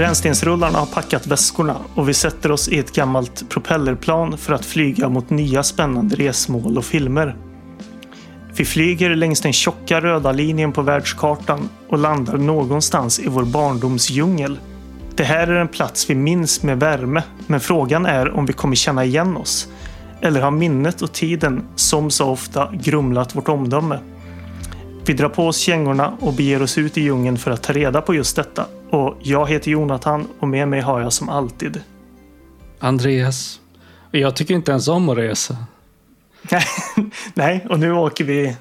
Rännstensrullarna har packat väskorna och vi sätter oss i ett gammalt propellerplan för att flyga mot nya spännande resmål och filmer. Vi flyger längs den tjocka röda linjen på världskartan och landar någonstans i vår barndomsdjungel. Det här är en plats vi minns med värme, men frågan är om vi kommer känna igen oss. Eller har minnet och tiden, som så ofta, grumlat vårt omdöme? Vi drar på oss kängorna och beger oss ut i djungeln för att ta reda på just detta. Och jag heter Jonathan och med mig har jag som alltid Andreas. Jag tycker inte ens om att resa. Nej, och nu åker vi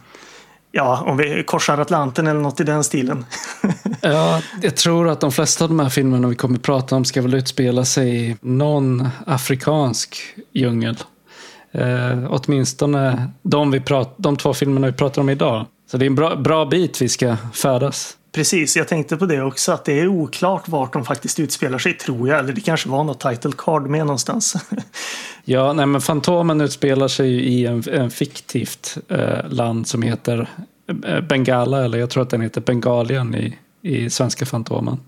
Ja, om vi korsar Atlanten eller något i den stilen. ja, jag tror att de flesta av de här filmerna vi kommer att prata om ska väl utspela sig i någon afrikansk djungel. Eh, åtminstone de, vi prat, de två filmerna vi pratar om idag. Så det är en bra, bra bit vi ska färdas. Precis, jag tänkte på det också. Att det är oklart vart de faktiskt utspelar sig, tror jag. Eller det kanske var något title card med någonstans. ja, nej men Fantomen utspelar sig i en, en fiktivt eh, land som heter eh, Bengala, eller jag tror att den heter Bengalien i, i svenska Fantomen.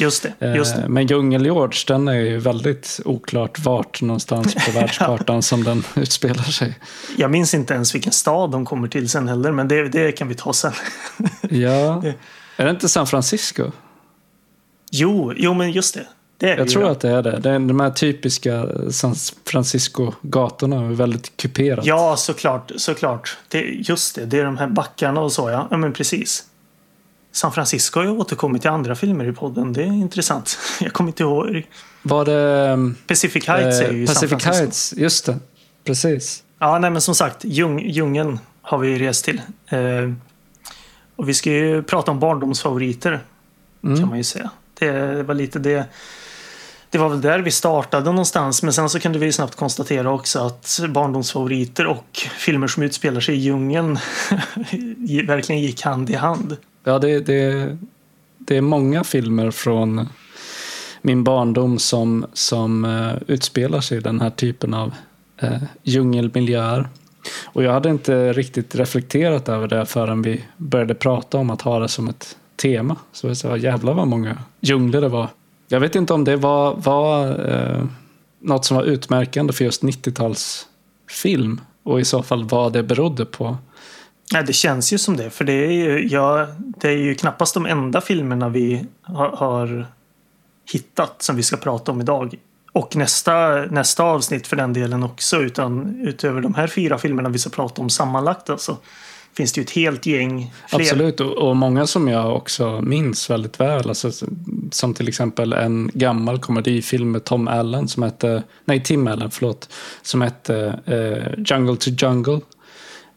Just det. Just det. Men Djungel-George, den är ju väldigt oklart vart någonstans på världskartan som den utspelar sig. Jag minns inte ens vilken stad de kommer till sen heller, men det, det kan vi ta sen. ja. Är det inte San Francisco? Jo, jo men just det. det jag tror det. att det är det. det är de här typiska San Francisco-gatorna är väldigt kuperat. Ja, såklart. såklart. Det, just det, det är de här backarna och så ja. Ja, men precis. San Francisco har ju återkommit i andra filmer i podden. Det är intressant. Jag kommer inte ihåg. Var det... Um, Pacific Heights är ju Pacific San Francisco. Heights, just det. Precis. Ja, nej men som sagt, djung, djungeln har vi rest till. Uh, och vi ska ju prata om barndomsfavoriter. Mm. Kan man ju säga. Det var lite det. Det var väl där vi startade någonstans. Men sen så kunde vi snabbt konstatera också att barndomsfavoriter och filmer som utspelar sig i djungeln verkligen gick hand i hand. Ja, det, det, det är många filmer från min barndom som, som uh, utspelar sig i den här typen av uh, djungelmiljöer. Och jag hade inte riktigt reflekterat över det förrän vi började prata om att ha det som ett tema. Så jag sa, jävlar vad många djungler det var. Jag vet inte om det var, var eh, något som var utmärkande för just 90-talsfilm och i så fall vad det berodde på. Ja, det känns ju som det. För det är ju, ja, det är ju knappast de enda filmerna vi har, har hittat som vi ska prata om idag. Och nästa, nästa avsnitt för den delen också. Utan utöver de här fyra filmerna vi ska prata om sammanlagt alltså, finns det ju ett helt gäng fler. Absolut, och, många som jag också minns väldigt väl. Alltså, som till exempel en gammal komedifilm med Tom Allen som hette, nej Tim Allen, förlåt, som hette eh, Jungle to Jungle.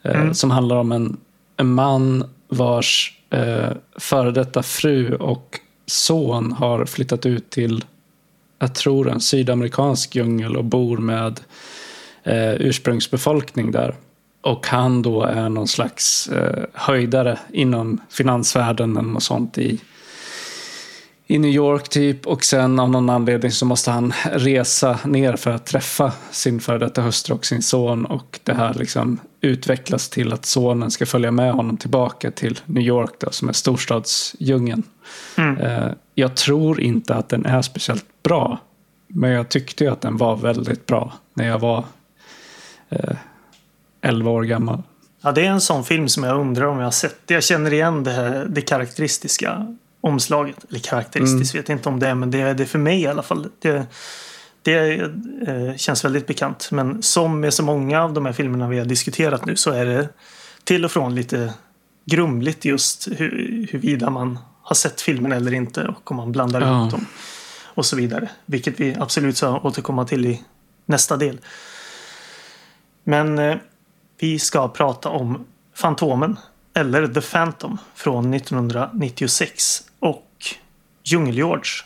Eh, mm. Som handlar om en, en man vars eh, före detta fru och son har flyttat ut till jag tror en sydamerikansk djungel och bor med eh, ursprungsbefolkning där. Och han då är någon slags eh, höjdare inom finansvärlden eller något sånt i, i New York typ. Och sen av någon anledning så måste han resa ner för att träffa sin före detta hustru och sin son. Och det här liksom utvecklas till att sonen ska följa med honom tillbaka till New York då, som är storstadsdjungeln. Mm. Eh, jag tror inte att den är speciellt bra. Men jag tyckte ju att den var väldigt bra när jag var eh, 11 år gammal. Ja, det är en sån film som jag undrar om jag har sett. Jag känner igen det, här, det karaktäristiska omslaget. Eller karaktäristiskt mm. vet jag inte om det är, men det är det för mig i alla fall. Det, det eh, känns väldigt bekant. Men som med så många av de här filmerna vi har diskuterat nu så är det till och från lite grumligt just hur, huruvida man har sett filmen eller inte och om man blandar ja. ihop dem och så vidare. Vilket vi absolut ska återkomma till i nästa del. Men eh, vi ska prata om Fantomen, eller The Phantom, från 1996 och Djungel-George.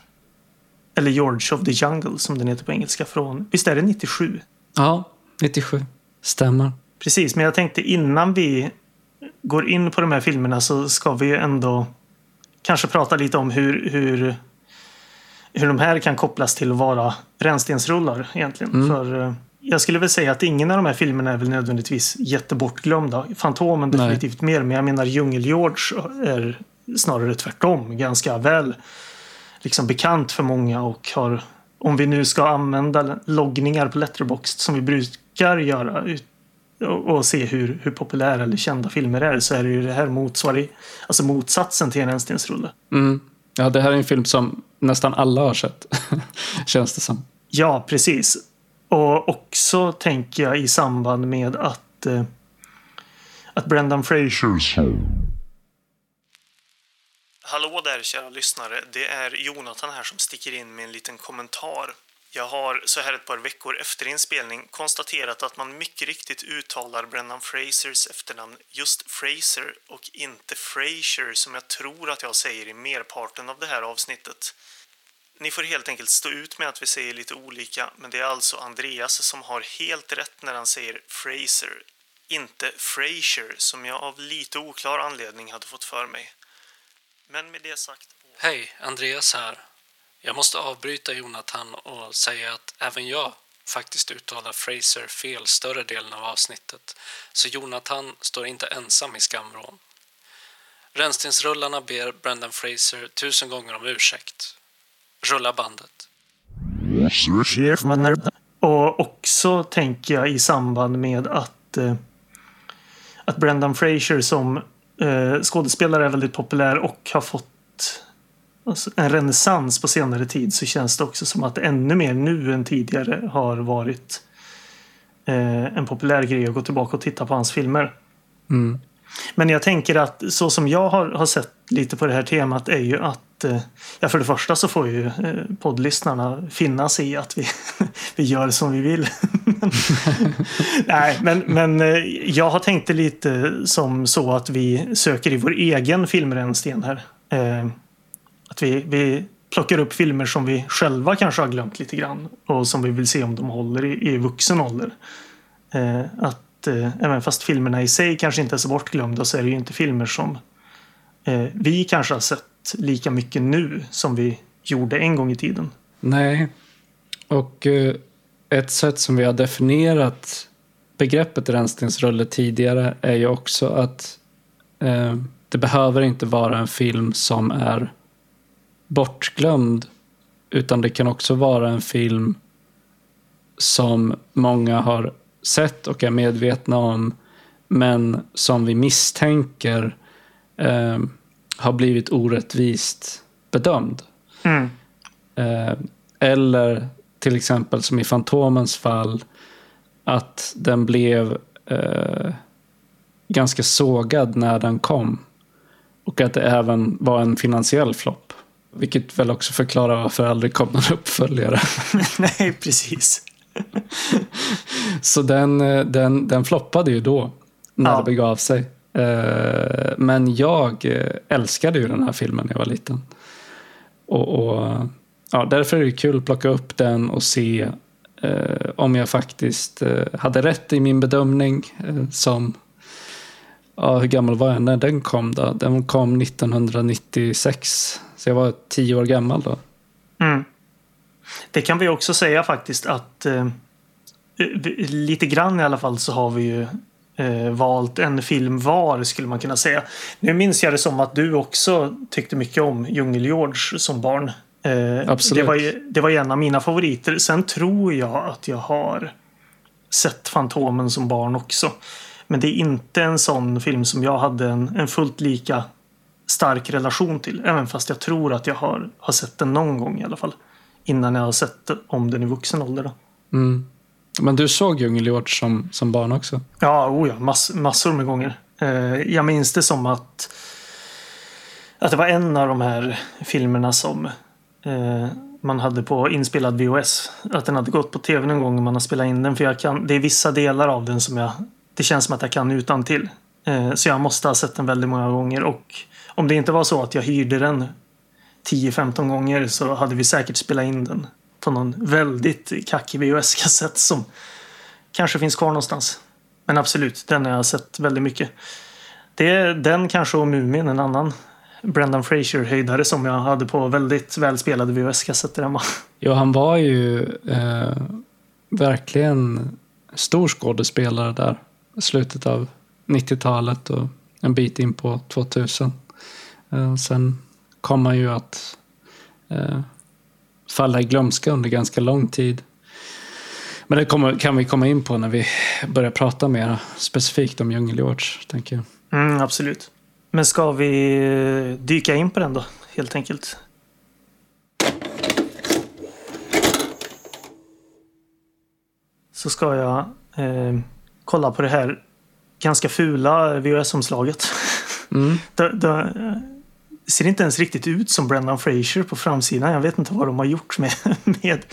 Eller George of the Jungle som den heter på engelska från, visst är det 97? Ja, 97. Stämmer. Precis, men jag tänkte innan vi går in på de här filmerna så ska vi ändå kanske prata lite om hur, hur, hur de här kan kopplas till att vara rännstensrullar egentligen. Mm. För eh, jag skulle väl säga att ingen av de här filmerna är väl nödvändigtvis jättebortglömda. Fantomen definitivt Nej. mer, men jag menar Djungel-George är snarare tvärtom. Ganska väl liksom bekant för många och har, om vi nu ska använda loggningar på Letterboxd som vi brukar göra och se hur, hur populära eller kända filmer är så är det ju det här motsvarig, alltså motsatsen till en rännstensrulle. Mm. Ja, det här är en film som nästan alla har sett, känns det som. Ja, precis. Och också tänker jag i samband med att, eh, att Brendan Frasers Hallå där kära lyssnare. Det är Jonathan här som sticker in med en liten kommentar. Jag har så här ett par veckor efter inspelning konstaterat att man mycket riktigt uttalar Brendan Frasers efternamn just Fraser och inte Fraser som jag tror att jag säger i merparten av det här avsnittet. Ni får helt enkelt stå ut med att vi säger lite olika, men det är alltså Andreas som har helt rätt när han säger Fraser, inte Fraser som jag av lite oklar anledning hade fått för mig. Men med det sagt... Hej, Andreas här. Jag måste avbryta Jonathan och säga att även jag faktiskt uttalar Fraser fel större delen av avsnittet. Så Jonathan står inte ensam i skamvrån. Rännstensrullarna ber Brendan Fraser tusen gånger om ursäkt. Rulla bandet. Och också tänker jag i samband med att, eh, att Brendan Fraser som eh, skådespelare är väldigt populär och har fått alltså, en renässans på senare tid så känns det också som att ännu mer nu än tidigare har varit eh, en populär grej att gå tillbaka och titta på hans filmer. Mm. Men jag tänker att så som jag har, har sett lite på det här temat är ju att eh, ja, för det första så får ju eh, poddlyssnarna finna sig i att vi, vi gör som vi vill. Nej, men, men eh, jag har tänkt det lite som så att vi söker i vår egen filmrännsten här. Eh, att vi, vi plockar upp filmer som vi själva kanske har glömt lite grann och som vi vill se om de håller i, i vuxen ålder. Eh, att eh, även fast filmerna i sig kanske inte är så bortglömda så är det ju inte filmer som eh, vi kanske har sett lika mycket nu som vi gjorde en gång i tiden. Nej, och ett sätt som vi har definierat begreppet rännstensrulle tidigare är ju också att eh, det behöver inte vara en film som är bortglömd utan det kan också vara en film som många har sett och är medvetna om men som vi misstänker eh, har blivit orättvist bedömd. Mm. Eh, eller till exempel som i Fantomens fall att den blev eh, ganska sågad när den kom. Och att det även var en finansiell flopp. Vilket väl också förklarar varför det aldrig kom någon uppföljare. Nej, precis. så den, eh, den, den floppade ju då, när ja. det begav sig. Eh, men jag eh, älskade ju den här filmen när jag var liten. Och, och ja, därför är det kul att plocka upp den och se eh, om jag faktiskt eh, hade rätt i min bedömning. Eh, som, ja, hur gammal var jag när den kom då? Den kom 1996. Så jag var tio år gammal då. Mm. Det kan vi också säga faktiskt att eh, lite grann i alla fall så har vi ju eh, valt en film var skulle man kunna säga. Nu minns jag det som att du också tyckte mycket om Djungel-George som barn. Eh, Absolut. Det var, det var en av mina favoriter. Sen tror jag att jag har sett Fantomen som barn också. Men det är inte en sån film som jag hade en, en fullt lika stark relation till. Även fast jag tror att jag har, har sett den någon gång i alla fall innan jag har sett om den i vuxen ålder. Då. Mm. Men du såg Djungelhjort som, som barn också? Ja, oh ja mass, massor med gånger. Eh, jag minns det som att, att det var en av de här filmerna som eh, man hade på inspelad VHS. Att den hade gått på tv någon gång och man har spelat in den. För jag kan, det är vissa delar av den som jag... Det känns som att jag kan utan till. Eh, så jag måste ha sett den väldigt många gånger. Och om det inte var så att jag hyrde den 10-15 gånger så hade vi säkert spelat in den på någon väldigt kackig VHS-kassett som kanske finns kvar någonstans. Men absolut, den har jag sett väldigt mycket. Det är den kanske och Mumin, en annan Brendan Fraser-höjdare som jag hade på väldigt välspelade VHS-kassetter hemma. Ja, han var ju eh, verkligen stor skådespelare där. Slutet av 90-talet och en bit in på 2000. Eh, sen kom han ju att eh, falla i glömska under ganska lång tid. Men det kommer, kan vi komma in på när vi börjar prata mer specifikt om Djungelgeorge, tänker jag. Mm, absolut. Men ska vi eh, dyka in på den då, helt enkelt? Så ska jag eh, kolla på det här ganska fula VHS-omslaget. Mm. det, det ser inte ens riktigt ut som Brendan Fraser på framsidan. Jag vet inte vad de har gjort med, med,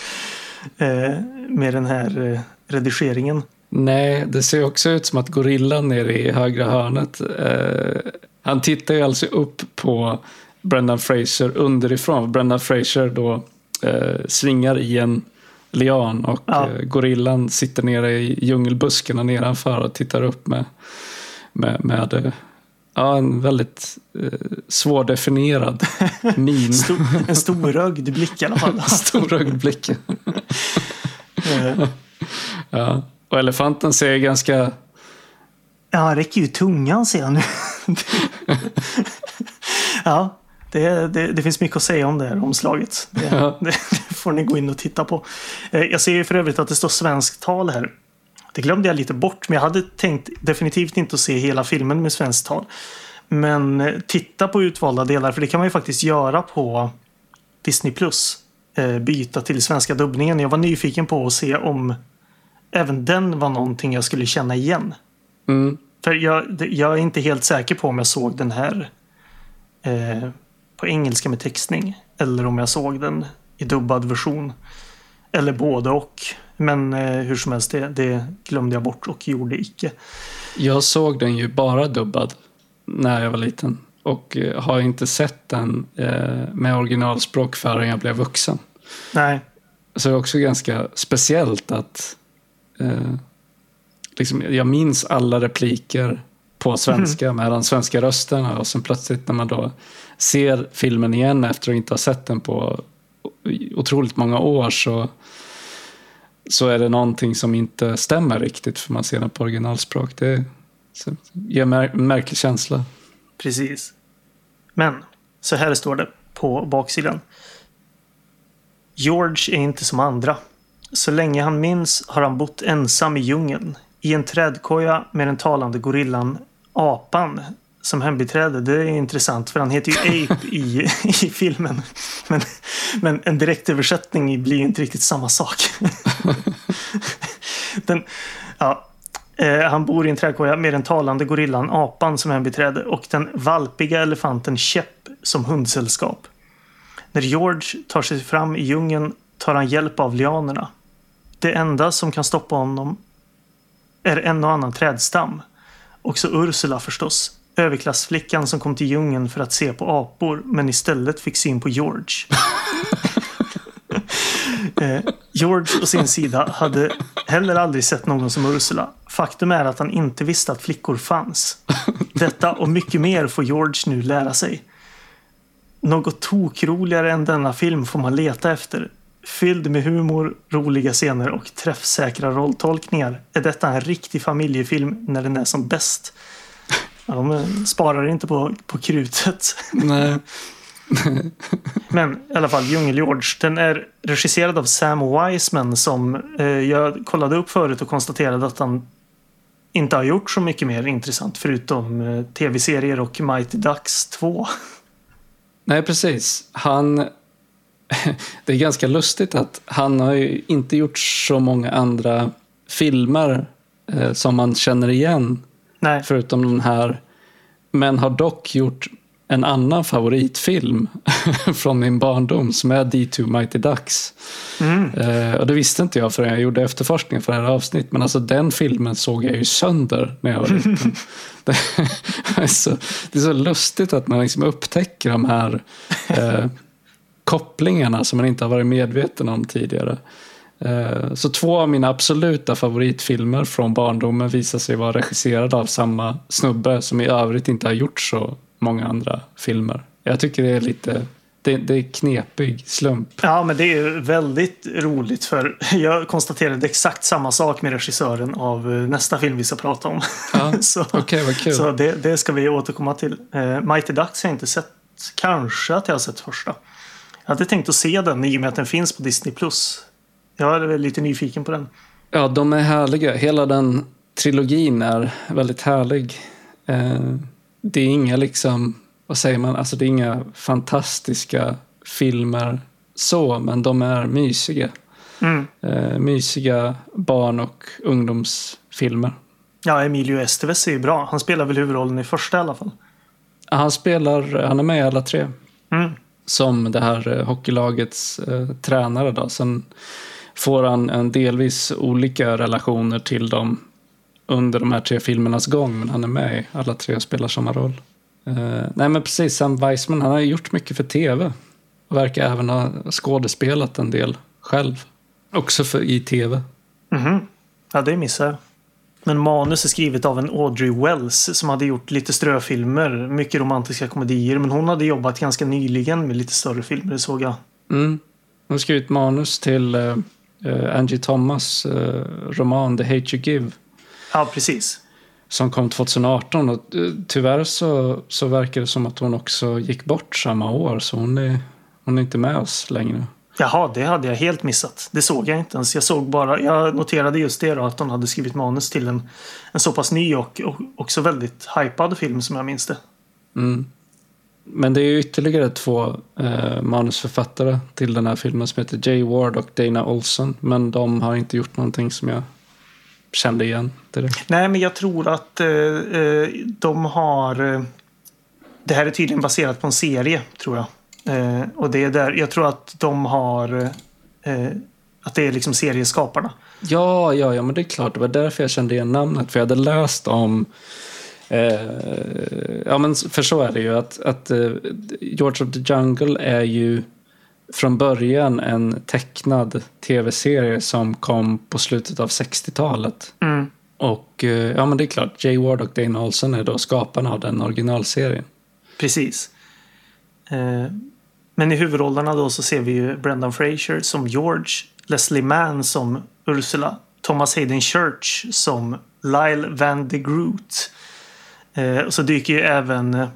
eh, med den här eh, redigeringen. Nej, det ser också ut som att gorillan nere i högra hörnet, eh, han tittar ju alltså upp på Brendan Fraser underifrån. Brendan Fraser då eh, svingar i en lian och Ja. eh, gorillan sitter nere i djungelbuskarna nedanför och tittar upp med, med, med eh, ja, en väldigt eh, svårdefinierad min. Stor, en storögd blick i alla fall. Storögd blick. Ja. Och elefanten ser ganska Ja, han räcker ju tungan ser jag nu. ja, det, det, det finns mycket att säga om det här omslaget. Det, Ja. det, får ni gå in och titta på. Eh, Jag ser ju för övrigt att det står svenskt tal här. Det glömde jag lite bort, men jag hade tänkt definitivt inte att se hela filmen med svenskt tal. Men eh, titta på utvalda delar, för det kan man ju faktiskt göra på Disney+. Plus. Eh, Byta till svenska dubbningen. Jag var nyfiken på att se om även den var någonting jag skulle känna igen. mm, För jag, jag är inte helt säker på om jag såg den här eh, på engelska med textning. Eller om jag såg den i dubbad version. Eller både och. Men eh, hur som helst, det, det glömde jag bort och gjorde icke. Jag såg den ju bara dubbad när jag var liten och eh, har inte sett den eh, med originalspråk förrän jag blev vuxen. Nej, Så det är också ganska speciellt att eh, liksom, jag minns alla repliker på svenska med den svenska rösten och sen plötsligt när man då ser filmen igen efter att inte ha sett den på otroligt många år så, så är det någonting som inte stämmer riktigt för man ser den på originalspråk. Det ger mär, en märklig känsla. precis. Men så här står det på baksidan. George är inte som andra. Så länge han minns har han bott ensam i djungeln. I en trädkoja med den talande gorillan Apan som hembiträde. Det är intressant för han heter ju Ape i, i filmen. Men, men en direktöversättning blir ju inte riktigt samma sak. den, ja, eh, han bor i en trädkoja med den talande gorillan Apan som hembiträde och den valpiga elefanten Käpp som hundsällskap. När George tar sig fram i djungeln tar han hjälp av lianerna. Det enda som kan stoppa honom är en och annan trädstam. Också Ursula förstås. Överklassflickan som kom till djungeln för att se på apor men istället fick syn på George. Eh, George på sin sida hade heller aldrig sett någon som Ursula. Faktum är att han inte visste att flickor fanns. Detta och mycket mer får George nu lära sig. Något tokroligare än denna film får man leta efter. Fylld med humor, roliga scener och träffsäkra rolltolkningar är detta en riktig familjefilm när den är som bäst. Ja, de sparar inte på, på krutet. Nej. Men i alla fall, Djungel-George. Den är regisserad av Sam Wiseman som eh, jag kollade upp förut och konstaterade att han inte har gjort så mycket mer intressant förutom eh, tv-serier och Mighty Ducks 2. Nej, precis. Han... Det är ganska lustigt att han har ju inte gjort så många andra filmer eh, som man känner igen, Nej, förutom den här. Men har dock gjort en annan favoritfilm från min barndom som är D2 Mighty Ducks. mm, Eh, och det visste inte jag förrän jag gjorde efterforskning för det här avsnittet. Men alltså den filmen såg jag ju sönder när jag var liten. det, är så, det är så lustigt att man liksom upptäcker de här eh, kopplingarna som man inte har varit medveten om tidigare. Eh, så två av mina absoluta favoritfilmer från barndomen visar sig vara regisserade av samma snubbe som i övrigt inte har gjort så många andra filmer. Jag tycker det är lite det, det är knepig slump. Ja, men det är väldigt roligt för jag konstaterade exakt samma sak med regissören av eh, nästa film vi ska prata om. Ja, så Okej, vad kul. så det, det ska vi återkomma till. Eh, Mighty Ducks har jag inte sett. Kanske att jag har sett första. Jag hade tänkt att se den i och med att den finns på Disney+. Jag är lite nyfiken på den. Ja, de är härliga. Hela den trilogin är väldigt härlig. Eh, det är inga liksom, vad säger man, alltså det är inga fantastiska filmer så, men de är mysiga. Mm. Eh, mysiga barn och ungdomsfilmer. Ja, Emilio Estevez är ju bra. Han spelar väl huvudrollen i första i alla fall. Han spelar, han är med i alla tre. Mm. Som det här eh, hockeylagets eh, tränare då. Sen får han en delvis olika relationer till dem under de här tre filmernas gång. Men han är med i alla tre och spelar samma roll. Eh, nej men precis, Sam Weissman han har gjort mycket för tv. Och verkar även ha skådespelat en del själv. Också för, i tv. Mhm. Ja, det missar jag. Men manus är skrivet av en Audrey Wells som hade gjort lite ströfilmer, mycket romantiska komedier. Men hon hade jobbat ganska nyligen med lite större filmer, såg jag. Mm. Hon har skrivit manus till eh, Angie Thomas eh, roman The Hate You Give. Ja, precis. Som kom 2018 och eh, tyvärr så, så verkar det som att hon också gick bort samma år. Så hon är, hon är inte med oss längre. Jaha, det hade jag helt missat. Det såg jag inte ens. Jag såg bara, jag noterade just det då, att hon hade skrivit manus till en, en så pass ny och, och också väldigt hypad film som jag minns det. Mm. Men det är ju ytterligare två eh, manusförfattare till den här filmen som heter Jay Ward och Dana Olson. Men de har inte gjort någonting som jag kände igen direkt. Nej, men jag tror att eh, eh, de har... Eh, det här är tydligen baserat på en serie, tror jag. Eh, och det är där, jag tror att de har... Eh, att det är liksom serieskaparna. Ja, ja, ja, men det är klart. Det var därför jag kände igen namnet. För jag hade läst om... Eh, ja, men för så är det ju. Att, att eh, George of the Jungle är ju från början en tecknad tv-serie som kom på slutet av 60-talet. Mm. Och eh, ja, men det är klart. Jay Ward och Dane Olsen är då skaparna av den originalserien. Precis. Men i huvudrollerna då så ser vi ju Brendan Fraser som George, Leslie Mann som Ursula, Thomas Hayden Church som Lyle Van de Groot. Eh, och så dyker ju även eh,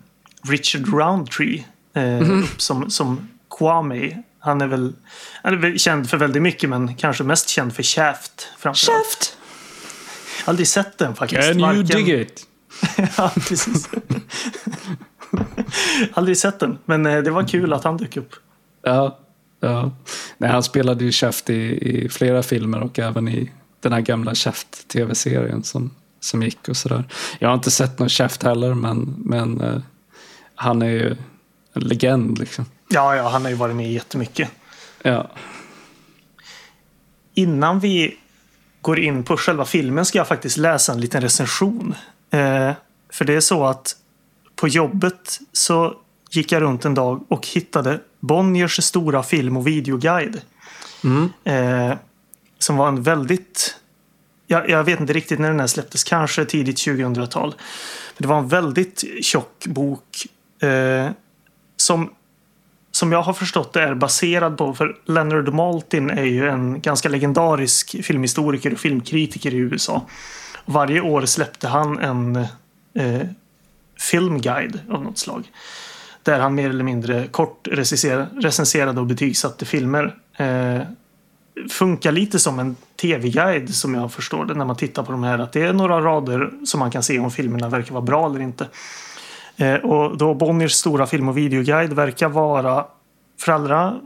Richard Roundtree eh, upp som, som Kwame. Han är, väl, han är väl känd för väldigt mycket men kanske mest känd för Shaft. Shaft! Aldrig sett den faktiskt. Can you Varken- dig it? ja, precis. Aldrig sett den, men eh, det var kul att han dök upp. Ja. ja. Nej, han spelade ju Shaft i, i flera filmer och även i den här gamla Shaft-tv-serien som, som gick och sådär. Jag har inte sett någon Shaft heller, men, men eh, han är ju en legend liksom. Ja, ja, han har ju varit med jättemycket. Ja. Innan vi går in på själva filmen ska jag faktiskt läsa en liten recension. Eh, för det är så att på jobbet så gick jag runt en dag och hittade Bonniers stora film och videoguide. Mm. Eh, som var en väldigt... Jag, jag vet inte riktigt när den här släpptes, kanske tidigt 2000-tal. Men det var en väldigt tjock bok eh, som, som jag har förstått det är baserad på, för Leonard Maltin är ju en ganska legendarisk filmhistoriker och filmkritiker i USA. Varje år släppte han en eh, filmguide av något slag. Där han mer eller mindre kort recenserade, och betygsatte filmer. Eh, funkar lite som en tv-guide som jag förstår det när man tittar på de här. Att det är några rader som man kan se om filmerna verkar vara bra eller inte. Eh, och då Bonniers stora film och videoguide verkar vara för allra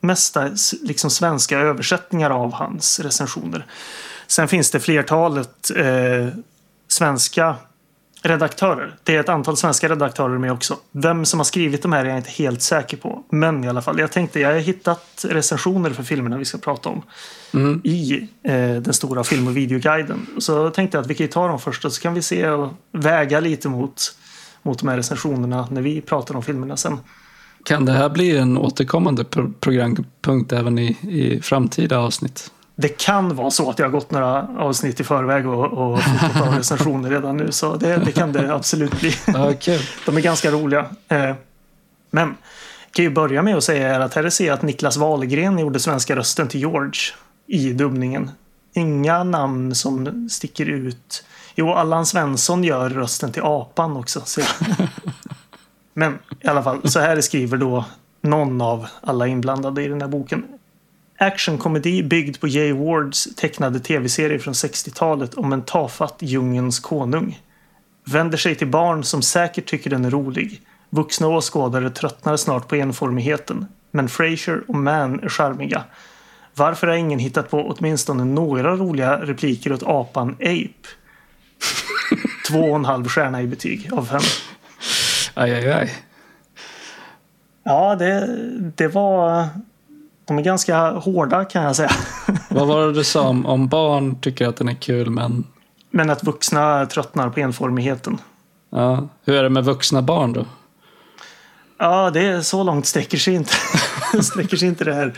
mesta liksom svenska översättningar av hans recensioner. Sen finns det flertalet eh, svenska redaktörer. Det är ett antal svenska redaktörer med också. Vem som har skrivit de här är jag inte helt säker på. Men i alla fall, jag tänkte jag har hittat recensioner för filmerna vi ska prata om Mm. i eh, den stora film och videoguiden. Så tänkte jag att vi kan ta dem först och så kan vi se och väga lite mot, mot de här recensionerna när vi pratar om filmerna sen. Kan det här bli en återkommande pro- programpunkt även i, i framtida avsnitt? Det kan vara så att jag har gått några avsnitt i förväg och, och fått av recensioner redan nu. Så det, det kan det absolut bli. Ja. De är ganska roliga. Eh, Men jag kan ju börja med att säga att här ser jag att Niklas Wahlgren gjorde svenska rösten till George i dubbningen. Inga namn som sticker ut. Jo, Allan Svensson gör rösten till apan också. Men i alla fall, så här skriver då någon av alla inblandade i den här boken. Actionkomedi byggd på Jay Wards tecknade tv-serie från 60-talet om en tafatt djungelns konung. Vänder sig till barn som säkert tycker den är rolig. Vuxna åskådare tröttnar snart på enformigheten. Men Frasier och Man är charmiga. Varför har ingen hittat på åtminstone några roliga repliker åt apan Ape? Två och en halv stjärna i betyg av fem. Aj, aj, aj. Ja, det, det var... De är ganska hårda kan jag säga. Vad var det du sa om, om barn tycker att den är kul men... Men att vuxna tröttnar på enformigheten. Ja. Hur är det med vuxna barn då? Ja, det är så långt sträcker sig inte, sträcker sig inte det här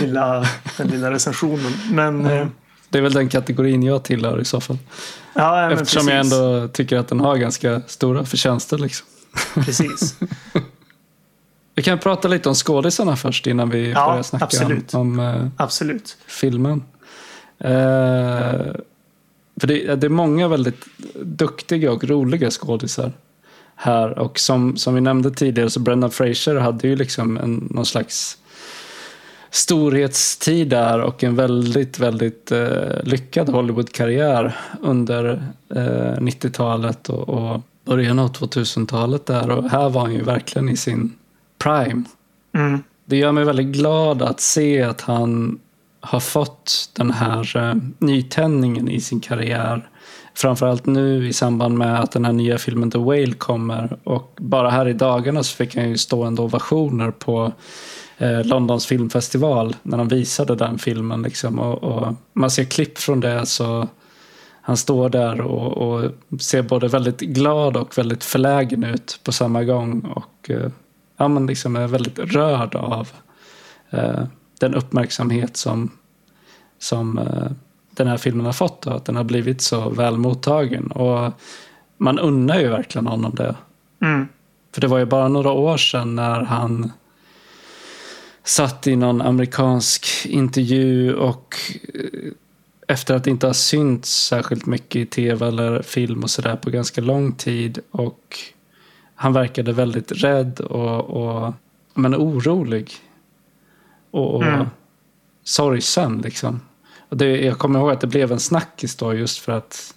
lilla, den lilla recensionen. Men, eh, Det är väl den kategorin jag tillhör i så fall. ja, Eftersom jag precis. ändå tycker att den har ganska stora förtjänster. Liksom. Precis. Vi kan prata lite om skådisarna först innan vi Ja, börjar snacka absolut. om, om eh, Absolut. filmen. Eh, för det, det är många väldigt duktiga och roliga skådisar här. Och som, som vi nämnde tidigare så Brendan Fraser hade ju liksom en, någon slags storhetstid där och en väldigt, väldigt eh, lyckad Hollywood-karriär under eh, 90-talet och, och början av 2000-talet där. Och här var han ju verkligen i sin prime. Mm. Det gör mig väldigt glad att se att han har fått den här eh, nytändningen i sin karriär. Framförallt nu i samband med att den här nya filmen The Whale kommer. Och bara här i dagarna så fick han ju stående ovationer på eh, Londons filmfestival när de visade den filmen. Liksom. Och, och man ser klipp från det så han står där och, och ser både väldigt glad och väldigt förlägen ut på samma gång. Och eh, ja, men liksom är väldigt rörd av eh, den uppmärksamhet som, som eh, den här filmen har fått och att den har blivit så väl mottagen. Och man unnar ju verkligen honom det. Mm. För det var ju bara några år sedan när han satt i någon amerikansk intervju och eh, efter att inte ha synts särskilt mycket i tv eller film och sådär på ganska lång tid och han verkade väldigt rädd och, och men orolig. Och, och Mm. sorgsen liksom. Och det, jag kommer ihåg att det blev en snackis då just för att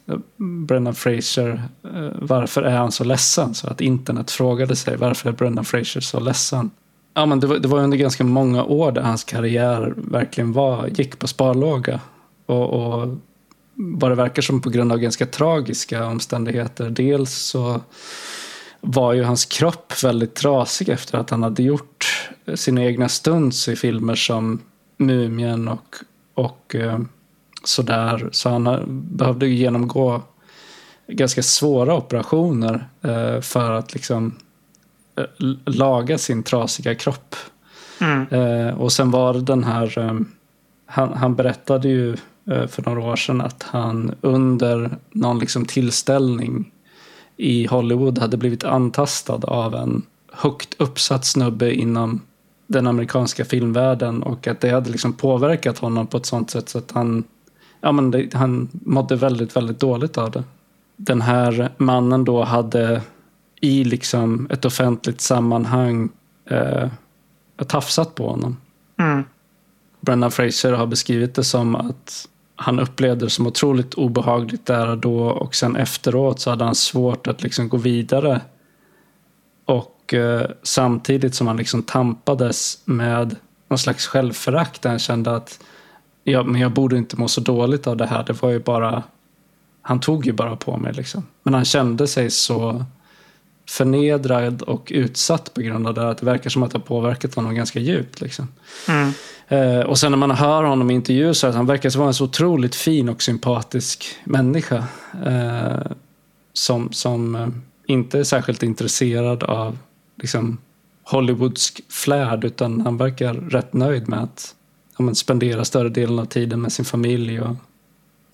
Brendan Fraser, eh, varför är han så ledsen? Så att internet frågade sig varför är Brendan Fraser så ledsen? Ja, men det, var, det var under ganska många år där hans karriär verkligen var, gick på sparlåga. Och, och vad det verkar som på grund av ganska tragiska omständigheter. Dels så var ju hans kropp väldigt trasig efter att han hade gjort sina egna stunts i filmer som Mumien och, och eh, sådär. Så han behövde genomgå ganska svåra operationer eh, för att liksom eh, laga sin trasiga kropp. Mm. Och sen var det den här... Han, han berättade ju för några år sedan att han under någon liksom tillställning i Hollywood hade blivit antastad av en högt uppsatt snubbe inom den amerikanska filmvärlden och att det hade liksom påverkat honom på ett sånt sätt så att han, ja, men det, han mådde väldigt, väldigt dåligt av det. Den här mannen då hade i liksom ett offentligt sammanhang eh, tafsat på honom. Mm. Brendan Fraser har beskrivit det som att han upplevde det som otroligt obehagligt där och då och sen efteråt så hade han svårt att liksom gå vidare. Och eh, samtidigt som han liksom tampades med någon slags självförakt där han kände att ja, men jag borde inte må så dåligt av det här. Det var ju bara han tog ju bara på mig liksom. Men han kände sig så förnedrad och utsatt på grund av det här. Att det verkar som att det har påverkat honom ganska djupt. Liksom. Mm. Eh, och sen när man hör honom i intervjuer så att han verkar vara en så otroligt fin och sympatisk människa. Eh, som som eh, inte är särskilt intresserad av liksom, Hollywoodsk flärd utan han verkar rätt nöjd med att ja, men, spendera större delen av tiden med sin familj och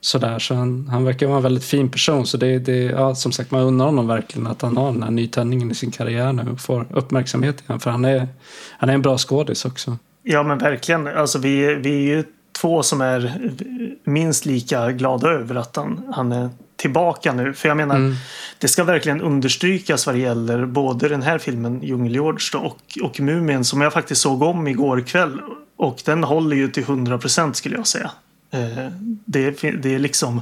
sådär. Så han, han verkar vara en väldigt fin person. Så det, det, ja, som sagt, man undrar honom verkligen att han har den här nytändningen i sin karriär nu och får uppmärksamhet igen. För han är, han är en bra skådis också. Ja men verkligen. Alltså vi, vi är ju två som är minst lika glada över att han, han är tillbaka nu. För jag menar, Mm. det ska verkligen understrykas vad det gäller både den här filmen Djungelgeorge och, och Mumien som jag faktiskt såg om igår kväll. Och den håller ju till 100 procent skulle jag säga. Eh, det, det är liksom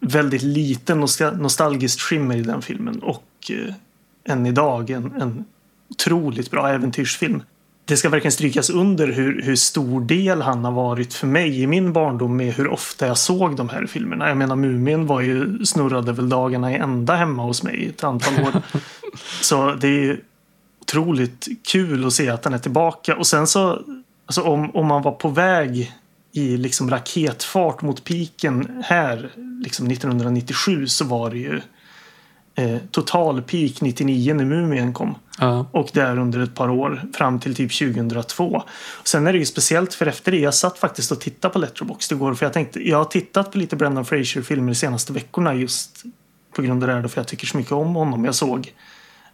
väldigt liten nostalgiskt skimmer i den filmen och eh, än idag en, en otroligt bra äventyrsfilm det ska verkligen strykas under hur, hur stor del han har varit för mig i min barndom med hur ofta jag såg de här filmerna. Jag menar Mumin var ju snurrade väl dagarna i ända hemma hos mig ett antal år. så det är otroligt kul att se att han är tillbaka. Och sen så, alltså om, om man var på väg i liksom raketfart mot piken här, liksom 1997, så var det ju eh, total peak 99 när Mumien kom. Ja. Och där under ett par år fram till typ 2002. Sen är det ju speciellt för efter det, jag satt faktiskt och tittade på Letterboxd igår för jag tänkte, jag har tittat på lite Brendan Fraser-filmer de senaste veckorna just på grund av det här då, för jag tycker så mycket om honom. Jag såg,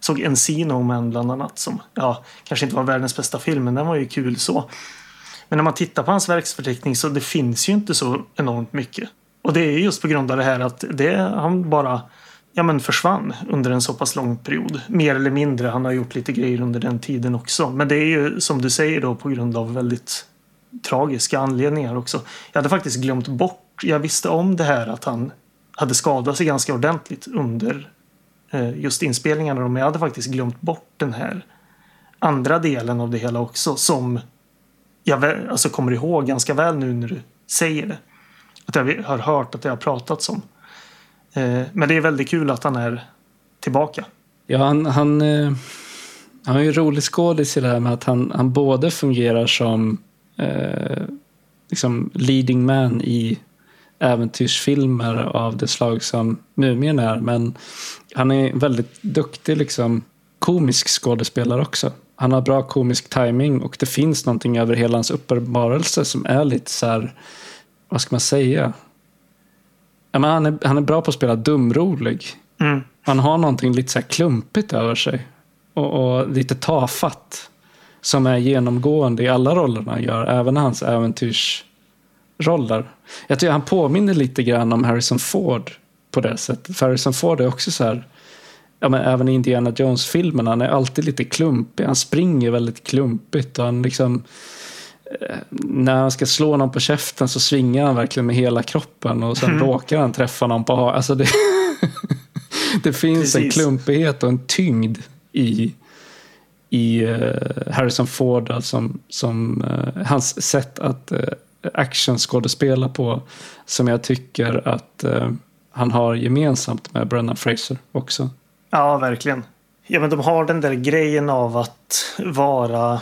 såg Encino Man bland annat som, ja, kanske inte var världens bästa film men den var ju kul så. Men när man tittar på hans verksförteckning så det finns ju inte så enormt mycket. Och det är just på grund av det här att det, han bara ja, men försvann under en så pass lång period. Mer eller mindre. Han har gjort lite grejer under den tiden också. Men det är ju som du säger då på grund av väldigt tragiska anledningar också. Jag hade faktiskt glömt bort. Jag visste om det här att han hade skadat sig ganska ordentligt under eh, just inspelningarna. Men jag hade faktiskt glömt bort den här andra delen av det hela också som jag alltså kommer ihåg ganska väl nu när du säger det. Att jag har hört att det har pratats om. Eh, men det är väldigt kul att han är tillbaka. Ja, han, han, eh, han är ju rolig skådis i det här med att han, han både fungerar som eh, liksom leading man i äventyrsfilmer av det slag som Mumien är. Men han är väldigt duktig liksom, komisk skådespelare också. Han har bra komisk timing och det finns någonting över hela hans uppenbarelse som är lite så här, vad ska man säga? Ja, men han, är, han är bra på att spela dumrolig. Mm. Han har någonting lite så klumpigt över sig. Och, och, lite tafatt. Som är genomgående i alla rollerna han gör. Även hans äventyrsroller. Jag tycker han påminner lite grann om Harrison Ford på det sättet. För Harrison Ford är också så här. Ja, men även i Indiana Jones-filmerna. Han är alltid lite klumpig. Han springer väldigt klumpigt. Och han liksom när han ska slå någon på käften så svingar han verkligen med hela kroppen och sen mm. råkar han träffa någon på alltså det, det finns Precis. en klumpighet och en tyngd i, i uh, Harrison Ford som, som uh, hans sätt att uh, actionskådespela på som jag tycker att han har gemensamt med Brennan Fraser också. Ja, verkligen. Ja, men de har den där grejen av att vara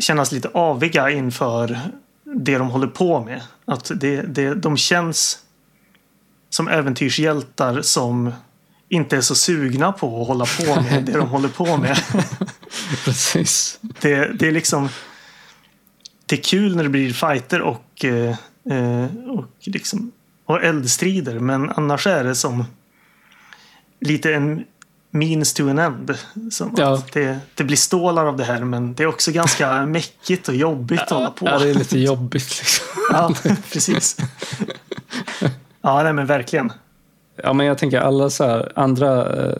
kännas lite aviga inför det de håller på med. Att det, det, de känns som äventyrshjältar som inte är så sugna på att hålla på med det de håller på med. Precis. Det, det är liksom det är kul när det blir fighter och, eh, och, liksom, och eldstrider men annars är det som lite en means to an end. Som ja. det, det, blir stålar av det här men det är också ganska mäckigt och jobbigt att hålla på. Ja, det är lite jobbigt liksom. ja, precis. Ja, nej, men verkligen. Ja, men jag tänker alla så här, andra eh,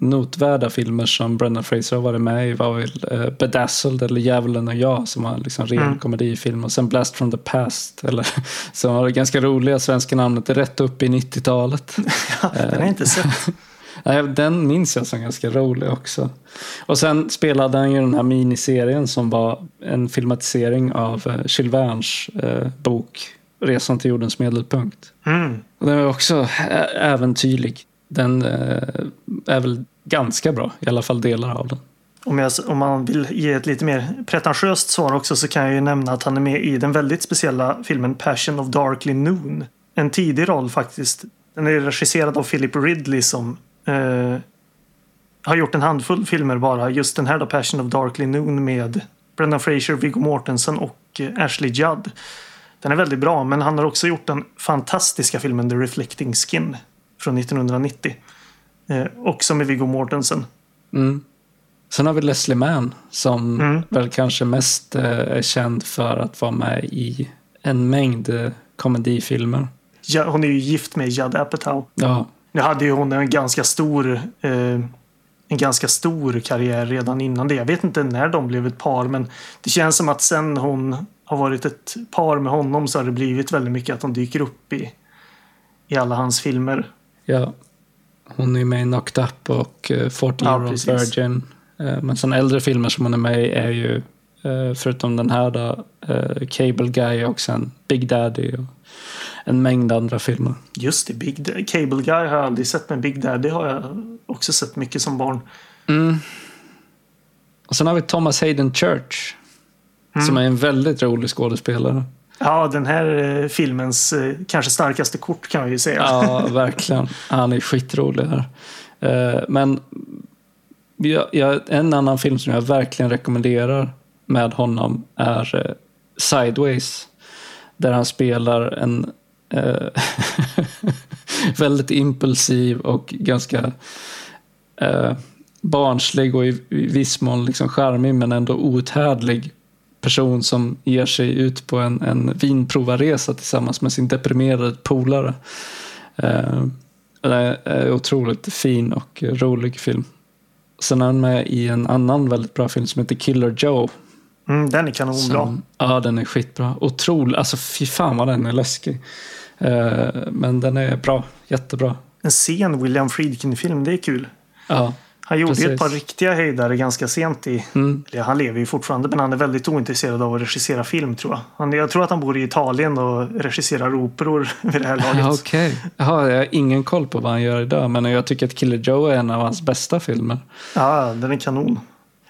notvärda filmer som Brendan Fraser har varit med i var väl eh, Bedazzled eller Djävulen och jag som var liksom ren mm. komedifilm och sen Blast from the Past eller som har det ganska roliga svenska namnet rätt upp i 90-talet. ja, den har jag inte sett. Den minns jag som ganska rolig också. Och sen spelade han ju den här miniserien som var en filmatisering av eh, Jules Vernes eh, bok Resan till jordens medelpunkt. Mm. Och den var också äventyrlig. Den eh, är väl ganska bra, i alla fall delar av den. Om, jag, om man vill ge ett lite mer pretentiöst svar också så kan jag ju nämna att han är med i den väldigt speciella filmen Passion of Darkly Noon. En tidig roll faktiskt. Den är regisserad av Philip Ridley som eh, har gjort en handfull filmer bara. Just den här då, Passion of Darkly Noon med Brendan Fraser, Viggo Mortensen och eh, Ashley Judd. Den är väldigt bra, men han har också gjort den fantastiska filmen The Reflecting Skin från 1990. Eh, också med Viggo Mortensen. Mm. Sen har vi Leslie Mann som mm. väl kanske mest eh, är känd för att vara med i en mängd eh, komedifilmer. Ja, hon är ju gift med Judd Apatow. Ja, Nu hade ju hon en ganska stor eh, en ganska stor karriär redan innan det. Jag vet inte när de blev ett par men det känns som att sen hon har varit ett par med honom så har det blivit väldigt mycket att hon dyker upp i, i alla hans filmer. Ja. Hon är med i Knocked Up och uh, 40 Year Old Virgin. Uh, men sen äldre filmer som hon är med i är ju uh, förutom den här då, uh, Cable Guy och sen Big Daddy och en mängd andra filmer. Just det, Big Daddy. Cable Guy har jag aldrig sett men Big Daddy har jag också sett mycket som barn. Mm. Och sen har vi Thomas Hayden Church. Mm. Som är en väldigt rolig skådespelare. Ja, den här eh, filmens eh, kanske starkaste kort kan vi ju säga. Ja, verkligen. Han är skitrolig här. Eh, men en annan film som jag verkligen rekommenderar med honom är Sideways. Där han spelar en väldigt impulsiv och ganska eh, barnslig och i, i viss mån liksom charmig men ändå outhärdlig person som ger sig ut på en, en vinprovarresa tillsammans med sin deprimerade polare. Eh, det är otroligt fin och rolig film. Sen är han med i en annan väldigt bra film som heter Killer Joe. Mm, den är kanonbra. ja, den är skitbra. Otrolig. Alltså fy fan vad den är läskig. Eh, men den är bra. Jättebra. En sen William Friedkin-film, det är kul. Ja. Han gjorde Precis. ett par riktiga höjdare ganska sent i... Mm. Eller han lever ju fortfarande men han är väldigt ointresserad av att regissera film tror jag. Han, jag tror att han bor i Italien och regisserar operor vid det här laget. Okej. Okay. jag har ingen koll på vad han gör idag men jag tycker att Killer Joe är en av hans bästa filmer. Ja, den är kanon.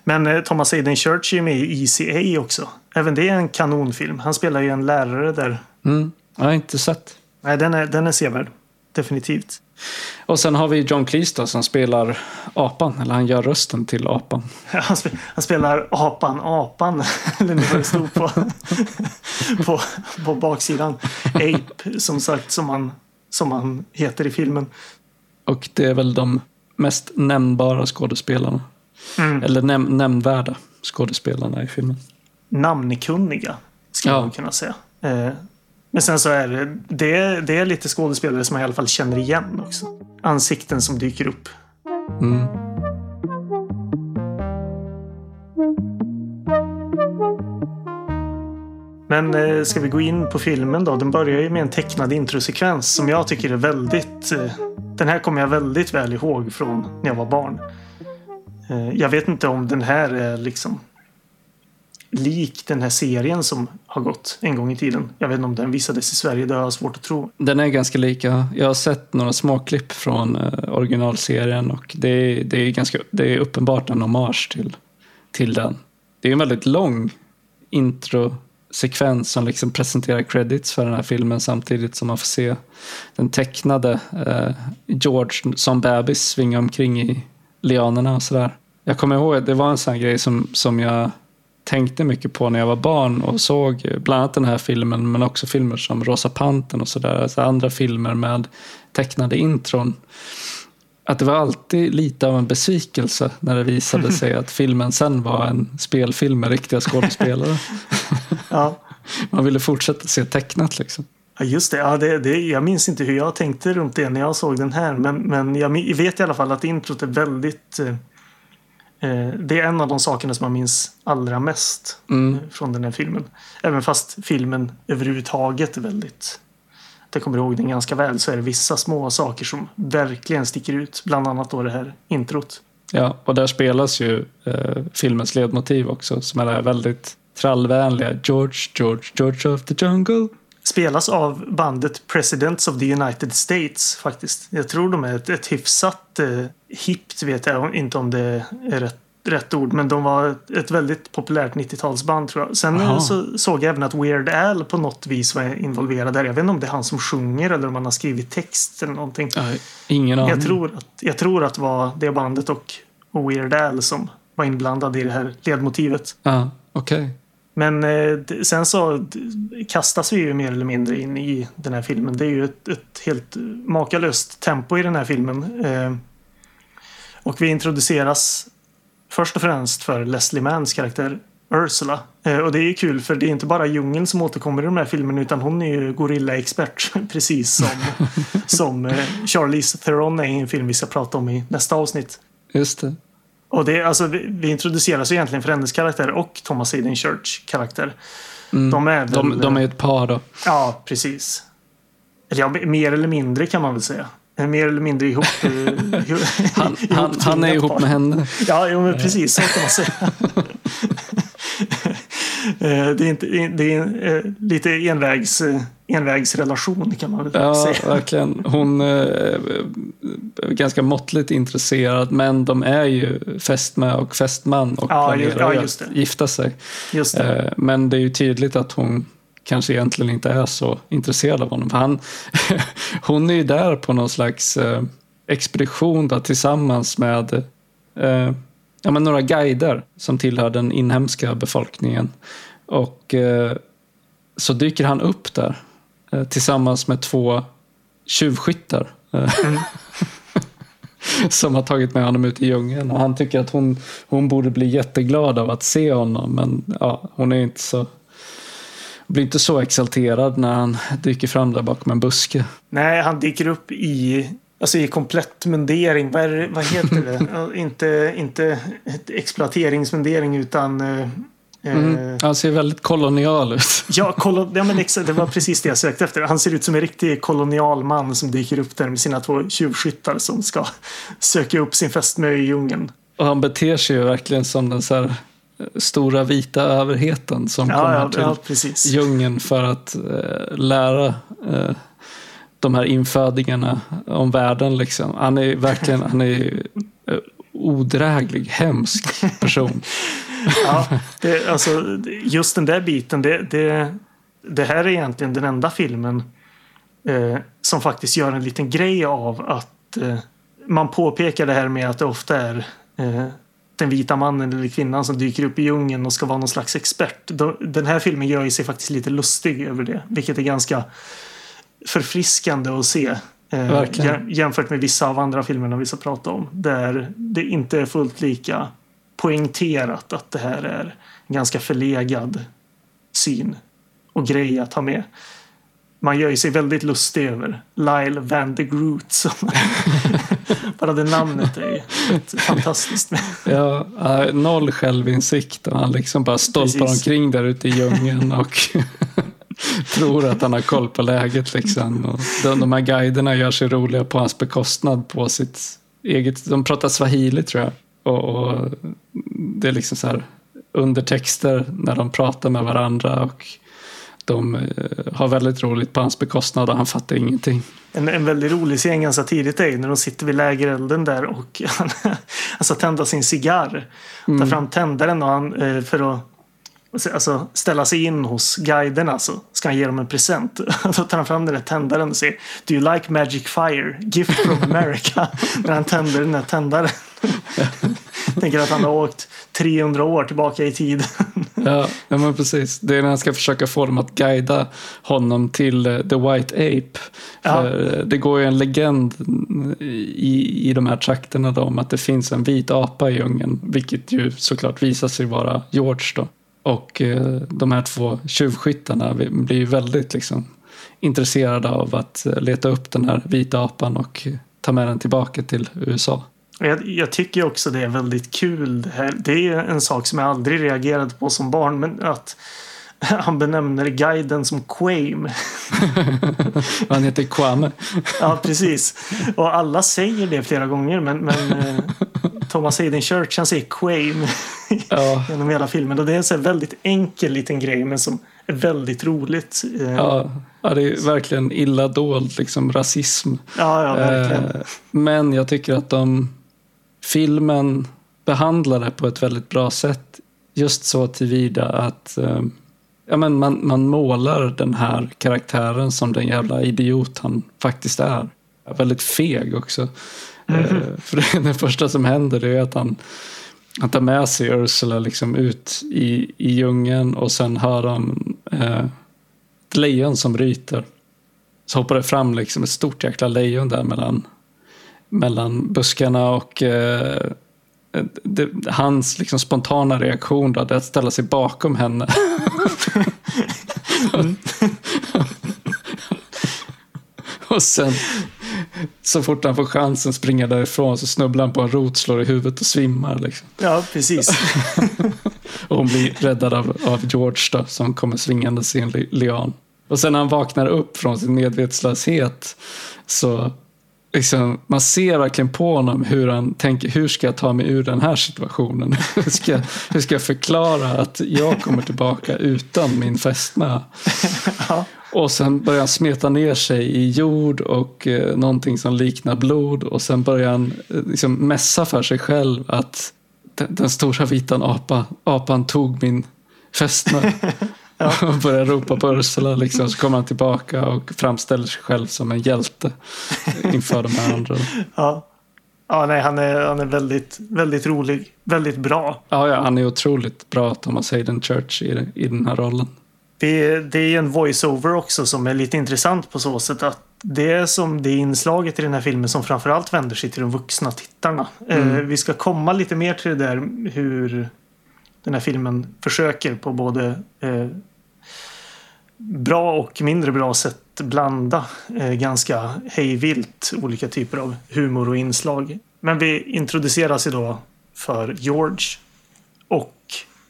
Men eh, Thomas Hayden Church är med i ECA också. Även det är en kanonfilm. Han spelar ju en lärare där. Mm. Jag har inte sett. Nej, den är, den är sevärd. Definitivt. Och sen har vi John Cleese då, som spelar apan, eller han gör rösten till apan. Han, sp han spelar apan, apan, eller nu det stod på, på, på baksidan. Ape, som sagt, som han, som han heter i filmen. Och det är väl de mest nämnbara skådespelarna. Mm. Eller näm nämnvärda skådespelarna i filmen. Namnkunniga, skulle ja. man kunna säga. Eh, men sen så är det, det, det är lite skådespelare som jag i alla fall känner igen också. Ansikten som dyker upp. Mm. Men eh, ska vi gå in på filmen då? Den börjar ju med en tecknad introsekvens som jag tycker är väldigt... Eh, den här kommer jag väldigt väl ihåg från när jag var barn. Eh, jag vet inte om den här är liksom lik den här serien som har gått en gång i tiden. Jag vet inte om den visades i Sverige, det har jag svårt att tro. Den är ganska lika. Jag har sett några småklipp från eh, originalserien och det är, det, är ganska, det är uppenbart en hommage till, till den. Det är en väldigt lång introsekvens som liksom presenterar credits för den här filmen samtidigt som man får se den tecknade eh, George som bebis svinga omkring i lianerna och sådär. Jag kommer ihåg att det var en sån grej som, som jag tänkte mycket på när jag var barn och såg bland annat den här filmen men också filmer som Rosa Panten och sådär. Alltså andra filmer med tecknade intron. Att det var alltid lite av en besvikelse när det visade sig att filmen sen var en spelfilm med riktiga skådespelare. ja. Man ville fortsätta se tecknat liksom. Ja, just det. Ja, det, det. Jag minns inte hur jag tänkte runt det när jag såg den här. Men, men jag vet i alla fall att introt är väldigt eh, Eh, det är en av de sakerna som man minns allra mest mm. Eh, från den här filmen. Även fast filmen överhuvudtaget är väldigt... Jag kommer ihåg den ganska väl så är det vissa små saker som verkligen sticker ut. Bland annat då det här introt. Ja, och där spelas ju eh, filmens ledmotiv också som är det här väldigt trallvänliga George, George, George of the Jungle. Spelas av bandet Presidents of the United States faktiskt. Jag tror de är ett, ett hyfsat eh, hippt vet jag inte om det är rätt, rätt ord. Men de var ett, ett väldigt populärt 90-talsband tror jag. Sen Aha. så såg jag även att Weird Al på något vis var involverad där. Jag vet inte om det är han som sjunger eller om han har skrivit text eller någonting. Nej, ingen aning. Jag tror att, jag tror att det var det bandet och, och Weird Al som var inblandade i det här ledmotivet. Ja, okej. Okay. Men eh, sen så kastas vi ju mer eller mindre in i den här filmen. Det är ju ett, ett helt makalöst tempo i den här filmen. Eh, och vi introduceras först och främst för Leslie Manns karaktär Ursula. Eh, och det är ju kul för det är inte bara djungeln som återkommer i de här filmerna utan hon är ju gorillaexpert precis som, som Charlize Theron är i en film vi ska prata om i nästa avsnitt. Just det. Och det, alltså, vi, vi introduceras egentligen för hennes karaktär och Thomas Hayden Church karaktär. Mm. De är väl, De, de är ett par då. Ja, precis. Ja, mer eller mindre kan man väl säga. Mer eller mindre ihop. eh, Han, han, han är ihop med henne. Ja, jo, men precis så kan man säga. Eh, det är, inte, det är eh, lite envägs, eh, envägsrelation kan man väl Ja, säga. verkligen. Hon är ganska måttligt intresserad, men de är ju fästmö och fästman och Ja, planerar ja, att gifta sig. Just det. Eh, Men det är ju tydligt att hon kanske egentligen inte är så intresserad av honom. Han, hon är ju där på någon slags eh, expedition då, tillsammans med eh, ja, men några guider som tillhör den inhemska befolkningen. Och eh, så dyker han upp där eh, tillsammans med två tjuvskyttar. eh, som har tagit med honom ut i djungeln. Och han tycker att hon, hon borde bli jätteglad av att se honom. Men ja, hon är inte så blir inte så exalterad när han dyker fram där bakom en buske. Nej, han dyker upp i, alltså i komplett mundering. Vad, är, vad heter det? Inte, inte exploateringsmundering utan... Mm. Han ser väldigt kolonial ut. Ja, kolon, ja men exakt, det var precis det jag sökte efter. Han ser ut som en riktig kolonialman som dyker upp där med sina två tjuvskyttar som ska söka upp sin fästmö i djungeln. Och han beter sig ju verkligen som den så här eh, stora vita överheten som kommer Ja, ja, till ja, precis. djungeln för att eh, lära eh, de här infödingarna om världen. Liksom. Han är verkligen han är, eh, odräglig, hemsk person. Ja, det, alltså, just den där biten, det, det, det här är egentligen den enda filmen eh, som faktiskt gör en liten grej av att eh, man påpekar det här med att det ofta är eh, den vita mannen eller kvinnan som dyker upp i djungeln och ska vara någon slags expert. Den här filmen gör ju sig faktiskt lite lustig över det, vilket är ganska förfriskande att se. Eh, Verkligen. jä- jämfört med vissa av andra filmerna vi ska prata om. Där det inte är fullt lika poängterat att det här är en ganska förlegad syn och grej att ha med. Man gör ju sig väldigt lustig över Lyle Van de Groot. Som bara det namnet är ju fantastiskt. Ja, eh, noll självinsikt och han liksom bara stolpar Precis. omkring där ute i djungeln och tror att han har koll på läget. Liksom. Och de, de här guiderna gör sig roliga på hans bekostnad på sitt eget... De pratar swahili tror jag. Och, det är liksom så här undertexter när de pratar med varandra och de eh, har väldigt roligt på hans bekostnad och han fattar ingenting. En, en väldigt rolig scen ganska tidigt är ju när de sitter vid lägerelden där och han, ska tända sin cigarr. Tar fram tändaren och han eh, för att alltså, ställa sig in hos guiderna så ska han ge dem en present. Då tar han fram den där tändaren och säger Do you like magic fire? Gift from America. när han tänder den där tändaren. Tänker att han har åkt 300 år tillbaka i tiden. Ja, ja men precis. Det är när han ska försöka få dem att guida honom till eh, The White Ape. Ja. För eh, det går ju en legend i, i de här trakterna då, om att det finns en vit apa i djungeln. Vilket ju såklart visar sig vara George då. Och eh, de här två tjuvskyttarna blir ju väldigt liksom, intresserade av att leta upp den här vita apan och ta med den tillbaka till USA. Jag, jag tycker också det är väldigt kul. Det, här. det är en sak som jag aldrig reagerade på som barn. Men att han benämner guiden som Quame. Han heter Kwame. Ja, precis. Och alla säger det flera gånger. Men, men eh, Thomas Hayden Church han säger Quame Ja, genom hela filmen. Och det är en väldigt enkel liten grej men som är väldigt roligt. Eh, ja, ja, det är verkligen illa dold liksom, rasism. ja, ja verkligen. Eh, Men jag tycker att de filmen behandlar det på ett väldigt bra sätt. Just så tillvida att eh, ja, men man, man målar den här karaktären som den jävla idiot han faktiskt är. Väldigt feg också. Eh, för det, det första som händer är att han, han tar med sig Ursula liksom ut i, i djungeln och sen hör de eh, ett lejon som ryter. Så hoppar det fram liksom ett stort jäkla lejon där mellan, mellan buskarna och eh, det, hans liksom spontana reaktion då, det är att ställa sig bakom henne. och sen så fort han får chansen springa därifrån så snubblar han på en rot, slår i huvudet och svimmar. Liksom. Ja, precis. och hon blir räddad av, av George då, som kommer svingande i en lian. Och sen när han vaknar upp från sin medvetslöshet så liksom, man ser verkligen på honom hur han tänker, hur ska jag ta mig ur den här situationen? hur, ska, hur ska jag förklara att jag kommer tillbaka utan min fästmö? ja. Och sen börjar han smeta ner sig i jord och eh, någonting som liknar blod. Och sen börjar han eh, liksom mässa för sig själv att den, den stora vita apa, apan tog min fästmö. Ja. Och börjar ropa på Ursula liksom. Så kommer han tillbaka och framställer sig själv som en hjälte inför de här andra. Ja, ja nej, han är, han är väldigt, väldigt rolig. Väldigt bra. Ja, ja, han är otroligt bra, Thomas Hayden Church, i, i den här rollen. Det, det är en voiceover också som är lite intressant på så sätt att det är som det inslaget i den här filmen som framförallt vänder sig till de vuxna tittarna. Mm. Eh, vi ska komma lite mer till det där hur den här filmen försöker på både eh, bra och mindre bra sätt blanda eh, ganska hejvilt olika typer av humor och inslag. Men vi introduceras då för George och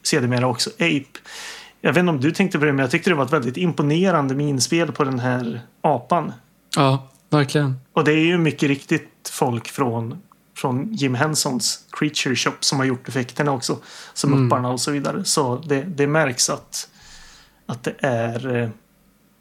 sedermera också Ape. Jag vet inte om du tänkte på det, men jag tyckte det var ett väldigt imponerande minspel på den här apan. Ja, verkligen. Och det är ju mycket riktigt folk från, från Jim Hensons Creature Shop som har gjort effekterna också. Som mm. upparna och så vidare. Så det, det märks att att det är eh,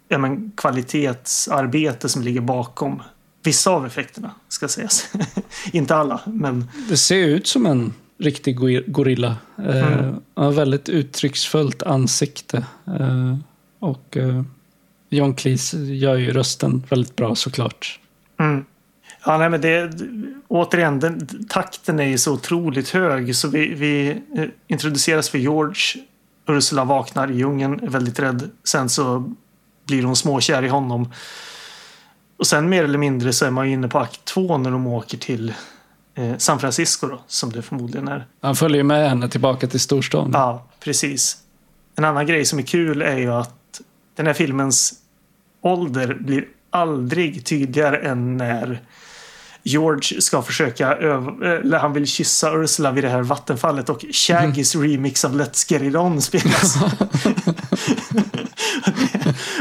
ja, men, kvalitetsarbete som ligger bakom vissa av effekterna, ska sägas. Inte alla, men... Det ser ut som en riktig gorilla. Eh, mm. har väldigt uttrycksfullt ansikte. Eh, och eh, John Cleese gör ju rösten väldigt bra såklart. Mm. Ja, nej, men det, återigen, den, takten är ju så otroligt hög så vi, vi eh, introduceras för George Ursula vaknar i djungeln, är väldigt rädd. Sen så blir hon småkär i honom. Och sen mer eller mindre så är man inne på akt två när de åker till eh, San Francisco då, som det förmodligen är. Han följer med henne tillbaka till storstan. Ja, precis. En annan grej som är kul är ju att den här filmens ålder blir aldrig tydligare än när George ska försöka eller han vill kyssa Ursula vid det här vattenfallet och Shaggys mm. remix av Let's Get It On spelas.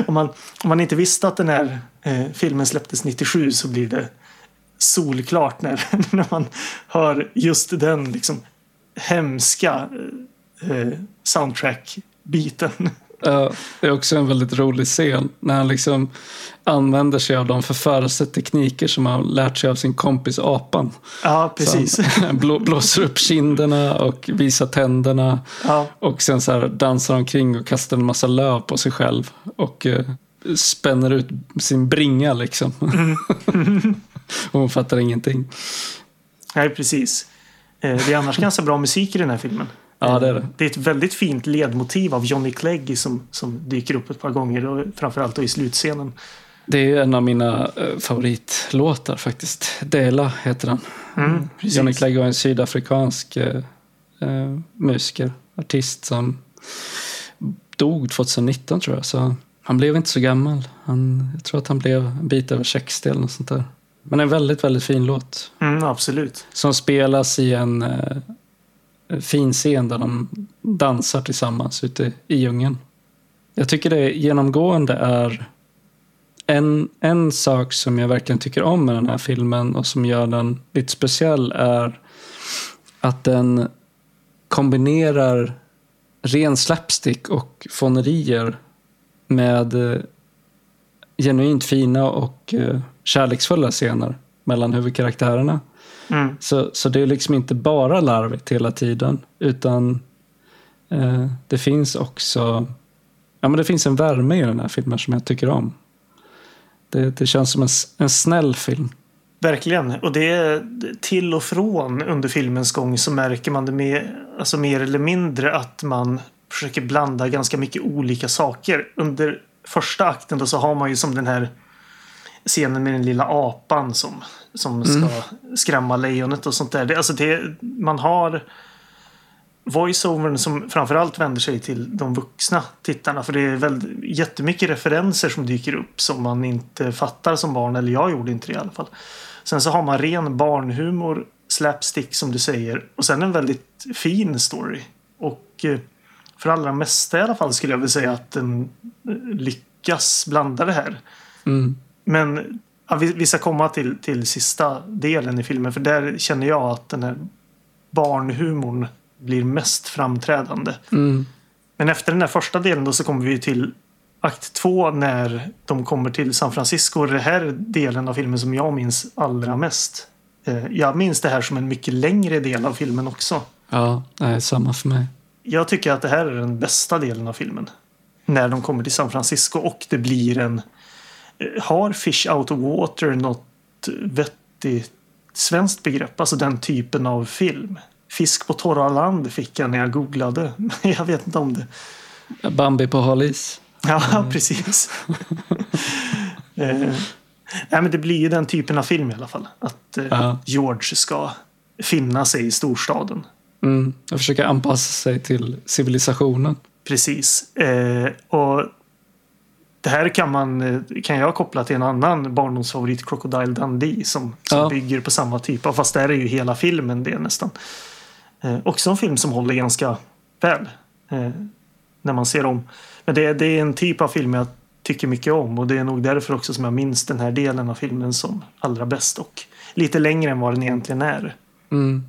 om, man, om man inte visste att den här eh, filmen släpptes 97 så blir det solklart när, när man hör just den liksom hemska eh, soundtrack-biten. Uh, det är också en väldigt rolig scen när han liksom använder sig av de förförelsetekniker som han lärt sig av sin kompis apan. Ja, precis. han blå, blåser upp kinderna och visar tänderna. Ja. Och sen så här dansar omkring och kastar en massa löv på sig själv. Och uh, spänner ut sin bringa liksom. Mm. och hon fattar ingenting. Nej, precis. Eh, det är annars ganska bra musik i den här filmen. Ja, det är det. Det är ett väldigt fint ledmotiv av Johnny Clegg som, som dyker upp ett par gånger och framförallt då i slutscenen. Det är en av mina eh, favoritlåtar faktiskt. Dela heter den. Mm, Johnny Clegg var en sydafrikansk eh, eh, musiker, artist som dog 2019 tror jag. Så han blev inte så gammal. Han, jag tror att han blev en bit över 60 eller något sånt där. Men en väldigt, väldigt fin låt. Mm, absolut. Som spelas i en eh, fin scen där de dansar tillsammans ute i djungeln. Jag tycker det genomgående är en, en sak som jag verkligen tycker om med den här filmen och som gör den lite speciell är att den kombinerar ren slapstick och fånerier med eh, genuint fina och eh, kärleksfulla scener mellan huvudkaraktärerna. Mm. Så, så det är liksom inte bara larvigt hela tiden. Utan eh, det finns också ja, men det finns en värme i den här filmen som jag tycker om. Det, det känns som en, en snäll film. Verkligen. Och det är till och från under filmens gång så märker man det med, alltså mer eller mindre att man försöker blanda ganska mycket olika saker. Under första akten då så har man ju som den här scenen med den lilla apan som, som ska skrämma lejonet och sånt där. Det, alltså det, man har voiceovern som framförallt vänder sig till de vuxna tittarna. För det är väldigt, jättemycket referenser som dyker upp som man inte fattar som barn. Eller jag gjorde inte det i alla fall. Sen så har man ren barnhumor, slapstick som du säger. Och sen en väldigt fin story. Och eh, för allra mesta i alla fall skulle jag vilja säga att den eh, lyckas blanda det här. Mm. Men ja, vi, vi ska komma till, till sista delen i filmen. För där känner jag att den här barnhumorn blir mest framträdande. Mm. Men efter den här första delen då så kommer vi till akt två när de kommer till San Francisco. Det här är delen av filmen som jag minns allra mest. Eh, Jag minns det här som en mycket längre del av filmen också. Ja, nej, samma för mig. Jag tycker att det här är den bästa delen av filmen. När de kommer till San Francisco och det blir en... Har Fish Out of Water något vettigt svenskt begrepp? Alltså den typen av film. Fisk på torra land fick jag när jag googlade. Jag vet inte om det. Bambi på hal is. Ja, precis. eh, nej, men det blir ju den typen av film i alla fall. Att eh, Ja. George ska finna sig i storstaden. Mm. Jag försöker anpassa sig till civilisationen. Precis. Eh, och det här kan, man, eh, kan jag koppla till en annan barndomsfavorit, Crocodile Dundee, som, som Ja. bygger på samma typ av, fast där är ju hela filmen det nästan. Eh, också en film som håller ganska väl eh, när man ser om. Men det, det är en typ av film jag tycker mycket om och det är nog därför också som jag minns den här delen av filmen som allra bäst och lite längre än vad den egentligen är. Mm.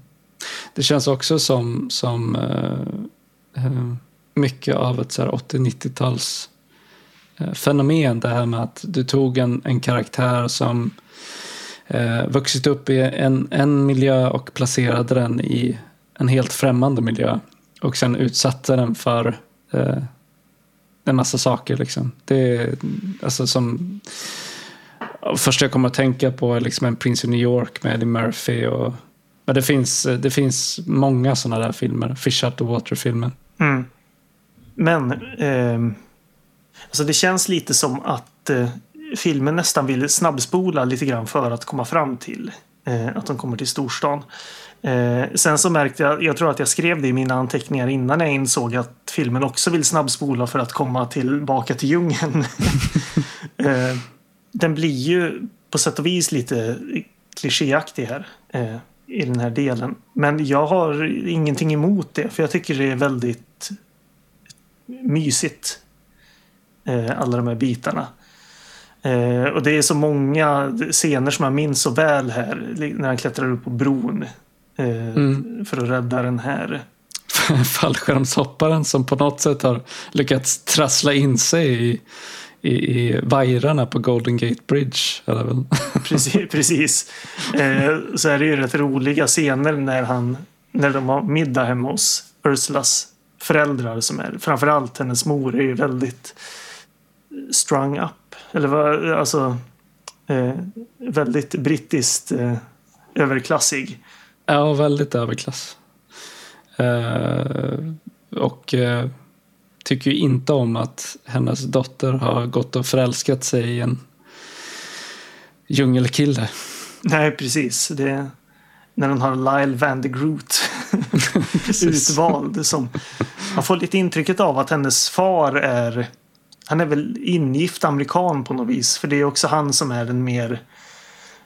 Det känns också som, som eh, mycket av ett så här 80-90-tals eh, Eh, fenomen. Det här med att du tog en, en karaktär som eh, vuxit upp i en, en miljö och placerade den i en helt främmande miljö. Och sen utsatte den för eh, en massa saker. Liksom. Det är alltså som... första jag kommer att tänka på är liksom en Prince of New York med Eddie Murphy. Och, men det finns, det finns många sådana där filmer. Fish Out of Water-filmen. Mm. Men eh, alltså det känns lite som att eh, filmen nästan vill snabbspola lite grann för att komma fram till eh, att de kommer till storstan. Eh, sen så märkte jag, jag tror att jag skrev det i mina anteckningar innan jag insåg att filmen också vill snabbspola för att komma tillbaka till djungeln. eh, den blir ju på sätt och vis lite klichéaktig här. Eh, i den här delen. Men jag har ingenting emot det för jag tycker det är väldigt mysigt. Eh, alla de här bitarna. Eh, och det är så många scener som jag minns så väl här. När han klättrar upp på bron. Eh, Mm. För att rädda den här. Fallskärmshopparen som på något sätt har lyckats trassla in sig i, i, i vajrarna på Golden Gate Bridge. Eller väl? Precis. precis. Eh, så är det ju rätt roliga scener när, han, när de har middag hemma hos Ursulas föräldrar. Som är, framförallt hennes mor är ju väldigt strung up. Eller vad, alltså eh, väldigt brittiskt eh, överklassig. Ja, väldigt överklass. Eh, och eh, tycker ju inte om att hennes dotter har gått och förälskat sig i en djungelkille. Nej, precis. Det, när hon har Lyle Van de Groot utvald. Som, man får lite intrycket av att hennes far är han är väl ingift amerikan på något vis. För det är också han som är den mer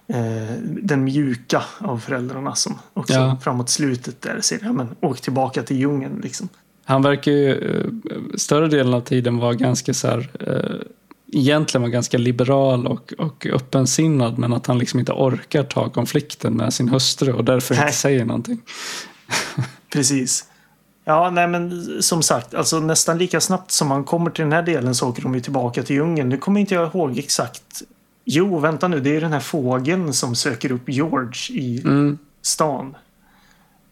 eh, den mjuka av föräldrarna som också Ja. framåt slutet där säger ja, men åk tillbaka till djungeln liksom. Han verkar ju eh, större delen av tiden vara ganska så här, eh, egentligen vara ganska liberal och, och öppensinnad men att han liksom inte orkar ta konflikten med sin hustru och därför Nej. inte säger någonting. Precis. Ja, nej men som sagt, alltså nästan lika snabbt som man kommer till den här delen så åker de ju tillbaka till djungeln. Nu kommer inte jag ihåg exakt. Jo, vänta nu, det är den här fågeln som söker upp George i Mm. stan.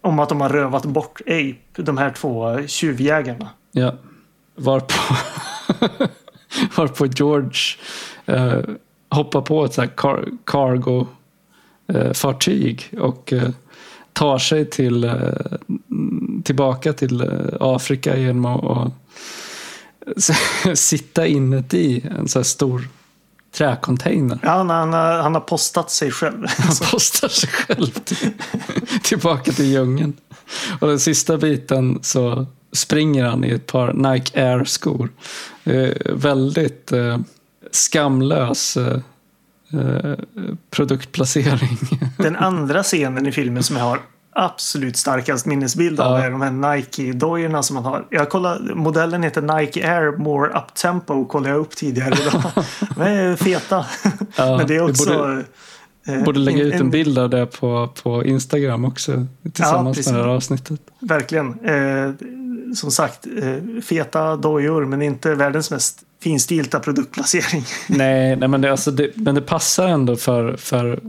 Om att de har rövat bort Ape, de här två tjuvjägarna. Ja. Varpå, varpå George eh, hoppar på ett så här car, cargo eh, och eh, tar sig till, eh, tillbaka till eh, Afrika genom att att sitta inuti en så här stor träcontainer. Ja, han, han, har, han har postat sig själv. Han postar sig själv till, tillbaka till djungeln. Och den sista biten så springer han i ett par Nike Air-skor. Eh, väldigt eh, skamlös eh, eh, produktplacering. Den andra scenen i filmen som jag har absolut starkast minnesbild av Ja. är de här Nike-dojorna som man har. Jag kollar, modellen heter Nike Air More Up Tempo kollade jag upp tidigare idag. De är feta. Ja, Men det är också... borde- eh, Borde lägga ut en en- bild av det på, på Instagram också. Tillsammans precis. med det här avsnittet. Verkligen. Eh, som sagt, eh, feta dojor men inte världens mest finstilta produktplacering. Nej, nej men, det, alltså det, men det passar ändå för, för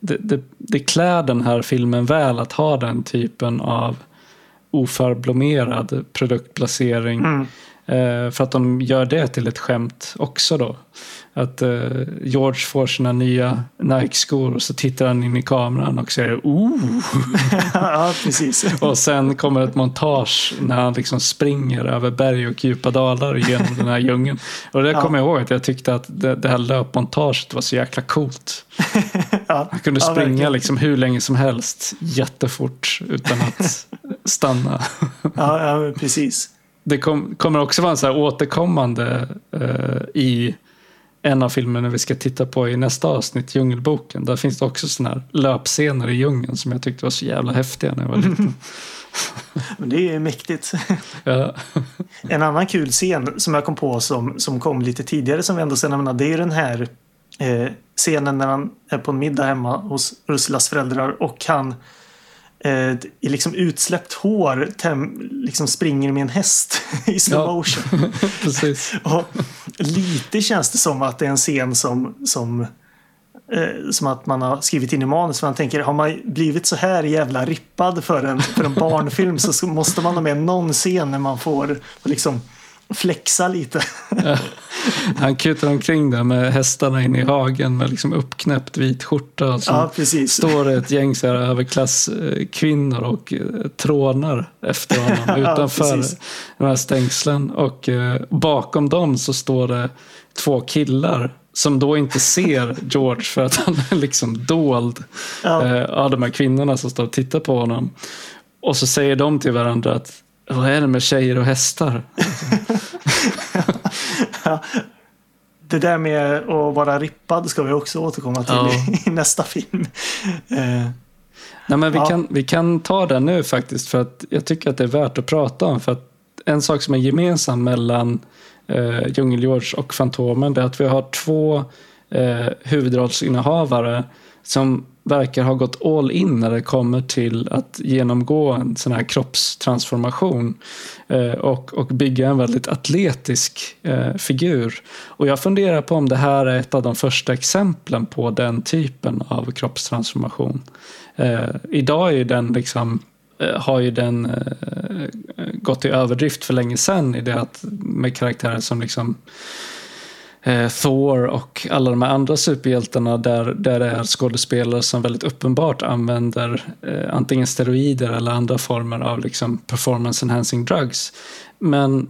det, det, det klär den här filmen väl att ha den typen av oförblommerad produktplacering. Mm. Eh, för att de gör det till ett skämt också då. Att eh, George får sina nya Nike-skor och så tittar han in i kameran och säger oh. ja, precis. Och sen kommer ett montage när han liksom springer över berg och djupa dalar genom den här djungeln. Och det Ja. kommer jag ihåg att jag tyckte att det, det här löpmontaget var så jäkla coolt. Ja, Han kunde springa liksom hur länge som helst jättefort utan att stanna. Ja, ja, precis. Det kom, kommer också vara en så här återkommande eh, i en av filmerna vi ska titta på i nästa avsnitt, Djungelboken. Där finns det också sådana här löpscener i djungeln som jag tyckte var så jävla häftiga när jag var liten. Men det är mäktigt. Ja. En annan kul scen som jag kom på som, som kom lite tidigare som vi ändå ska nämna. Det är den här eh, scenen när han är på en middag hemma hos Ruslas föräldrar och han eh, i liksom utsläppt hår tem, liksom springer med en häst i slow motion. Och lite känns det som att det är en scen som, som, eh, som att man har skrivit in i manus. Man tänker, har man blivit så här jävla rippad för en, för en barnfilm så så måste man ha med någon scen när man får liksom flexa lite. Han kutar omkring där med hästarna inne i hagen med liksom uppknäppt vit skjorta. Ja, står det ett gäng så här överklasskvinnor och eh, trånar efter honom Ja, utanför precis. de här stängslen. Och eh, bakom dem så står det två killar som då inte ser George för att han är liksom dold Ja. eh, av de här kvinnorna som står och tittar på honom. Och så säger de till varandra att vad är det med tjejer och hästar? Det där med att vara rippad ska vi också återkomma till Ja. i, nästa film. Eh, Nej, men vi, Ja. kan, vi kan ta det nu faktiskt för att jag tycker att det är värt att prata om. För att en sak som är gemensam mellan eh, Djungel-George och Fantomen är att vi har två eh, huvudrollsinnehavare som verkar ha gått all in när det kommer till att genomgå en sån här kroppstransformation eh, och, och bygga en väldigt atletisk eh, figur. Och jag funderar på om det här är ett av de första exemplen på den typen av kroppstransformation. Eh, idag är ju den liksom eh, har ju den eh, gått i överdrift för länge sedan i det att med karaktärer som liksom eh, Thor och alla de här andra superhjältarna där, där det är skådespelare som väldigt uppenbart använder eh, antingen steroider eller andra former av liksom performance enhancing drugs. Men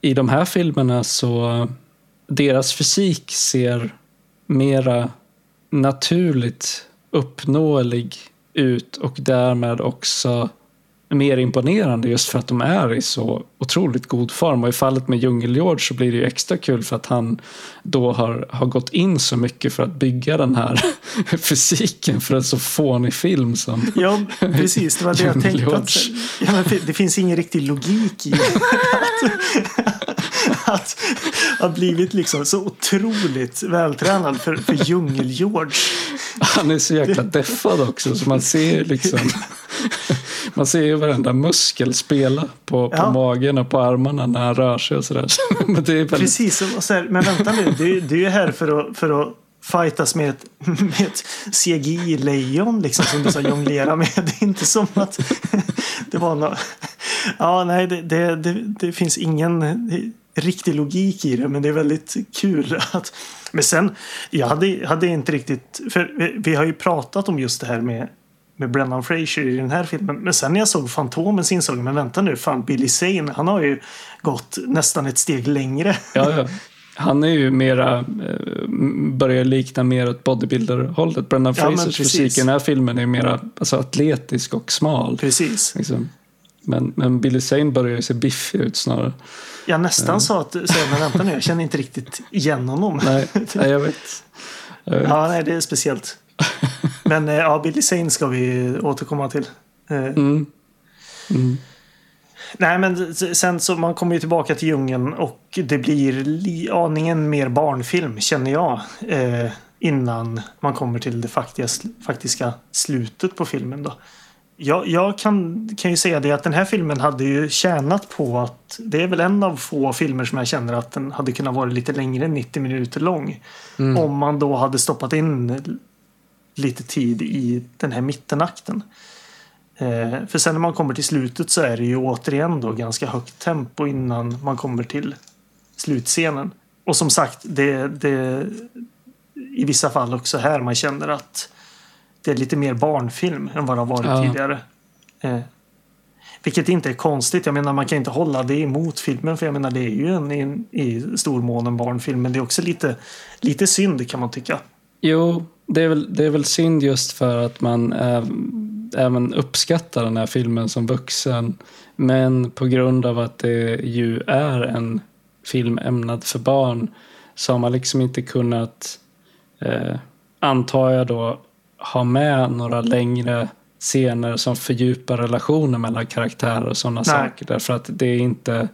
i de här filmerna så deras fysik ser mera naturligt uppnåelig ut och därmed också mer imponerande just för att de är i så otroligt god form. Och i fallet med Djungel-George så blir det ju extra kul för att han då har, har gått in så mycket för att bygga den här fysiken för en så fånig film som Ja, precis. Det var det jag tänkte. Att, ja, det finns ingen riktig logik i att, att ha blivit liksom så otroligt vältränad för, för Djungel-George. Han är så jäkla deffad också så man ser liksom Man ser ju varenda muskel spela på, på Ja. magen och på armarna när han rör sig och sådär. Men det är väldigt, Precis, och så här, men vänta nu. Du, du är här för att, för att fightas med ett, med ett CGI-lejon liksom, som du ska jonglera med. Det är inte som att det var något... Ja, nej, det, det, det, det finns ingen riktig logik i det, men det är väldigt kul att... Men sen, jag hade, hade inte riktigt... För vi, vi har ju pratat om just det här med med Brennan Fraser i den här filmen. Men sen när jag såg Fantomen så insåg jag, men vänta nu, fan Billy Zane, han har ju gått nästan ett steg längre. ja, ja. Han är ju mera, eh, börjar likna mer åt bodybuilder-hållet. Brendan Ja, Frasers precis. fysik i den här filmen är mera alltså, atletisk och smal. Precis. Liksom. Men, men Billy Zane börjar ju se biffig ut snarare. Jag nästan sa att, så, men vänta nu, jag känner inte riktigt igen honom. Nej, nej jag vet. Jag vet. Ja, nej, det är speciellt. Men eh, ja, Billy Zane ska vi återkomma till. Eh, Mm. Mm. Nej, men sen så man kommer ju tillbaka till djungeln och det blir li, aningen mer barnfilm känner jag. Eh, innan man kommer till det faktiska, faktiska slutet på filmen då. Jag, jag kan, kan ju säga det att den här filmen hade ju tjänat på att det är väl en av få filmer som jag känner att den hade kunnat vara lite längre än 90 minuter lång. Om man då hade stoppat in lite tid i den här mittenakten. Eh, för sen när man kommer till slutet så är det ju återigen då ganska högt tempo innan man kommer till slutscenen. Och som sagt, det, det i vissa fall också här man känner att det är lite mer barnfilm än vad det har varit Ja. tidigare. Eh, vilket inte är konstigt. Jag menar man kan inte hålla det emot filmen för jag menar det är ju en, en i stor mån en barnfilm men det är också lite, lite synd kan man tycka. Jo, det är, väl, det är väl synd just för att man äh, även uppskattar den här filmen som vuxen. Men på grund av att det ju är en film ämnad för barn så har man liksom inte kunnat, eh, antar jag då, ha med några längre scener som fördjupar relationer mellan karaktärer och sådana saker. Därför att det är inte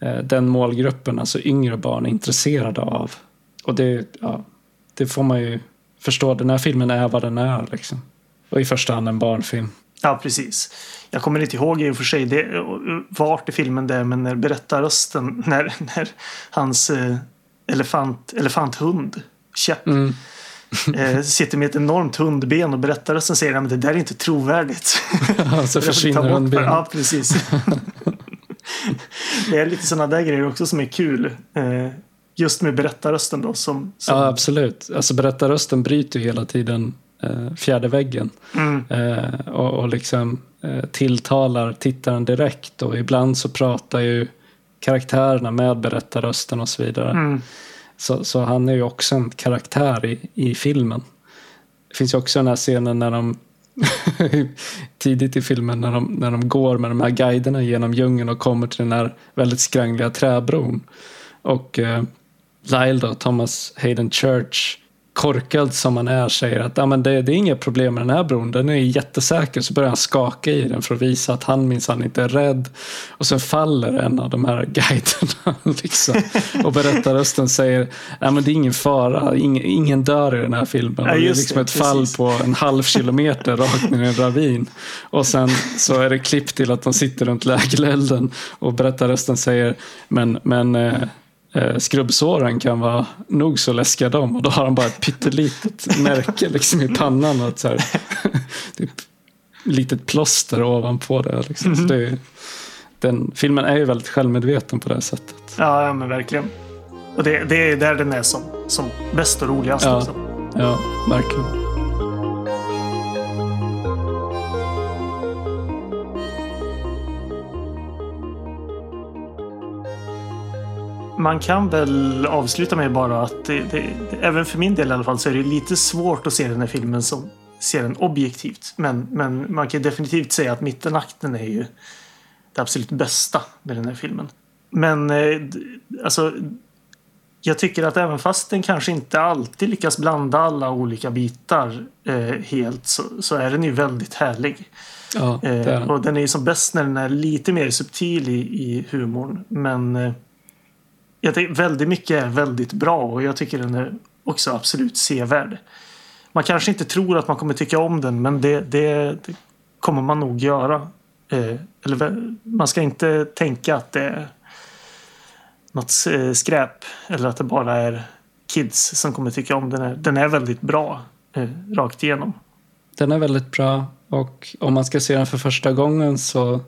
eh, den målgruppen, alltså yngre barn, är intresserade av. Och det, ja, det får man ju förstå. Den här filmen är vad den är. Liksom. Och i första hand en barnfilm. Ja, precis. Jag kommer inte ihåg i och för sig det, vart i filmen det är, men när berättarrösten, när, när hans eh, elefant, elefanthund, Käpp, Mm. eh, sitter med ett enormt hundben och berättarrösten säger att det där är inte trovärdigt. så försvinner bort hundbenen. Ja, precis. det är lite sådana där grejer också som är kul. Eh, just med berättarrösten då. Som, som, Ja, absolut. Alltså berättarrösten bryter ju hela tiden eh, fjärde väggen. mm, Eh, och, och liksom eh, tilltalar tittaren direkt. Och ibland så pratar ju karaktärerna med berättarrösten och så vidare. mm, så, så han är ju också en karaktär i, i filmen. Det finns ju också den här scenen när de tidigt i filmen när de, när de går med de här guiderna genom djungeln och kommer till den här väldigt skrangliga träbron. Och eh, Lyle då, Thomas Hayden Church, korkad som han är, säger att ah, men det, det är inga problem med den här bron, den är jättesäker. Så börjar han skaka i den för att visa att han minsann inte är rädd. Och sen faller en av de här guiderna. Liksom. Och berättarrösten säger men det är ingen fara, ingen, ingen dör i den här filmen. Ja, det är liksom det, ett fall precis. på en halv kilometer rakt ner i en ravin. Och sen så är det klipp till att de sitter runt lägerelden och berättarrösten säger Men, men eh, eh, skrubbsåren kan vara nog så läskiga de. Och då har han bara ett pyttelitet märke liksom i pannan. Och ett så här, typ, litet plåster ovanpå det. Liksom. Så det är, den, filmen är ju väldigt självmedveten på det sättet. ja, ja, men verkligen. Och det, det är där den är som, som bäst och roligast Ja. också. Ja, verkligen. Man kan väl avsluta med bara att det, det, även för min del i alla fall så är det lite svårt att se den här filmen som ser den objektivt. Men, men man kan definitivt säga att mittenakten är ju det absolut bästa med den här filmen. Men eh, alltså jag tycker att även fast den kanske inte alltid lyckas blanda alla olika bitar eh, helt så, så är den ju väldigt härlig. Ja, Eh, och den är ju som bäst när den är lite mer subtil i, i humorn. Men eh, jag tycker väldigt mycket är väldigt bra och jag tycker den är också absolut sevärd. Man kanske inte tror att man kommer tycka om den men det, det, det kommer man nog göra. Eh, eller man ska inte tänka att det är något eh, skräp eller att det bara är kids som kommer tycka om den. Här. Den är väldigt bra eh, rakt igenom. Den är väldigt bra och om man ska se den för första gången så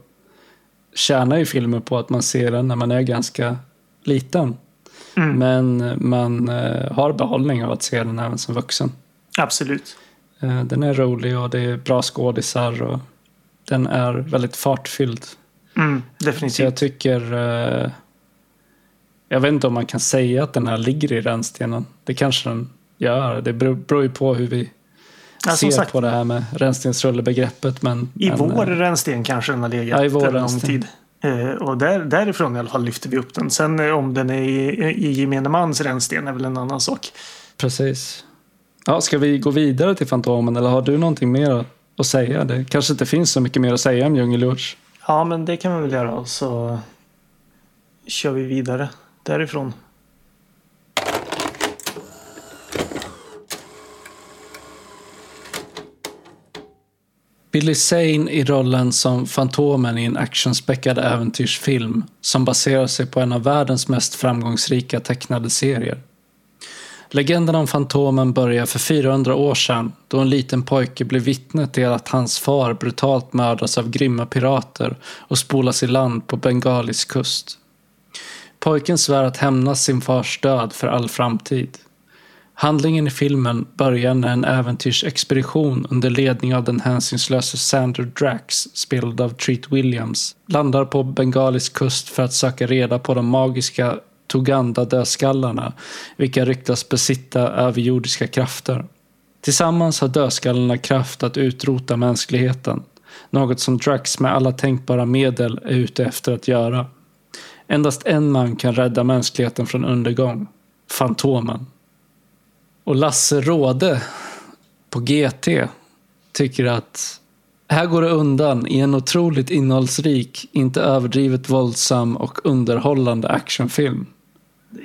tjänar ju filmen på att man ser den när man är ganska liten. Mm. Men man eh, har behållning av att se den även som vuxen. Absolut. Eh, den är rolig och det är bra skådisar och den är väldigt fartfylld. Mm, Så jag definitivt. tycker... Eh, Jag vet inte om man kan säga att den här ligger i rännstenen. Det kanske den gör. Det beror, ju på hur vi Ja, ser sagt, på det här med rännstensrullebegreppet. Men, I men, vår rännsten kanske den har legat Ja, i vår en lång tid. Eh, och där, därifrån i alla fall lyfter vi upp den. Sen eh, om den är i, i gemene mans rännsten är väl en annan sak. Precis. Ja, ska vi gå vidare till Fantomen eller har du någonting mer att- säga? Det kanske inte finns så mycket mer att säga om Djungelgeorge. Ja, men det kan vi väl göra. Och så kör vi vidare därifrån. Billy Zane i rollen som Fantomen i en actionspäckad äventyrsfilm som baserar sig på en av världens mest framgångsrika tecknade serier. Legenden om Fantomen börjar för 400 år sedan då en liten pojke blev vittne till att hans far brutalt mördas av grymma pirater och spolas i land på Bengalisk kust. Pojken svär att hämnas sin fars död för all framtid. Handlingen i filmen börjar när en äventyrsexpedition under ledning av den hänsynslöse Sandra Drax, spelad av Treat Williams, landar på Bengalisk kust för att söka reda på de magiska Tuganda-dödskallarna, vilka ryktas besitta överjordiska krafter. Tillsammans har dödskallarna kraft att utrota mänskligheten, något som Drax med alla tänkbara medel är ute efter att göra. Endast en man kan rädda mänskligheten från undergång, Fantomen. Och Lasse Råde på GT tycker att här går det undan i en otroligt innehållsrik, inte överdrivet våldsam och underhållande actionfilm.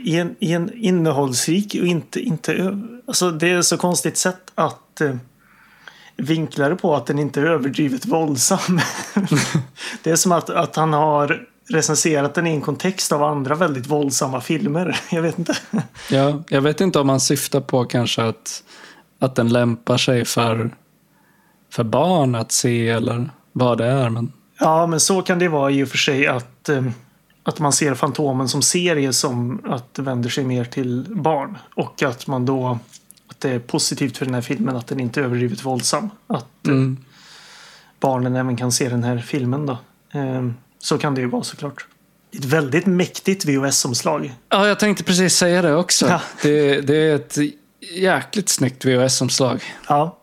I en, i en innehållsrik och inte, inte alltså det är så konstigt sätt att eh, vinkla det på att den inte är överdrivet våldsam. det är som att, att han har recenserat den i en kontext av andra väldigt våldsamma filmer. Jag vet inte. Ja, jag vet inte om man syftar på kanske att, att den lämpar sig för, för barn att se eller vad det är. Men Ja, men så kan det vara i och för sig att, eh, att man ser Fantomen som serie som att det vänder sig mer till barn. Och att man då att det är positivt för den här filmen att den inte är överdrivet våldsam. Att eh, mm, barnen även kan se den här filmen då. Så kan det ju vara såklart. Ett väldigt mäktigt VHS-omslag. Ja, jag tänkte precis säga det också. Ja. Det, det är ett jäkligt snyggt VHS-omslag. Ja.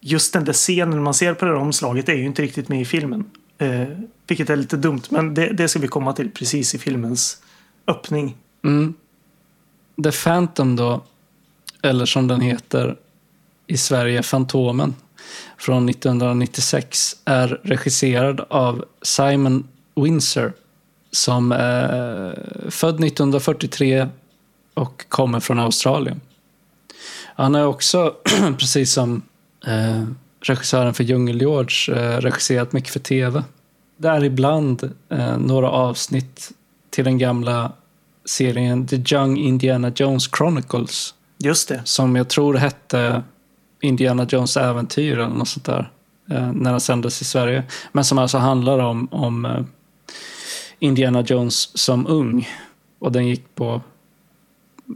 Just den där scenen man ser på det här omslaget är ju inte riktigt med i filmen. Eh, vilket är lite dumt, men det, det ska vi komma till precis i filmens öppning. Mm. The Phantom då, eller som den heter i Sverige, Fantomen, från 1996 är regisserad av Simon Windsor som är född 1943 och kommer från Australien. Han är också, precis som eh, regissören för Djungel-George, eh, regisserat mycket för tv. Däribland eh, några avsnitt till den gamla serien The Young Indiana Jones Chronicles Just det. som jag tror hette Indiana Jones äventyr eller något sånt där eh, när den sändes i Sverige. Men som alltså handlar om, om eh, Indiana Jones som ung. Och den gick på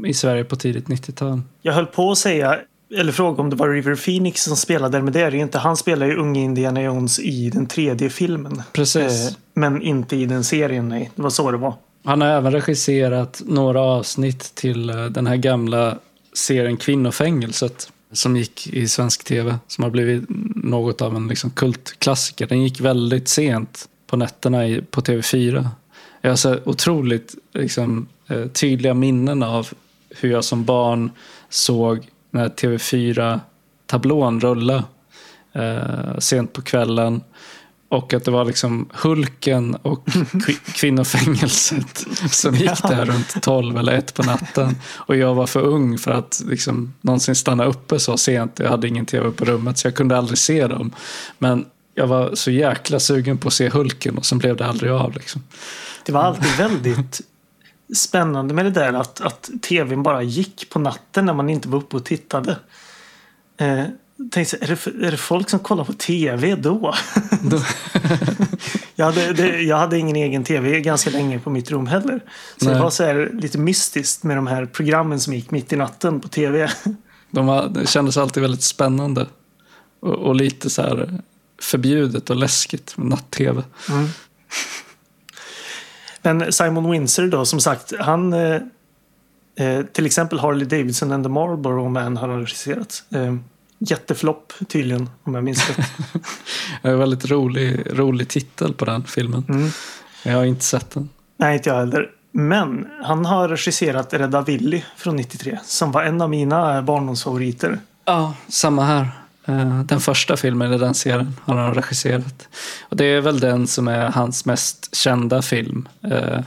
i Sverige på tidigt 90-tal. Jag höll på att säga, eller fråga om det var River Phoenix som spelade, men det är det ju inte. Han spelar ju unge Indiana Jones i den tredje filmen. Precis. Eh, men inte i den serien, nej. Det var så det var. Han har även regisserat några avsnitt till eh, den här gamla serien Kvinnofängelset som gick i svensk tv. Som har blivit något av en liksom kultklassiker. Den gick väldigt sent på nätterna i, på TV4. Jag har så otroligt liksom, eh, tydliga minnen av hur jag som barn såg när TV4-tablån rulla eh, sent på kvällen. Och att det var liksom Hulken och kvi- kvinnofängelset som gick där runt 12 eller 1 på natten. Och jag var för ung för att liksom någonsin stanna uppe så sent. Jag hade ingen tv på rummet så jag kunde aldrig se dem. Men jag var så jäkla sugen på att se Hulken och sen blev det aldrig av. Liksom. Det var alltid väldigt spännande med det där att, att tvn bara gick på natten när man inte var uppe och tittade. Eh, tänkte, är, det, är det folk som kollar på tv då? jag, hade, det, jag hade ingen egen tv ganska länge på mitt rum heller. Så Nej. det var så här lite mystiskt med de här programmen som gick mitt i natten på tv. De var, det kändes alltid väldigt spännande. Och, och lite så här förbjudet och läskigt med natt-tv. Men Simon Windsor då, som sagt, han... Eh, eh, till exempel Harley Davidson and the Marlboro Man har han regisserat. Eh, jätteflopp tydligen, om jag minns rätt. Det är en väldigt rolig, rolig titel på den filmen. Mm. Jag har inte sett den. Nej, inte jag heller. Men han har regisserat Rädda Willy från 93 som var en av mina barndomsfavoriter. Ja, samma här. Eh, Den första filmen i den serien har han regisserat. Och det är väl den som är hans mest kända film. eh,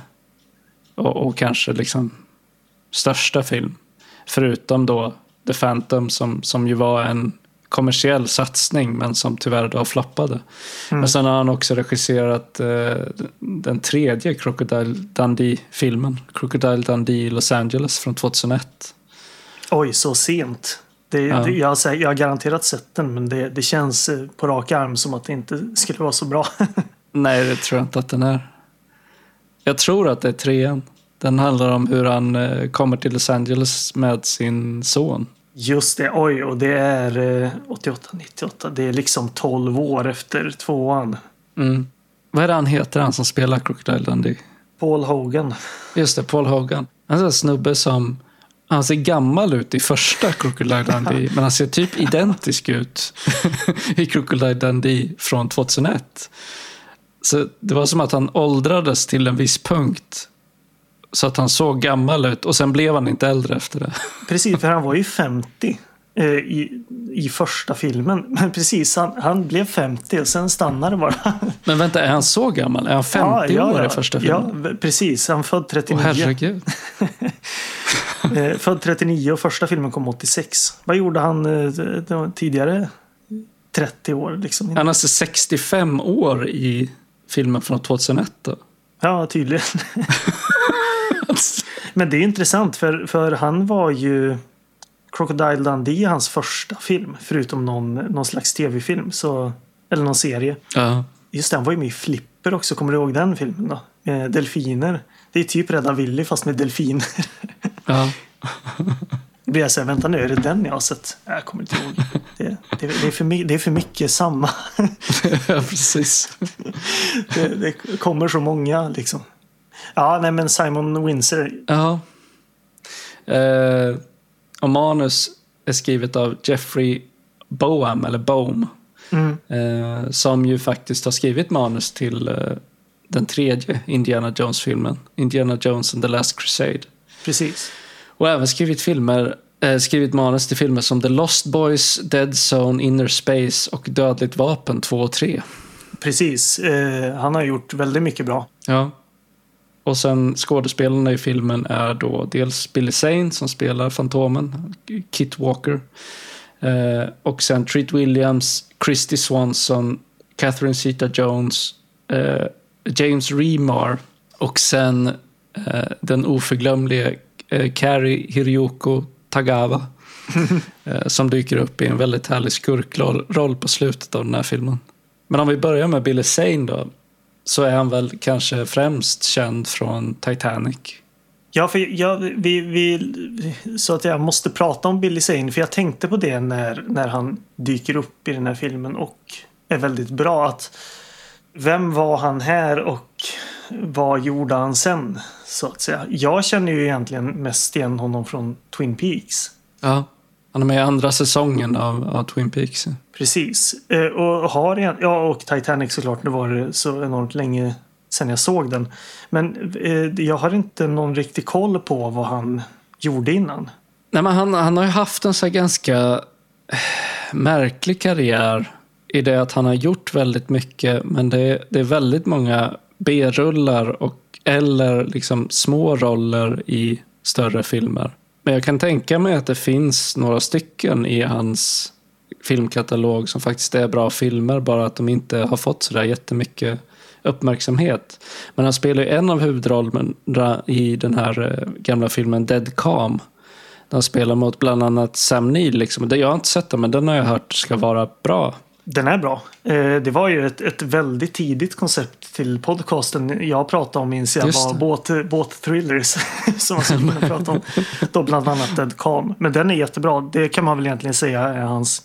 Och, och kanske liksom största film. Förutom då The Phantom som, som ju var en kommersiell satsning men som tyvärr då floppade. Men sen har han också regisserat eh, den tredje Crocodile Dundee-filmen. Crocodile Dundee i Los Angeles från 2001. Oj, så sent. Det, Ja. det, jag, har, sä- jag har garanterat sett den, men det, det känns eh, på rak arm som att det inte skulle vara så bra. Nej, det tror jag inte att den är. Jag tror att det är trean. Den handlar om hur han eh, kommer till Los Angeles med sin son. Just det, oj, och det är eh, 88, 98. Det är liksom 12 år efter tvåan. Mm. Vad är det han heter, han som spelar Crocodile Dundee? Paul Hogan. Just det, Paul Hogan. En snubbe som... Han ser gammal ut i första Crocodile Dundee, men han ser typ identisk ut i Crocodile Dundee från 2001. Så det var som att han åldrades till en viss punkt. Så att han såg gammal ut och sen blev han inte äldre efter det. Precis, för han var ju 50 eh, i, i första filmen. Men precis, han, han blev 50 och sen stannade det bara. Men vänta, är han så gammal? Är han 50 år i första filmen? Ja, precis. Han född Åh 39. herregud. Eh, född 39 och första filmen kom 86. Vad gjorde han eh, tidigare? 30 år liksom. Han är alltså 65 år i filmen från 2001 då. Ja, tydligen. Men det är intressant för, för han var ju Crocodile Dundee är hans första film. Förutom någon, någon slags tv-film. Så, eller någon serie. Ja. Just det, han var ju med i Flipper också. Kommer du ihåg den filmen då? Eh, delfiner. Det är typ Rädda Willy fast med delfiner. ja. Då blir jag så här, vänta nu, är det den jag har sett? Jag kommer inte ihåg. Det, det, det, är, för, my- det är för mycket samma. ja, precis. Det, det kommer så många liksom. Ja, nej men Simon Windsor. Ja. Eh, och manus är skrivet av Jeffrey Boam, eller Bohm. Mm, Eh, som ju faktiskt har skrivit manus till eh, den tredje Indiana Jones-filmen. Indiana Jones and the Last Crusade. precis. Och även skrivit filmer eh, skrivit manus till filmer som The Lost Boys, Dead Zone, Inner Space och Dödligt vapen 2 och 3. Precis. Eh, han har gjort väldigt mycket bra. Ja. Och sen skådespelarna i filmen är då dels Billy Zane som spelar Fantomen, Kit Walker. Eh, och sen Treat Williams, Christy Swanson, Catherine Zeta-Jones, eh, James Remar och sen eh, den oförglömlige eh, Kari Hiryoko Tagawa. eh, som dyker upp i en väldigt härlig skurkroll roll på slutet av den här filmen. Men om vi börjar med Billy Zane då så är han väl kanske främst känd från Titanic. Ja, för jag, vi, vi, så att jag måste prata om Billy Zane. För jag tänkte på det när, när han dyker upp i den här filmen och är väldigt bra. att Vem var han här och vad gjorde han sen? Så att säga. Jag känner ju egentligen mest igen honom från Twin Peaks. Ja. Han är med i andra säsongen av, av Twin Peaks. Precis. Eh, Och har en, ja, och Titanic såklart. Det var det så enormt länge sedan jag såg den. Men eh, jag har inte någon riktig koll på vad han gjorde innan. Nej, men han, han har ju haft en så ganska eh, märklig karriär i det att han har gjort väldigt mycket men det är, det är väldigt många B-rullar och eller liksom små roller i större filmer. Men jag kan tänka mig att det finns några stycken i hans filmkatalog som faktiskt är bra filmer bara att de inte har fått sådär jättemycket uppmärksamhet. Men han spelar ju en av huvudrollerna i den här eh, gamla filmen Dead Calm. Den spelar mot bland annat Sam Neill. Liksom. Det- Jag har inte sett den, men den har jag hört ska vara bra. Den är bra. Eh, Det var ju ett, ett väldigt tidigt koncept till podcasten. Jag pratade om minns jag var båt, båtthrillers. som man skulle kunna prata om. Då bland annat Dead Calm. Men den är jättebra. Det kan man väl egentligen säga är hans...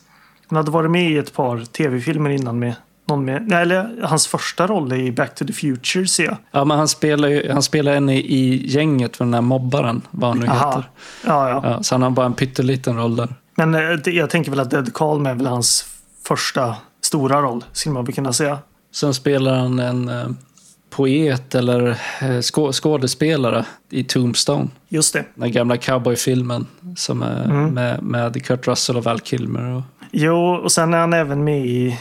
Han hade varit med i ett par tv-filmer innan med någon mer. Nej, eller hans första roll är i Back to the Future ser jag. Ja, men han spelar ju han spelar en i, i gänget för den här mobbaren, vad han nu Aha. heter. Ja, ja. Ja, så han har bara en pytteliten roll där. Men eh, det- jag tänker väl att Dead Calm är väl hans första stora roll, skulle man kunna säga. Sen spelar han en eh, poet eller eh, skå, skådespelare i Tombstone. Just det. Den gamla cowboyfilmen som är Mm. med, med Kurt Russell och Val Kilmer. Och, Jo, och sen är han även med i...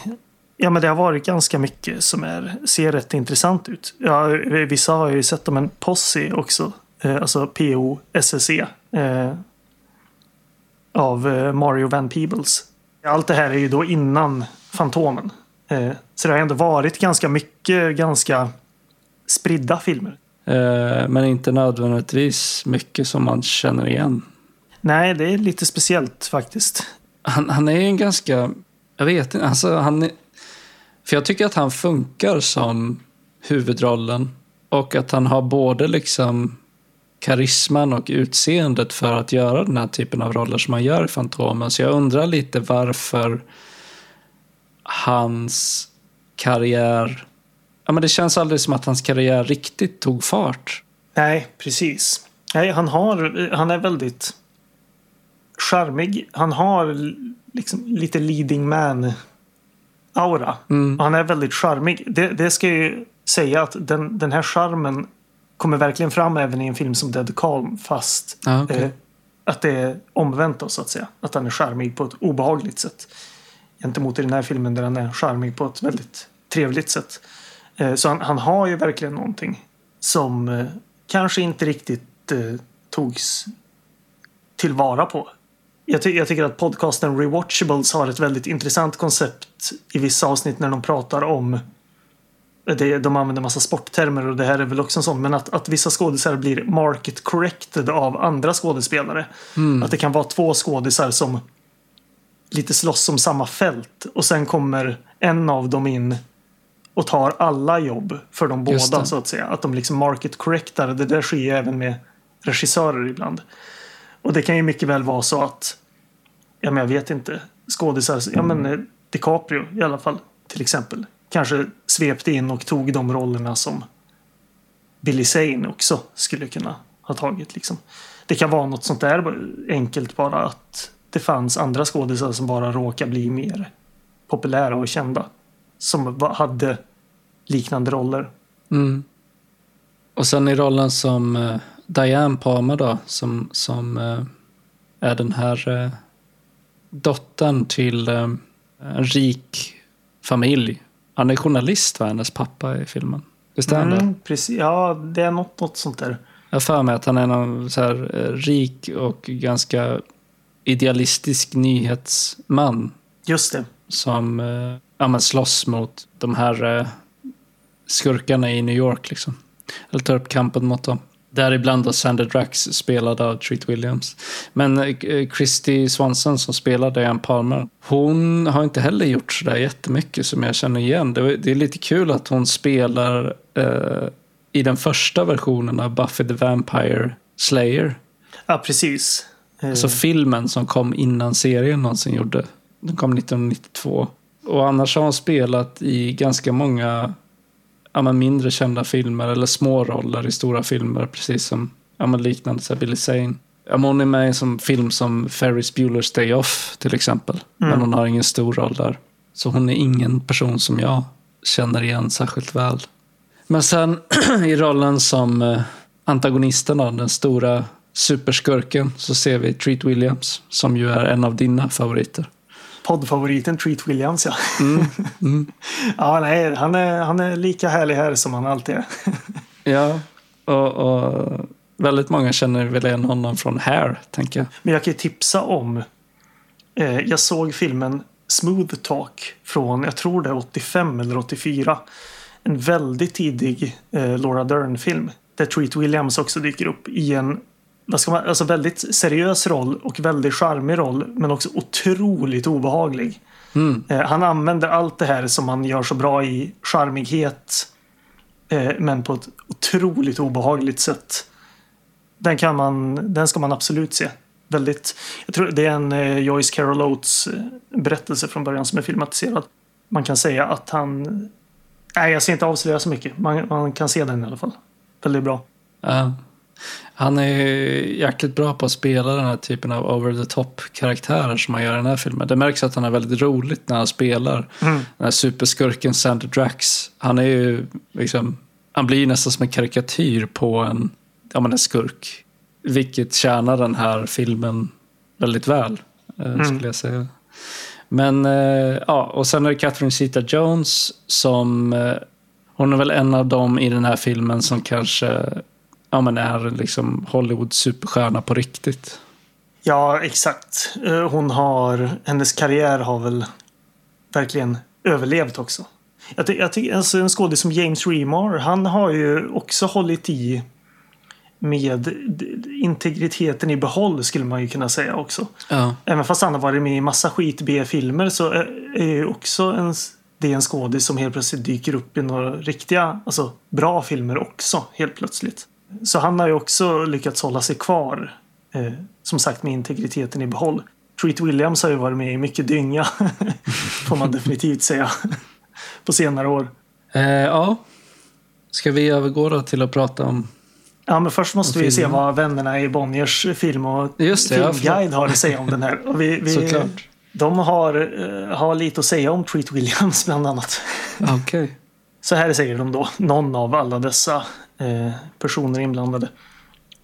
Ja, men det har varit ganska mycket som är, ser rätt intressant ut. Ja, vissa har ju sett dem, men Posse också. Eh, alltså P-O-S-S-E. Eh, av Mario Van Peebles. Allt det här är ju då innan Fantomen. Eh, så det har ändå varit ganska mycket ganska spridda filmer. eh, men inte nödvändigtvis mycket som man känner igen. Nej, det är lite speciellt faktiskt. Han, han är en ganska... Jag vet inte. Alltså, han är, för jag tycker att han funkar som huvudrollen. Och att han har både liksom karisman och utseendet för att göra den här typen av roller som han gör i Fantomen. Så jag undrar lite varför hans karriär... Ja, men det känns aldrig som att hans karriär riktigt tog fart. Nej, precis. Nej, han, har, han är väldigt charmig. Han har liksom lite leading man-aura. Mm. Han är väldigt charmig. Det, det ska jag ju säga att den, den här charmen kommer verkligen fram även i en film som Dead Calm. Fast Ja, okej. eh, att det är omvänt då, så att säga. Att han är charmig på ett obehagligt sätt. Gentemot i den här filmen där han är charmig på ett väldigt trevligt sätt. Eh, så han, han har ju verkligen någonting som eh, kanske inte riktigt eh, togs tillvara på. Jag, ty- jag tycker att podcasten Rewatchables har ett väldigt intressant koncept i vissa avsnitt när de pratar om det, de använder massa sporttermer och det här är väl också en sån. Men att, att vissa skådisar blir market corrected av andra skådespelare. Att det kan vara två skådisar som lite slåss om samma fält. Och sen kommer en av dem in och tar alla jobb för de båda så att säga. Att de liksom market correctar. Det där sker ju även med regissörer ibland. Och det kan ju mycket väl vara så att, ja men jag vet inte, skådisar, ja men eh, DiCaprio i alla fall till exempel, kanske svepte in och tog de rollerna som Billy Zane också skulle kunna ha tagit. Liksom. Det kan vara något sånt där enkelt bara att det fanns andra skådisar som bara råkade bli mer populära och kända. Som hade liknande roller. Mm. Och sen i rollen som eh, Diane Palmer då, som, som eh, är den här eh, dottern till en rik familj. Han är journalist var hennes pappa i filmen. Visst är han det? Mm, precis. Ja, det är något, något sånt där. Jag för mig att han är någon så här eh, rik och ganska idealistisk nyhetsman Just det. som eh, ja, men slåss mot de här eh, skurkarna i New York. Liksom. Eller tar upp kampen mot dem. Däribland då Sander Drax spelad av Treat Williams. Men eh, Christy Swanson som spelar Diane Palmer, hon har inte heller gjort sådär jättemycket som jag känner igen. Det, är lite kul att hon spelar eh, i den första versionen av Buffy the Vampire Slayer. Ja, precis. Eh, Alltså filmen som kom innan serien någonsin gjorde. Den kom 1992. Och annars har hon spelat i ganska många ja, men mindre kända filmer eller små roller i stora filmer. Precis som ja, men liknande så Billy Zane. Ja, men hon är med i en som film som Ferris Bueller's Day Off till exempel. Men hon har ingen stor roll där. Så hon är ingen person som jag känner igen särskilt väl. Men sen i rollen som eh, antagonisten, då, den stora superskurken, så ser vi Treat Williams som ju är en av dina favoriter. Poddfavoriten Treat Williams, ja. ja, nej, han är, han är lika härlig här som han alltid är. Ja, och, och väldigt många känner väl igen honom från Hair, tänker jag. Men jag kan ju tipsa om... Eh, jag såg filmen Smooth Talk från, jag tror det är 85 eller 84. En väldigt tidig eh, Laura Dern-film. Där Treat Williams också dyker upp i en vad ska man, alltså väldigt seriös roll och väldigt charmig roll. Men också otroligt obehaglig. Eh, han använder allt det här som han gör så bra i charmighet. Eh, men på ett otroligt obehagligt sätt. Den, kan man, den ska man absolut se. Väldigt, jag tror det är en eh, Joyce Carol Oates eh, berättelse från början som är filmatiserad. man kan säga att han... Nej, jag ska inte avslöja så mycket. Man, man kan se den i alla fall. Väldigt bra. Ja. Han är jäkligt bra på att spela den här typen av over the top karaktärer som han gör i den här filmen. Det märks att han är väldigt roligt när han spelar. Mm. Den här superskurken Sander Drax. Han är ju liksom, han blir nästan som en karikatyr på en, ja men en skurk. Vilket tjänar den här filmen väldigt väl, eh, skulle jag säga. Men, eh, ja, och sen är det Catherine Zeta-Jones som, eh, hon är väl en av dem i den här filmen som kanske, ja men är liksom Hollywood superstjärna på riktigt. Ja, exakt. Eh, Hon har... Hennes karriär har väl verkligen överlevt också. Jag, ty, tycker, alltså en skådis som James Remar, han har ju också hållit i med integriteten i behåll skulle man ju kunna säga också. Ja. Även fast han har varit med i massa skit B-filmer så är är ju också en, det är en skådis som helt plötsligt dyker upp i några riktiga, alltså bra filmer också helt plötsligt. Så han har ju också lyckats hålla sig kvar, eh, som sagt med integriteten i behåll. Treat Williams har ju varit med i mycket dynga, får man definitivt säga, på senare år. Eh, ja. Ska vi övergå då till att prata om... Ja, men först måste vi se vad vännerna i Bonniers film och Just det, ja, filmguide har att säga om den här. Och vi, vi, Såklart. De har, eh, har lite att säga om Treat Williams bland annat. Okej. Så här säger de då, någon av alla dessa eh, personer inblandade.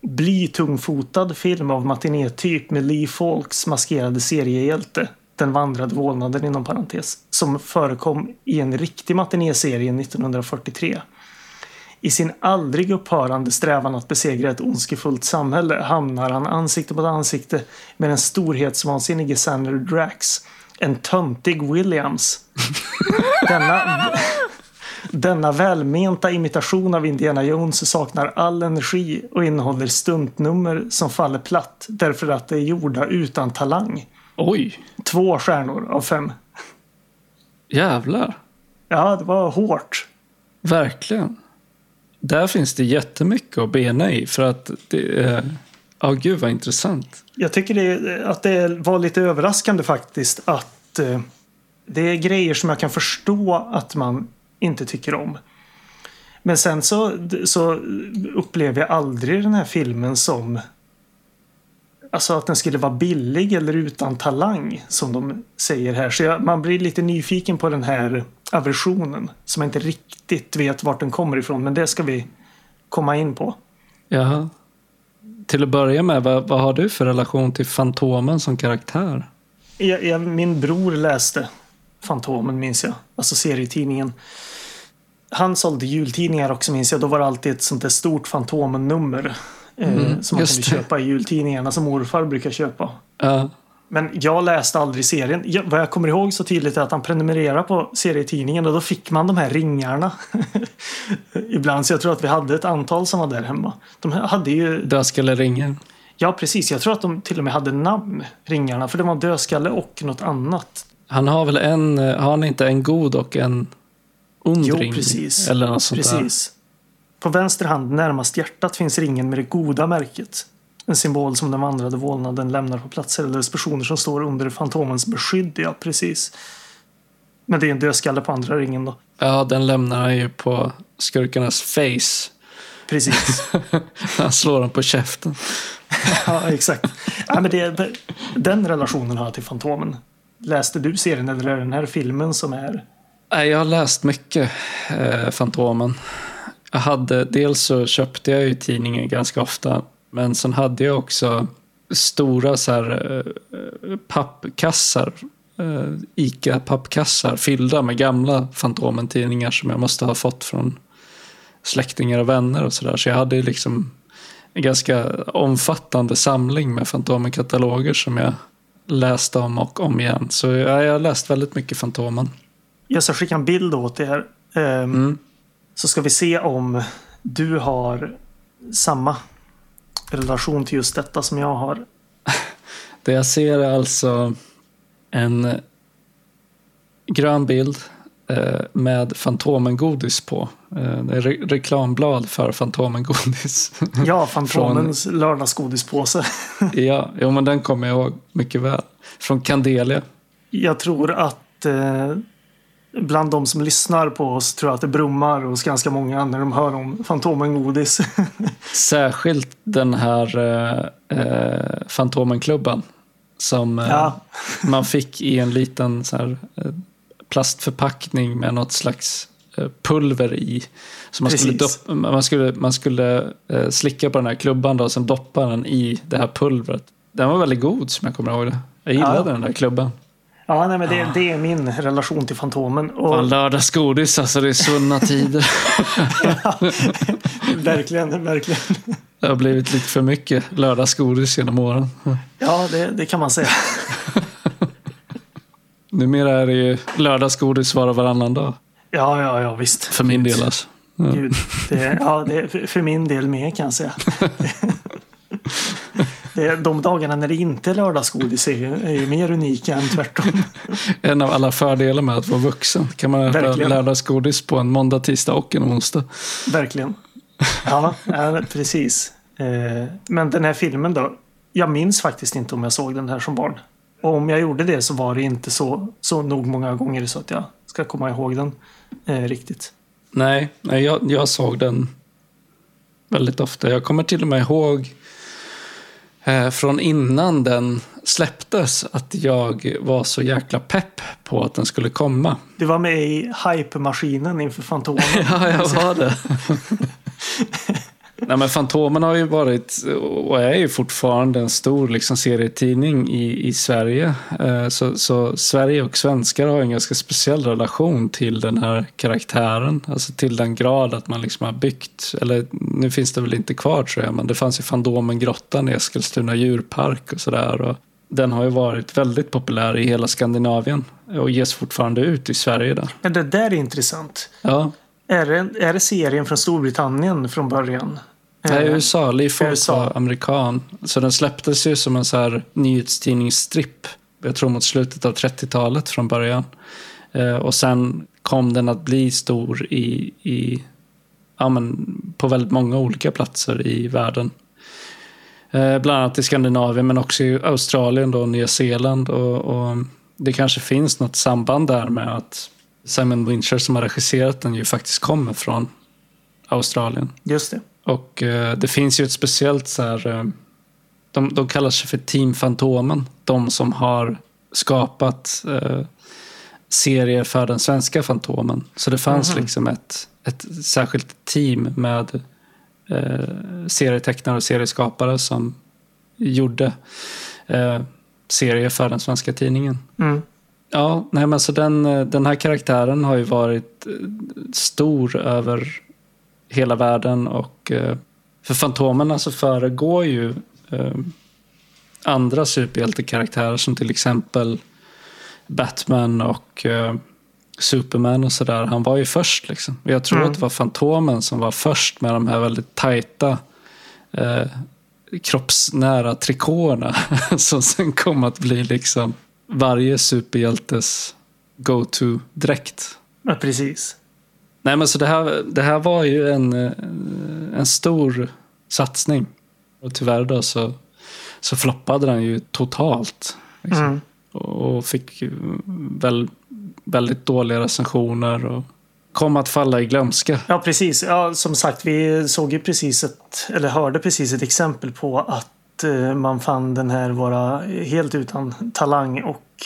Blytungfotad film av matinétyp med Lee Falks maskerade seriehjälte. Den vandrade vålnaden inom parentes. Som förekom i en riktig matinéserie 1943. I sin aldrig upphörande strävan att besegra ett ondskefullt samhälle hamnar han ansikte mot ansikte med den storhetsvansinnige Sander Drax. En töntig Williams. Denna, denna välmenta imitation av Indiana Jones saknar all energi och innehåller stuntnummer som faller platt därför att de är gjorda utan talang. Oj, Två stjärnor av fem. jävlar. Ja, det var hårt. Verkligen. Där finns det jättemycket att bena i för att det är... Ja, gud vad intressant. Jag tycker det, att det var lite överraskande faktiskt att eh, det är grejer som jag kan förstå att man inte tycker om. Men sen så, så upplever jag aldrig den här filmen som Alltså att den skulle vara billig eller utan talang som de säger här. Så jag, man blir lite nyfiken på den här aversionen som jag inte riktigt vet vart den kommer ifrån. Men det ska vi komma in på. Jaha. Till att börja med, vad, vad har du för relation till Fantomen som karaktär? Jag, jag, min bror läste Fantomen minns jag. Alltså serietidningen. Han sålde jultidningar också minns jag. Då var det alltid ett sånt där stort Fantomen-nummer. Eh, Mm, som man kunde köpa i jultidningarna som morfar brukar köpa. Ja, Men jag läste aldrig serien. Jag, vad jag kommer ihåg så tydligt är att han prenumererade på serietidningen och då fick man de här ringarna. Ibland, så jag tror att vi hade ett antal som var där hemma. De hade ju, Dödskalleringen. ja precis, jag tror att de till och med hade namn, ringarna. För det var dödskalle och något annat. Han har väl en, eh, har han inte en god och en ond Jo, precis. Eller något sånt där. Precis. På vänster hand närmast hjärtat finns ringen med det goda märket. En symbol som den vandrade vålnaden lämnar på platser eller personer som står under Fantomens beskydd. Ja, precis. Men det är en dödskalle på andra ringen då. Ja, den lämnar han ju på skurkarnas face. Precis. Han slår dem på käften. ja, exakt. Ja, men det, den relationen har jag till Fantomen. Läste du serien eller är det den här filmen som är... Jag har läst mycket eh, Fantomen. Jag hade, dels så köpte jag ju tidningen ganska ofta. Men sen hade jag också stora så här, eh, pappkassar. Eh, Ica-pappkassar fyllda med gamla Fantomen-tidningar som jag måste ha fått från släktingar och vänner och sådär. Så jag hade liksom en ganska omfattande samling med Fantomen-kataloger som jag läste om och om igen. Så jag har läst väldigt mycket Fantomen. Jag ska skicka en bild åt er. Ehm, Mm. Så ska vi se om du har samma relation till just detta som jag har. Det jag ser är alltså en grön bild eh, med Fantomen-godis på. Eh, det är re- reklamblad för Fantomen-godis. Ja, Fantomens lördagsgodispåse. ja, jo, men den kommer jag ihåg mycket väl. Från Candelia. Jag tror att eh, bland de som lyssnar på oss tror jag att det brummar hos ganska många när de hör om Fantomen-godis. Särskilt den här eh, eh, Fantomenklubban. Som eh, Ja. man fick i en liten så här, eh, plastförpackning med något slags eh, pulver i. Så man skulle, Precis. dopp, man skulle, man skulle eh, slicka på den här klubban då, och sen doppa den i det här pulvret. Den var väldigt god som jag kommer ihåg det. Jag gillade Ja. den där klubban. Ja, nej, men det, det är min relation till Fantomen. Och, Fan, lördagsgodis, alltså det är svunna tider. verkligen, verkligen. Det har blivit lite för mycket lördagsgodis genom åren. Ja, det, det kan man säga. Numera är det ju lördagsgodis var och varannan dag. Ja, ja, ja, visst. För min del alltså. Ja. Gud. Det, ja, det för min del med kan jag säga. De dagarna när det inte är lördagsgodis är ju, är ju mer unika än tvärtom. En av alla fördelar med att vara vuxen. Kan man äta Verkligen. lördagsgodis på en måndag, tisdag och en onsdag. Verkligen. Ja, precis. Eh, Men den här filmen då. Jag minns faktiskt inte om jag såg den här som barn. Och om jag gjorde det så var det inte så, så nog många gånger så att jag ska komma ihåg den eh, riktigt. Nej, nej jag, jag såg den väldigt ofta. Jag kommer till och med ihåg från innan den släpptes att jag var så jäkla pepp på att den skulle komma. Du var med i hype-maskinen inför Fantomen. Ja, jag var det. Nej, men Fantomen har ju varit och är ju fortfarande en stor liksom, serietidning i, i Sverige. Eh, Så, så Sverige och svenskar har en ganska speciell relation till den här karaktären. Alltså till den grad att man liksom har byggt, eller nu finns det väl inte kvar tror jag, men det fanns ju Fantomengrottan i Eskilstuna djurpark och sådär. Den har ju varit väldigt populär i hela Skandinavien och ges fortfarande ut i Sverige. Då. Men det där är intressant. Ja, Är det, är det serien från Storbritannien från början? Eh, USA, USA. var amerikan. Så den släpptes ju som en så här nyhetstidningsstripp. Jag tror mot slutet av 30-talet från början. Eh, och sen kom den att bli stor i, i, ja, men på väldigt många olika platser i världen. Eh, bland annat i Skandinavien men också i Australien och Nya Zeeland. Och, och det kanske finns något samband där med att Simon Wincher som har regisserat den ju faktiskt kommer från Australien. Just det. Och eh, det finns ju ett speciellt så här, eh, de, de kallar sig för Team Fantomen. De som har skapat eh, serier för den svenska Fantomen. Så det fanns Mhm. liksom ett, ett särskilt team med eh, serietecknare och serieskapare som gjorde eh, serier för den svenska tidningen. Mm. Ja, nej men så den, eh, den här karaktären har ju varit eh, stor över hela världen och eh, för Fantomen alltså föregår ju andra superhjältekaraktärer som till exempel Batman och Superman och sådär. Han var ju först liksom. Jag tror Mm. att det var Fantomen som var först med de här väldigt tajta eh, kroppsnära trikåerna som sen kom att bli liksom varje superhjältes go-to-dräkt. Ja, precis. Nej men så det här, det här var ju en, eh, en stor satsning. Och tyvärr då så, så floppade den ju totalt. Liksom. Mm. Och fick väl, väldigt dåliga recensioner och kom att falla i glömska. Ja, precis. Ja, som sagt, vi såg ju precis ett, eller hörde precis ett exempel på att eh, man fann den här vara helt utan talang och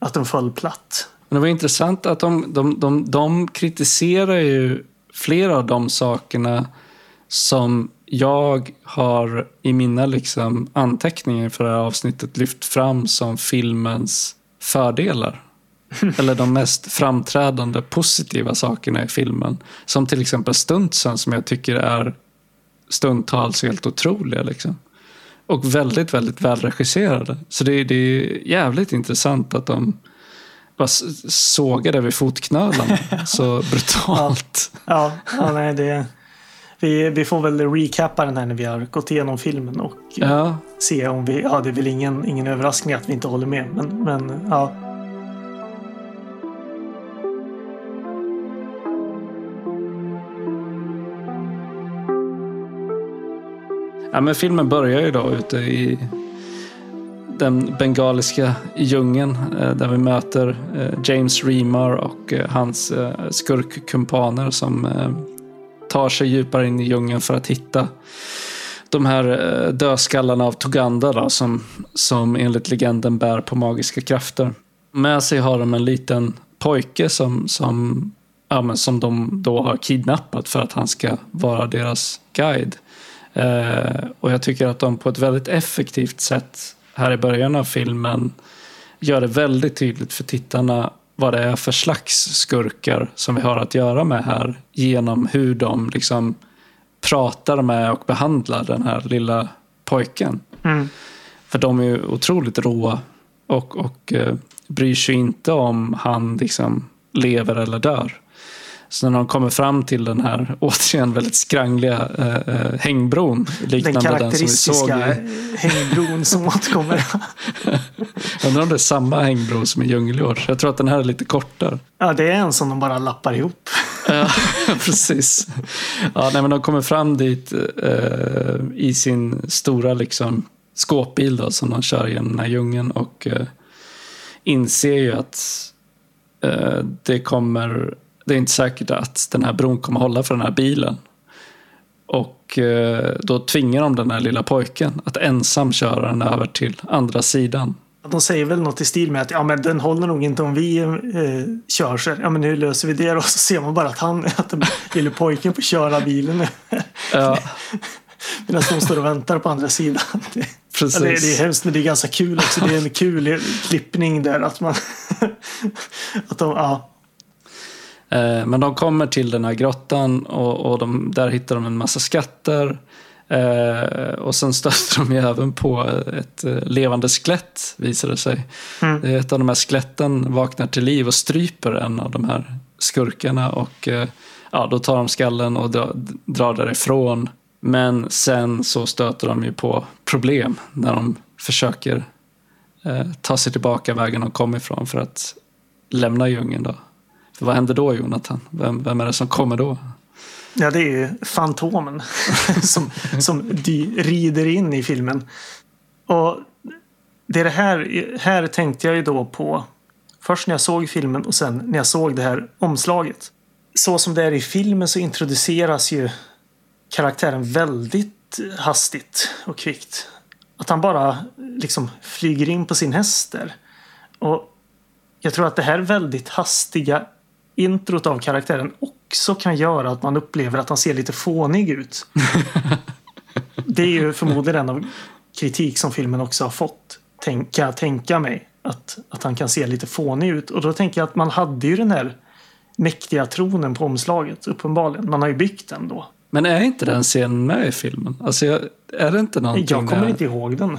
att den föll platt. Men det var intressant att de, de, de, de kritiserar ju flera av de sakerna som jag har i mina liksom anteckningar för det här avsnittet lyft fram som filmens fördelar. Eller de mest framträdande positiva sakerna i filmen. Som till exempel stuntsen som jag tycker är stundtals helt otroliga. Liksom. Och väldigt, väldigt välregisserade. Så det, det är jävligt intressant att de bara sågade vid fotknölarna så brutalt. Ja, ja nej, det, vi, vi får väl recappa den här när vi har gått igenom filmen och Ja, se om vi... Ja, det är väl ingen, ingen överraskning att vi inte håller med. Men, men ja. Ja, men filmen börjar ju då ute i den bengaliska djungeln eh, där vi möter eh, James Remar och eh, hans skurkkumpaner som tar sig djupare in i djungeln för att hitta de här dödskallarna av Toganda då, som, som enligt legenden bär på magiska krafter. Med sig har de en liten pojke som, som, ja, men som de då har kidnappat för att han ska vara deras guide. Eh, och jag tycker att de på ett väldigt effektivt sätt här i början av filmen gör det väldigt tydligt för tittarna vad det är för slags skurkar som vi har att göra med här genom hur de liksom pratar med och behandlar den här lilla pojken. Mm. För de är ju otroligt råa och, och eh, bryr sig inte om han liksom lever eller dör. Så när de kommer fram till den här återigen väldigt skrangliga eh, eh, hängbron Den liknande den, som vi såg karaktäristiska i... hängbron som återkommer. Undrar om det är samma hängbro som i Djungelhjort. Jag tror att den här är lite kortare. Ja, det är en som de bara lappar ihop. Ja, precis. Ja, nej, men de kommer fram dit eh, i sin stora liksom, skåpbil då, som de kör genom den här djungeln och eh, inser ju att eh, det kommer, det är inte säkert att den här bron kommer hålla för den här bilen. Och eh, då tvingar de den här lilla pojken att ensam köra den över till andra sidan. De säger väl något i stil med att ja, men den håller nog inte om vi eh, kör. Så, ja, men hur löser vi det då? Så ser man bara att han, att den lille pojken får köra bilen. Ja, Medan de står och väntar på andra sidan. Precis. ja, det, det är hemskt men det är ganska kul också. Det är en kul klippning där att man... att de, ja. Eh, Men de kommer till den här grottan och, och de, där hittar de en massa skatter. Eh, och sen stöter de ju även på ett eh, levande skelett, visar det sig. Mm. Ett av de här skeletten vaknar till liv och stryper en av de här skurkarna. Och eh, ja, då tar de skallen och dra, drar därifrån. Men sen så stöter de ju på problem när de försöker eh, ta sig tillbaka vägen de kom ifrån för att lämna djungeln. Då. Vad händer då Jonathan? Vem, vem är det som kommer då? Ja, det är ju Fantomen som, som rider in i filmen. Och det är det här, här tänkte jag ju då på först när jag såg filmen och sen när jag såg det här omslaget. Så som det är i filmen så introduceras ju karaktären väldigt hastigt och kvickt. Att han bara liksom flyger in på sin häst där. Och jag tror att det här väldigt hastiga introt av karaktären också kan göra att man upplever att han ser lite fånig ut. Det är ju förmodligen en av kritik som filmen också har fått. Tänk, kan jag tänka mig. Att, att han kan se lite fånig ut. Och då tänker jag att man hade ju den här mäktiga tronen på omslaget. Uppenbarligen. Man har ju byggt den då. Men är inte den scenen med i filmen? Alltså, jag- är det inte någonting Jag kommer där? inte ihåg den.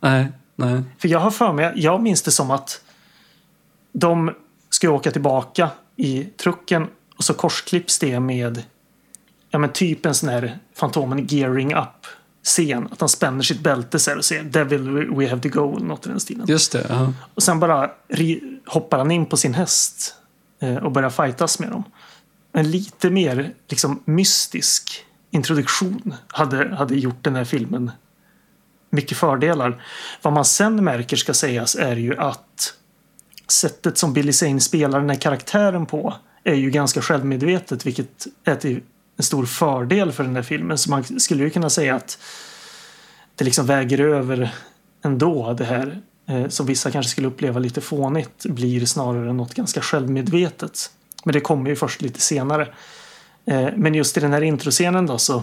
Nej, nej. För jag har för mig, jag minns det som att de ska åka tillbaka i trucken och så korsklipps det med ja men typ en sån här Fantomen gearing up scen. Att han spänner sitt bälte så och säger Devil we have to go eller något i den stilen. Just det. Ja. Och sen bara hoppar han in på sin häst eh, och börjar fightas med dem. En lite mer liksom mystisk introduktion hade, hade gjort den här filmen mycket fördelar. Vad man sen märker ska sägas är ju att sättet som Billy Zane spelar den här karaktären på är ju ganska självmedvetet vilket är till en stor fördel för den här filmen. Så man skulle ju kunna säga att det liksom väger över ändå det här eh, som vissa kanske skulle uppleva lite fånigt blir snarare något ganska självmedvetet. Men det kommer ju först lite senare. Eh, men just i den här introscenen då så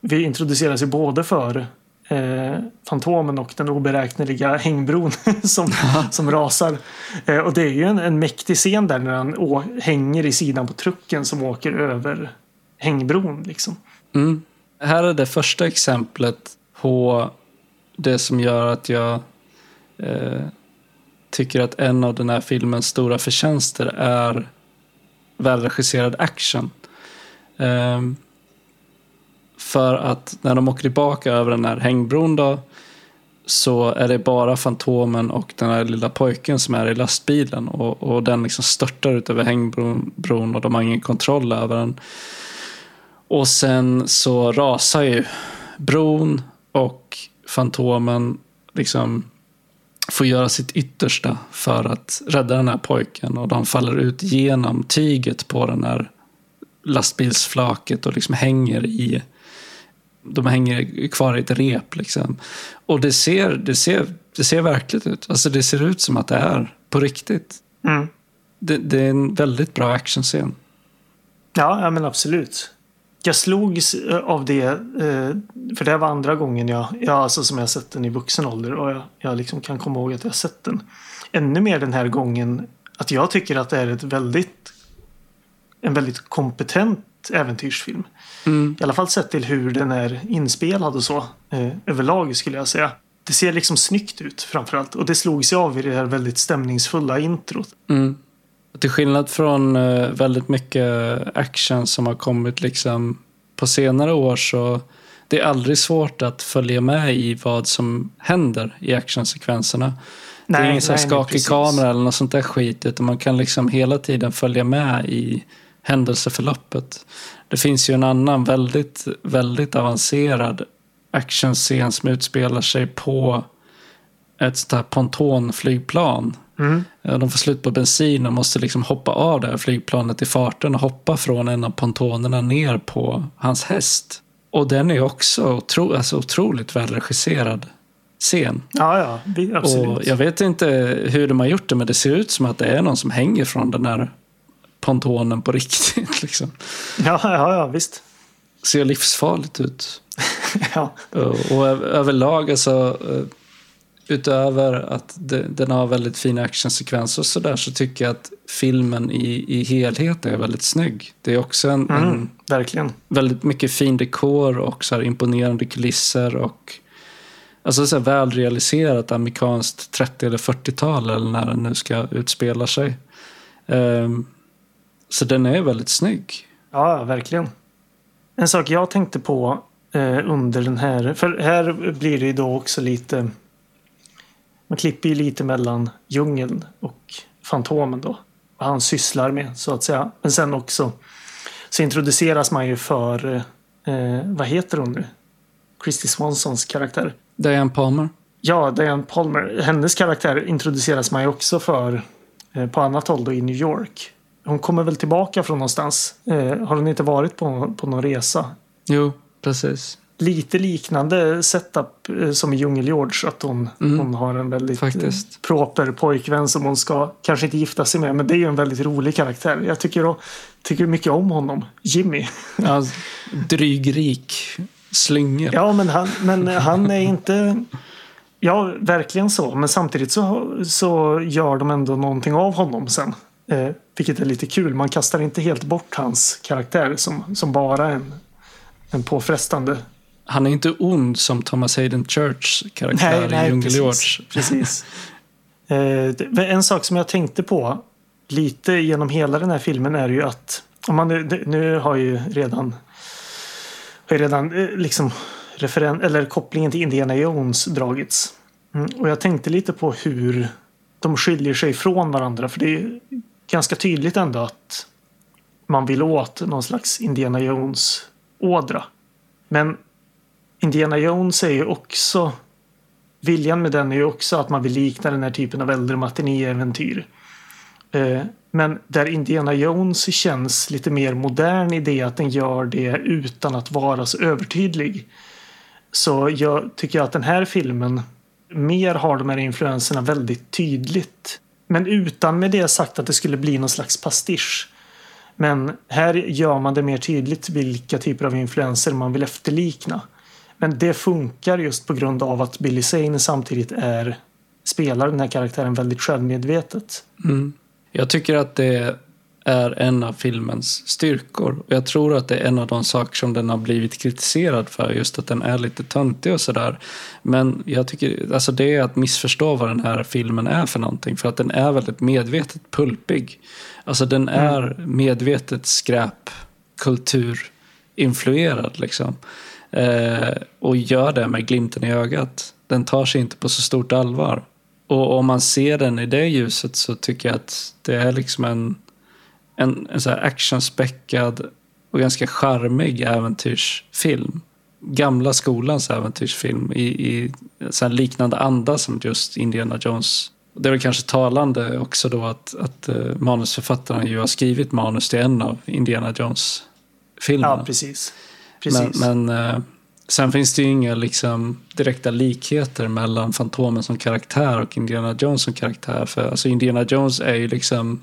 vi introduceras ju både för eh, Fantomen och den oberäkneliga hängbron som, som rasar. Eh, och det är ju en, en mäktig scen där när han å, hänger i sidan på trucken som åker över hängbron. Liksom. Mm. Här är det första exemplet på det som gör att jag eh, tycker att en av den här filmens stora förtjänster är välregisserad action. Ehm, för att när de åker tillbaka över den här hängbron då så är det bara Fantomen och den här lilla pojken som är i lastbilen och, och den liksom störtar ut över hängbron och de har ingen kontroll över den. Och sen så rasar ju bron och Fantomen liksom får göra sitt yttersta för att rädda den här pojken. Och de faller ut genom tyget på den här lastbilsflaket och liksom hänger i de hänger kvar i ett rep. Liksom. Och det ser, det, ser, det ser verkligt ut. Alltså det ser ut som att det är på riktigt. Mm. Det, det är en väldigt bra actionscen. Ja, ja, men absolut. Jag slogs eh, av det, eh, för det var andra gången jag, jag alltså som jag sett den i vuxen ålder och jag, jag liksom kan komma ihåg att jag sett den. Ännu mer den här gången att jag tycker att det är ett väldigt en väldigt kompetent äventyrsfilm. Mm. I alla fall sett till hur den är inspelad och så. Eh, överlag skulle jag säga. Det ser liksom snyggt ut framförallt. Och det slog sig av i det här väldigt stämningsfulla introt. Mm. Till skillnad från eh, väldigt mycket action som har kommit liksom på senare år så det är aldrig svårt att följa med i vad som händer i actionsekvenserna. det är ingen nej, skakig kamera eller något sånt där skit utan man kan liksom hela tiden följa med i händelseförloppet. Det finns ju en annan väldigt, väldigt avancerad actionscen som utspelar sig på ett sånt här pontonflygplan. Mm. Eh, De får slut på bensin och måste liksom hoppa av det här flygplanet i farten och hoppa från en av pontonerna ner på hans häst. Och den är också otro, alltså otroligt välregisserad scen. Ja, ja, absolut. Och jag vet inte hur de har gjort det men det ser ut som att det är någon som hänger från den här pontonen på riktigt. Liksom. Ja, ja, ja, visst. Ser livsfarligt ut. Ja. Och, överlag, alltså, utöver att det, den har väldigt fina actionsekvenser och sådär så tycker jag att filmen i, i helhet är väldigt snygg. Det är också en, en Mm, verkligen. väldigt mycket fin dekor och så imponerande kulisser och alltså så här välrealiserat amerikanskt 30 eller 40-tal eller när den nu ska utspela sig. Ehm, så den är väldigt snygg. Ja, verkligen. En sak jag tänkte på eh, under den här, för här blir det ju då också lite, man klipper ju lite mellan djungeln och Fantomen då. Vad han sysslar med så att säga. Men sen också så introduceras man ju för, eh, vad heter hon nu? Christy Swansons karaktär. Diane Palmer. Ja, Diane Palmer. Hennes karaktär introduceras man ju också för eh, på annat håll då i New York. Hon kommer väl tillbaka från någonstans. Eh, har hon inte varit på, på någon resa? Jo, precis. Lite liknande setup eh, som i Djungel-George. Att hon, Mm. hon har en väldigt Faktiskt. eh, proper pojkvän som hon ska kanske inte gifta sig med. Men det är ju en väldigt rolig karaktär. Jag tycker, tycker mycket om honom. Jimmy. Ja, drygrik slyngel. Ja, men han, men han är inte... Ja, verkligen så. Men samtidigt så, så gör de ändå någonting av honom sen. Eh, vilket är lite kul. Man kastar inte helt bort hans karaktär som, som bara en, en påfrestande. Han är inte ond som Thomas Hayden Church karaktär i Djungel George. precis. precis. Eh, en sak som jag tänkte på lite genom hela den här filmen är ju att om man nu, nu har ju redan har ju redan eh, liksom referen- eller kopplingen till Indiana Jones dragits. Mm, och jag tänkte lite på hur de skiljer sig från varandra för det är ganska tydligt ändå att man vill åt någon slags Indiana Jones ådra. Men Indiana Jones är ju också Viljan med den är ju också att man vill likna den här typen av äldre matinéäventyr. Eh, men där Indiana Jones känns lite mer modern i det att den gör det utan att vara så övertydlig. Så jag tycker att den här filmen mer har de här influenserna väldigt tydligt. Men utan med det sagt att det skulle bli någon slags pastisch. Men här gör man det mer tydligt vilka typer av influenser man vill efterlikna. Men det funkar just på grund av att Billy Zane samtidigt är spelar den här karaktären väldigt självmedvetet. Mm. Jag tycker att det är en av filmens styrkor. Och jag tror att det är en av de saker som den har blivit kritiserad för. Just att den är lite töntig och sådär. Men jag tycker, alltså det är att missförstå vad den här filmen är för någonting. För att den är väldigt medvetet pulpig. Alltså den är medvetet skräpkulturinfluerad liksom. Eh, och gör det med glimten i ögat. Den tar sig inte på så stort allvar. Och om man ser den i det ljuset så tycker jag att det är liksom en, en, en så här actionspäckad och ganska charmig äventyrsfilm. gamla skolans äventyrsfilm i, i så liknande anda som just Indiana Jones. Det är väl kanske talande också då att, att uh, manusförfattarna ju har skrivit manus till en av Indiana Jones-filmerna. Ja, precis. precis. Men, men uh, sen finns det ju inga liksom, direkta likheter mellan Fantomen som karaktär och Indiana Jones som karaktär. För alltså, Indiana Jones är ju liksom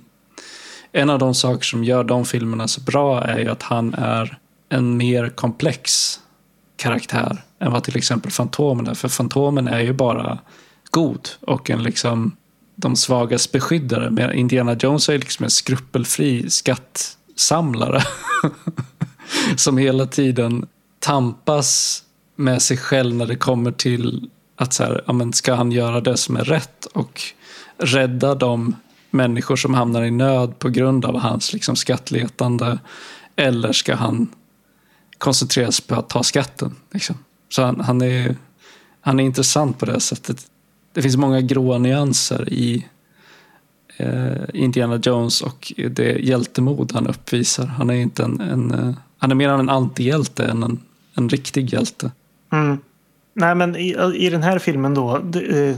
en av de saker som gör de filmerna så bra är ju att han är en mer komplex karaktär än vad till exempel Fantomen är. För Fantomen är ju bara god och en liksom de svagas beskyddare. Men Indiana Jones är liksom en skrupelfri skattsamlare. som hela tiden tampas med sig själv när det kommer till att så här, ja, men ska han göra det som är rätt och rädda de människor som hamnar i nöd på grund av hans liksom, skattletande eller ska han koncentrera sig på att ta skatten? Liksom? Så han, han, är, han är intressant på det sättet. Det finns många gråa nyanser i eh, Indiana Jones och det hjältemod han uppvisar. Han är inte en, en eh, han är mer en antihjälte än en, en riktig hjälte. Mm. Nej, men i, i den här filmen då. Det, eh,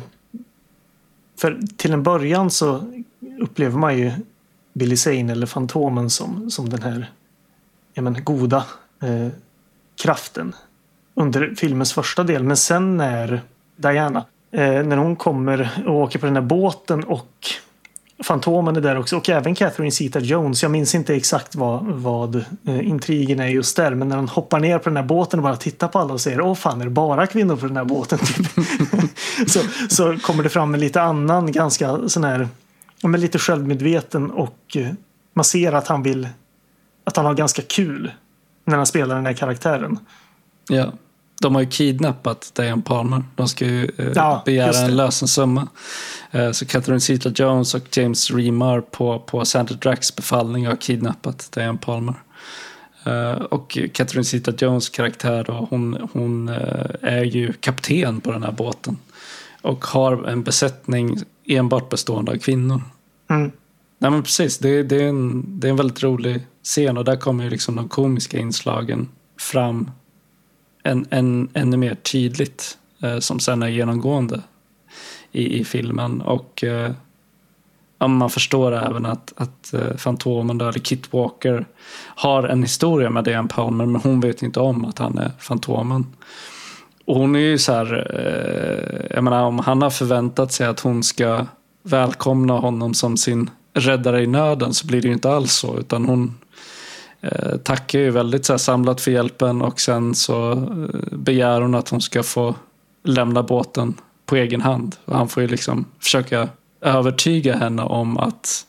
för till en början så upplever man ju Billy Zane eller Fantomen som, som den här ja, men, goda eh, kraften under filmens första del. Men sen när Diana, eh, när hon kommer och åker på den här båten och Fantomen är där också och även Catherine Zeta-Jones. Jag minns inte exakt vad, vad eh, intrigen är just där. Men när han hoppar ner på den här båten och bara tittar på alla och säger Åh fan, är det bara kvinnor på den här båten? Typ. så, så kommer det fram en lite annan, ganska sån här, men lite självmedveten och eh, man ser att han vill, att han har ganska kul när han spelar den här karaktären. Ja. De har ju kidnappat Diane Palmer. De ska ju eh, ja, begära en lösensumma. Eh, så Catherine Zeta-Jones och James Remar på, på Sandra Dracks befallning har kidnappat Diane Palmer. Uh, och Catherine Zeta-Jones karaktär då, hon, hon uh, är ju kapten på den här båten. Och har en besättning enbart bestående av kvinnor. Mm. Nej men precis, det, det, är en, det är en väldigt rolig scen och där kommer ju liksom de komiska inslagen fram än, än, ännu mer tydligt. Eh, som sen är genomgående i, i filmen. Och eh, ja, man förstår även att, att eh, Fantomen, då, eller Kit Walker, har en historia med Diane Palmer men hon vet inte om att han är Fantomen. Och hon är ju så här, eh, jag menar om han har förväntat sig att hon ska välkomna honom som sin räddare i nöden så blir det ju inte alls så utan hon eh, tackar ju väldigt så här, samlat för hjälpen och sen så eh, begär hon att hon ska få lämna båten på egen hand. Och han får ju liksom försöka övertyga henne om att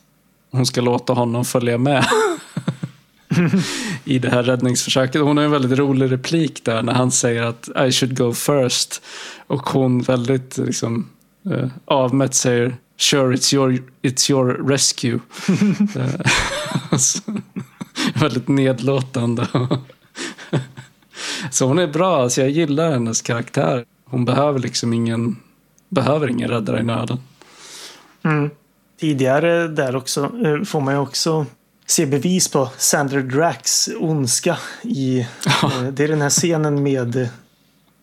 hon ska låta honom följa med i det här räddningsförsöket. Hon har en väldigt rolig replik där när han säger att I should go first. Och hon väldigt liksom, eh, avmätt säger Sure, it's your, it's your rescue. väldigt nedlåtande. Så hon är bra, alltså jag gillar hennes karaktär. Hon behöver liksom ingen behöver ingen räddare i nöden. Mm. Tidigare där också eh, får man ju också se bevis på Sandra Dracks ondska. I. Eh, det är den här scenen med...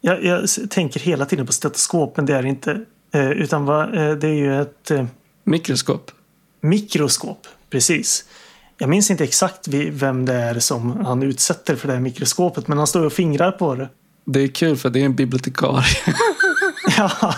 Jag, jag, tänker hela tiden på stetoskop, men det är det inte. Eh, utan vad, det är ju ett... Mikroskop. Mikroskop, precis. Jag minns inte exakt vem det är som han utsätter för det här mikroskopet, men han står och fingrar på det. Det är kul för det är en bibliotekarie. Ja.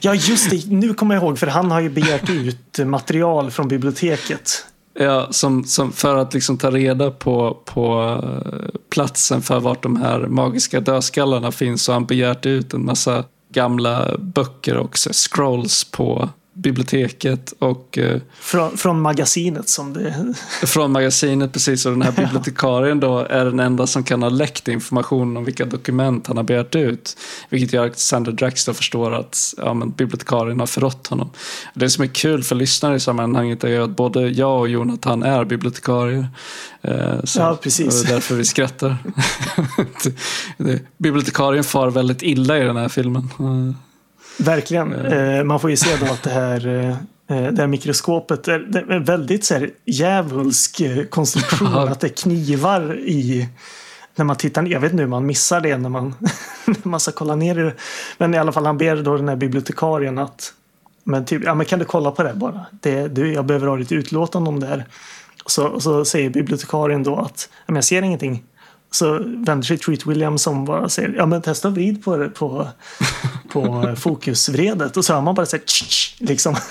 ja, just det. Nu kommer jag ihåg, för han har ju begärt ut material från biblioteket. Ja, som, som för att liksom ta reda på, på eh, platsen för vart de här magiska dödskallarna finns så han begärt ut en massa gamla böcker och scrolls på biblioteket och... Eh, från, från magasinet som det... Från magasinet, precis. Och den här bibliotekarien då är den enda som kan ha läckt information om vilka dokument han har begärt ut. Vilket gör att Sandra Drax då förstår att ja, men bibliotekarien har förrått honom. Det som är kul för lyssnare i sammanhanget är att både jag och Jonathan är bibliotekarier. Eh, så, ja, precis. Och därför vi skrattar. Bibliotekarien far väldigt illa i den här filmen. Verkligen. Eh, man får ju se då att det här, eh, det här mikroskopet är, det är väldigt så här, djävulsk eh, konstruktion. att det är knivar i när man tittar ner, jag vet inte hur man missar det när man, när man ska kolla ner i det. Men i alla fall han ber då den här bibliotekarien att men typ, ja men kan du kolla på det bara? Det, du, jag behöver ha ditt utlåtande om det här. Så, så säger bibliotekarien då att men jag ser ingenting. Så vänder sig Treat Williams som bara säger ja men testa vrid på, på, på fokusvredet. Och så har man bara såhär liksom.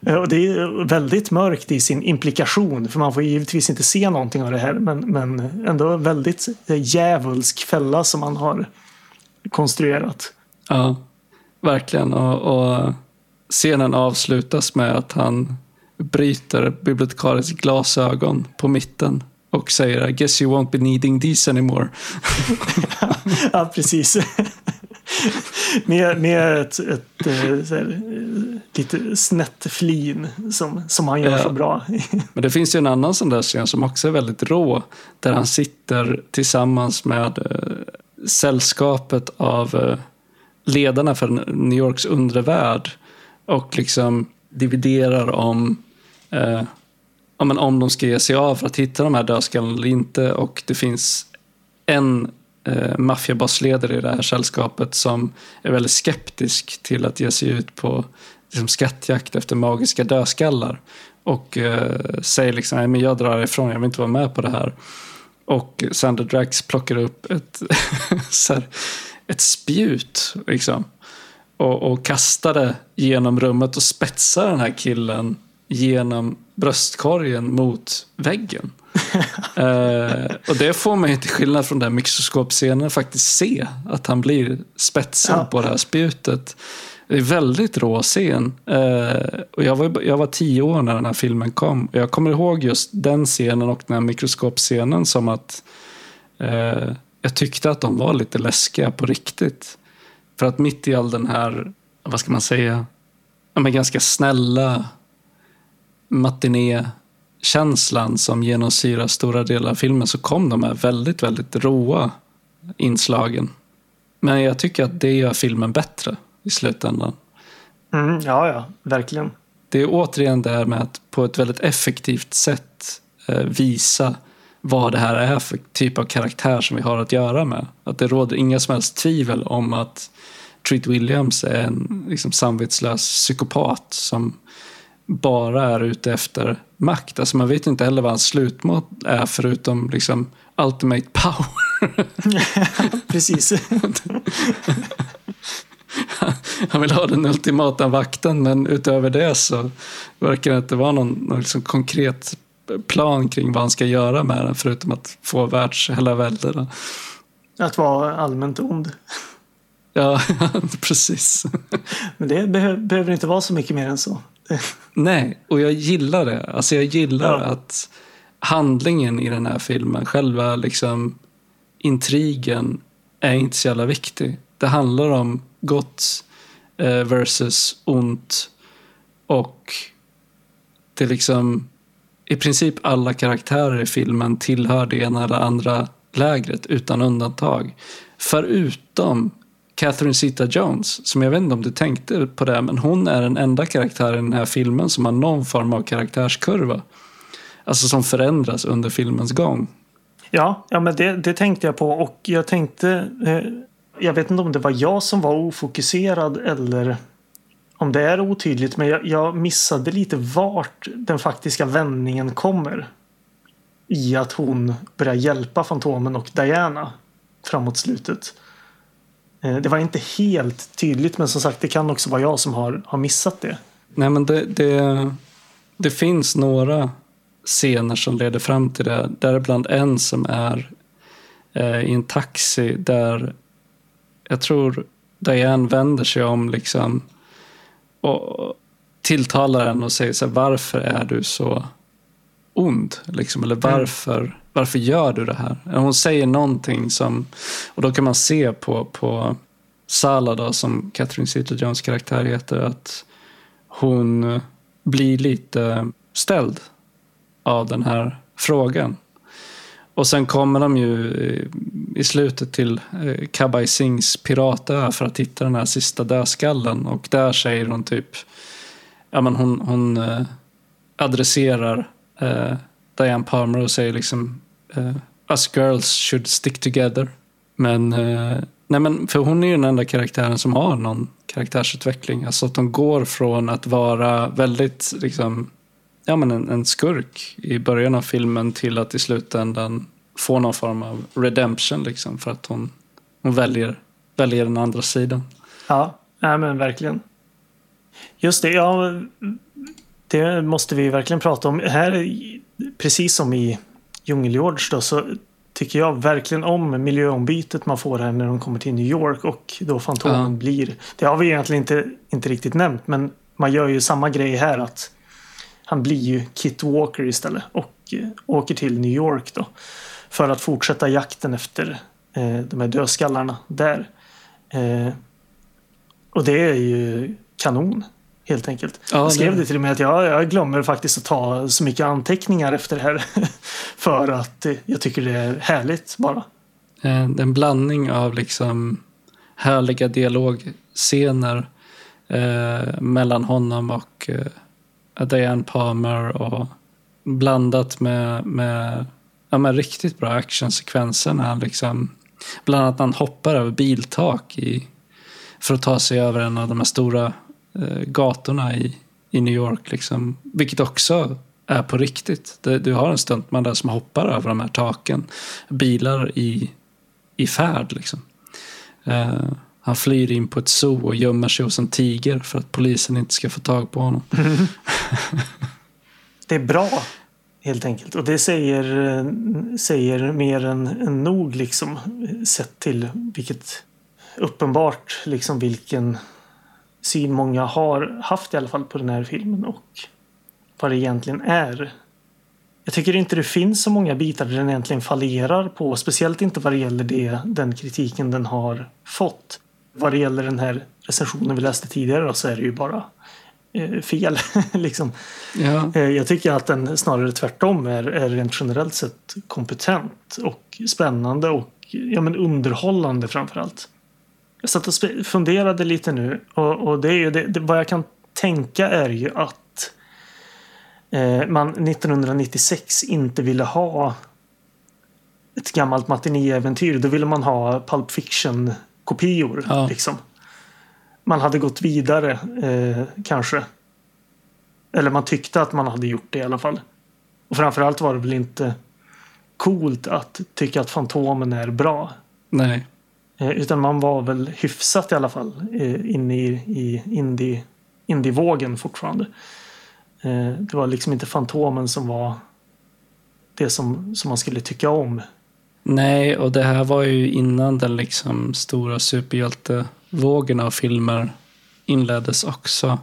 Och det är väldigt mörkt i sin implikation för man får givetvis inte se någonting av det här men, men ändå väldigt djävulsk fälla som man har konstruerat. Ja, verkligen. Och, och scenen avslutas med att han bryter bibliotekariens glasögon på mitten och säger I guess you won't be needing these anymore. ja, precis. med, med ett, ett, ett eh, här, lite snett flin som, som han gör ja. så bra. Men det finns ju en annan sån där scen som också är väldigt rå. Där han sitter tillsammans med äh, sällskapet av äh, ledarna för New Yorks undre värld. Och liksom dividerar om äh, ja, men om de ska ge sig av för att hitta de här dödskallarna eller inte. Och det finns en eh, maffiabossledare i det här sällskapet som är väldigt skeptisk till att ge sig ut på liksom, skattjakt efter magiska dödskallar. Och eh, säger liksom, nej men jag drar ifrån, jag vill inte vara med på det här. Och Sander Drax plockar upp ett, här, ett spjut liksom. Och, och kastar det genom rummet och spetsar den här killen genom bröstkorgen mot väggen. uh, och det får man ju till skillnad från den mikroskopscenen faktiskt se. Att han blir spetsad ja. på det här spjutet. Det är väldigt rå scen. Uh, och jag, var, jag var tio år när den här filmen kom. Och jag kommer ihåg just den scenen och den här mikroskopscenen som att uh, jag tyckte att de var lite läskiga på riktigt. För att mitt i all den här, vad ska man säga, ja, men ganska snälla matinékänslan som genomsyrar stora delar av filmen så kom de här väldigt, väldigt råa inslagen. Men jag tycker att det gör filmen bättre i slutändan. Mm, ja, ja, verkligen. Det är återigen det här med att på ett väldigt effektivt sätt eh, visa vad det här är för typ av karaktär som vi har att göra med. Att det råder inga som helst tvivel om att Treat Williams är en liksom, samvetslös psykopat som bara är ute efter makt. Alltså man vet inte heller vad hans slutmål är förutom liksom ultimate power. Precis. Han vill ha den ultimata vakten men utöver det så verkar det inte vara någon, någon liksom konkret plan kring vad han ska göra med den förutom att få världsherravälde. Att vara allmänt ond. Ja, precis. Men det behöver inte vara så mycket mer än så. Nej, och jag gillar det. Alltså jag gillar ja. att handlingen i den här filmen, själva liksom intrigen är inte så jävla viktig. Det handlar om gott eh, versus ont och det är liksom i princip alla karaktärer i filmen tillhör det ena eller andra lägret utan undantag. Förutom Catherine Zeta-Jones, som jag vet inte om du tänkte på det, men hon är den enda karaktären i den här filmen som har någon form av karaktärskurva. Alltså som förändras under filmens gång. Ja, ja men det, det tänkte jag på och jag tänkte, eh, jag vet inte om det var jag som var ofokuserad eller om det är otydligt, men jag, jag missade lite vart den faktiska vändningen kommer. I att hon börjar hjälpa Fantomen och Diana framåt slutet. Eh, det var inte helt tydligt men som sagt det kan också vara jag som har, har missat det. Nej men det, det, det finns några scener som leder fram till det. Däribland en som är eh, i en taxi där jag tror Diane vänder sig om liksom och tilltalar henne och säger så här, varför är du så ond? Liksom, eller varför, mm varför gör du det här? Hon säger någonting som, och då kan man se på, på Sala då, som Catherine Zeta-Jones karaktär heter, att hon blir lite ställd av den här frågan. Och sen kommer de ju i slutet till eh, Kabai Singhs piratö för att hitta den här sista dödskallen. Och där säger hon typ, ja men hon, hon eh, adresserar eh, Diane Palmer och säger liksom uh, us girls should stick together. Men, uh, nej men, för hon är ju den enda karaktären som har någon karaktärsutveckling. Alltså att de går från att vara väldigt, liksom, ja men en, en skurk i början av filmen till att i slutändan få någon form av redemption liksom för att hon, hon väljer, väljer den andra sidan. Ja, nej men verkligen. Just det, ja. Det måste vi verkligen prata om. Här, precis som i Djungelgeorge då, så tycker jag verkligen om miljöombytet man får här när de kommer till New York och då Fantomen Ja. blir. Det har vi egentligen inte, inte riktigt nämnt, men man gör ju samma grej här att han blir ju Kit Walker istället och eh, åker till New York då för att fortsätta jakten efter eh, de här dödskallarna där. Eh, och det är ju kanon helt enkelt. Ja, jag skrev det- till och med att jag, jag glömmer faktiskt att ta så mycket anteckningar efter det här. för att eh, jag tycker det är härligt bara. Eh, en blandning av liksom härliga dialogscener eh, mellan honom och eh, Diane Palmer och blandat med, med, ja, med riktigt bra actionsekvenser när han liksom bland annat när han hoppar över biltak i, för att ta sig över en av de här stora Eh, gatorna i, i New York. Liksom. Vilket också är på riktigt. Du har en stuntman där som hoppar över de här taken. Bilar i, i färd liksom. Uh, han flyr in på ett zoo och gömmer sig hos en tiger för att polisen inte ska få tag på honom. Det är bra helt enkelt. Och det säger, säger mer än, än nog liksom sett till vilket uppenbart liksom vilken syn många har haft i alla fall på den här filmen och vad det egentligen är. Jag tycker inte det finns så många bitar där den egentligen fallerar på, speciellt inte vad det gäller det, den kritiken den har fått. Vad det gäller den här recensionen vi läste tidigare då, så är det ju bara eh, fel. liksom. Ja, Eh, Jag tycker att den snarare tvärtom är, är rent generellt sett kompetent och spännande och ja, men underhållande framför allt. Jag satt och funderade lite nu och, och det är ju det, det, vad jag kan tänka är ju att eh, man 1996 inte ville ha ett gammalt matinéäventyr. Då ville man ha Pulp Fiction-kopior. Ja. Liksom. Man hade gått vidare eh, kanske. Eller man tyckte att man hade gjort det i alla fall. Och framförallt var det väl inte coolt att tycka att Fantomen är bra. nej. Eh, utan man var väl hyfsat i alla fall eh, inne i, i indie, indie-vågen fortfarande. Eh, det var liksom inte Fantomen som var det som, som man skulle tycka om. Nej, och det här var ju innan den liksom stora superhjältevågen av filmer inleddes också.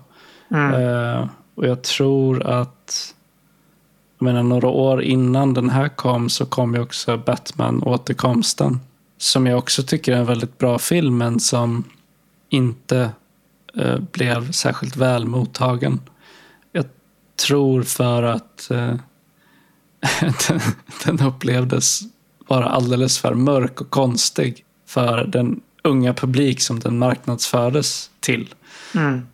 Mm. Och jag tror att jag menar, några år innan den här kom så kom ju också Batman återkomsten. Som jag också tycker är en väldigt bra film men som inte eh, blev särskilt väl mottagen. Jag tror för att eh, den, den upplevdes vara alldeles för mörk och konstig för den unga publik som den marknadsfördes till. Mm.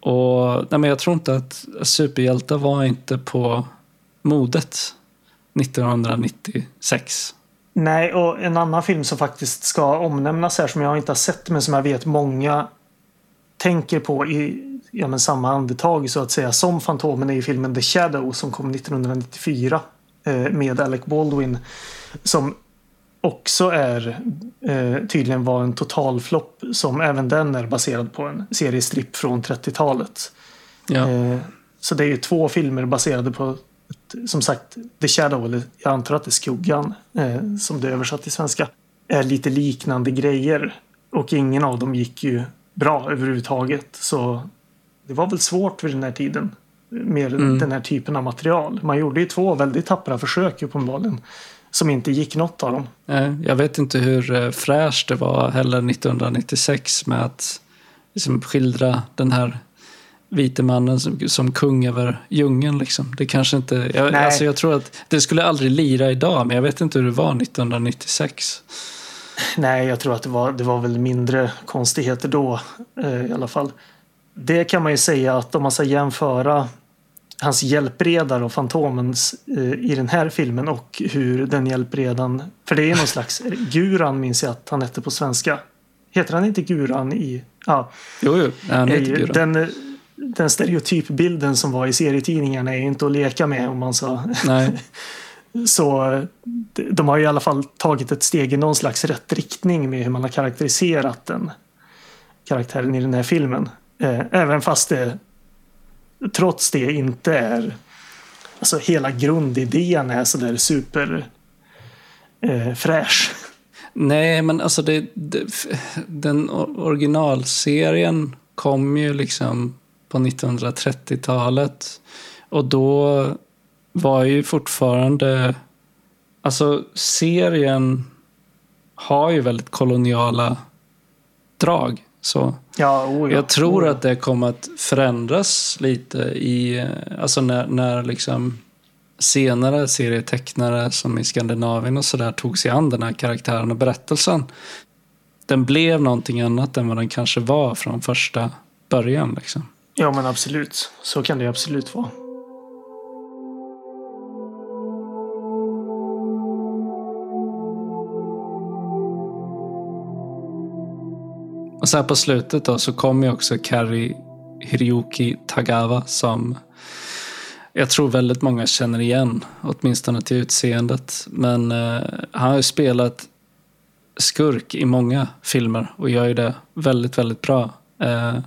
Och nej, men jag tror inte att superhjältar var inte på modet 1996. Nej, och en annan film som faktiskt ska omnämnas här som jag inte har sett men som jag vet många tänker på i ja, men samma andetag så att säga som Fantomen är ju filmen The Shadow som kom 1994 eh, med Alec Baldwin som också är eh, tydligen var en totalflopp som även den är baserad på en seriestripp från 30-talet. Ja. Eh, så det är ju två filmer baserade på som sagt The Shadow, eller jag antar att det är Skuggan eh, som det är översatt till svenska. Är lite liknande grejer. Och ingen av dem gick ju bra överhuvudtaget. Så det var väl svårt vid den här tiden med Mm. den här typen av material. Man gjorde ju två väldigt tappra försök uppenbarligen. Som inte gick något av dem. Jag vet inte hur eh, fräscht det var heller 1996 med att liksom skildra den här vite mannen som, som kung över djungeln. Liksom. Det kanske inte... Jag, Nej. alltså jag tror att det skulle aldrig lira idag, men jag vet inte hur det var 1996. Nej, jag tror att det var, det var väl mindre konstigheter då eh, i alla fall. Det kan man ju säga att om man ska jämföra hans hjälpredare och Fantomens eh, i den här filmen och hur den hjälpredan, för det är någon slags, Guran minns jag att han hette på svenska. Heter han inte Guran i, ja. Jo, jo, han heter Eh, Guran. Den, eh, den stereotypbilden som var i serietidningarna är ju inte att leka med om man så. Nej, Så de- har ju i alla fall tagit ett steg i någon slags rätt riktning med hur man har karaktäriserat den karaktären i den här filmen. Eh, Även fast det trots det inte är alltså hela grundidén är sådär super eh, fräsch. Nej, men alltså det, det, den or- originalserien kom ju liksom på 1930-talet. Och då var ju fortfarande... Alltså serien har ju väldigt koloniala drag. Så Ja, oh ja. jag tror oh ja. att det kommer att förändras lite i... Alltså när, när liksom senare serietecknare som i Skandinavien och sådär tog sig an den här karaktären och berättelsen. Den blev någonting annat än vad den kanske var från första början. Liksom. Ja, men absolut. Så kan det absolut vara. Och så här på slutet då så kom ju också Kari Hiroyuki Tagawa som jag tror väldigt många känner igen, åtminstone till utseendet. Men eh, han har ju spelat skurk i många filmer och gör ju det väldigt, väldigt bra. Eh,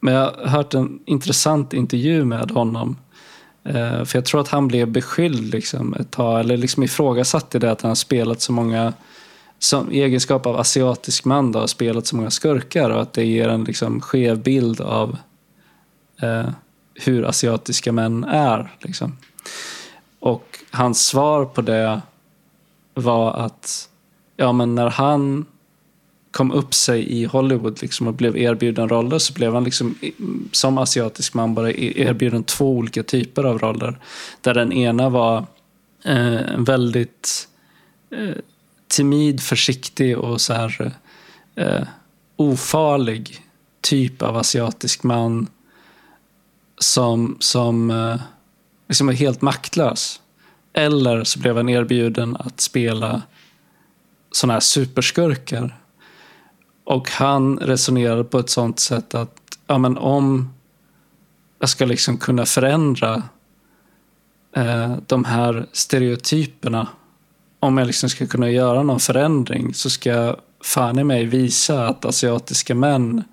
men jag har hört en intressant intervju med honom. Eh, för jag tror att han blev beskylld liksom, ett tag, eller liksom ifrågasatt i det att han har spelat så många som i egenskap av asiatisk man då, har spelat så många skurkar och att det ger en liksom skev bild av eh, hur asiatiska män är. Liksom. Och hans svar på det var att ja, men när han kom upp sig i Hollywood liksom, och blev erbjuden roller så blev han liksom, som asiatisk man bara e- erbjuden två olika typer av roller. Där den ena var eh, en väldigt eh, timid, försiktig och så här eh, ofarlig typ av asiatisk man som, som eh, liksom är helt maktlös. Eller så blev han erbjuden att spela sådana här superskurkar. Och han resonerade på ett sånt sätt att ja, men om jag ska liksom kunna förändra eh, de här stereotyperna om jag liksom ska kunna göra någon förändring så ska jag fan i mig visa att asiatiska män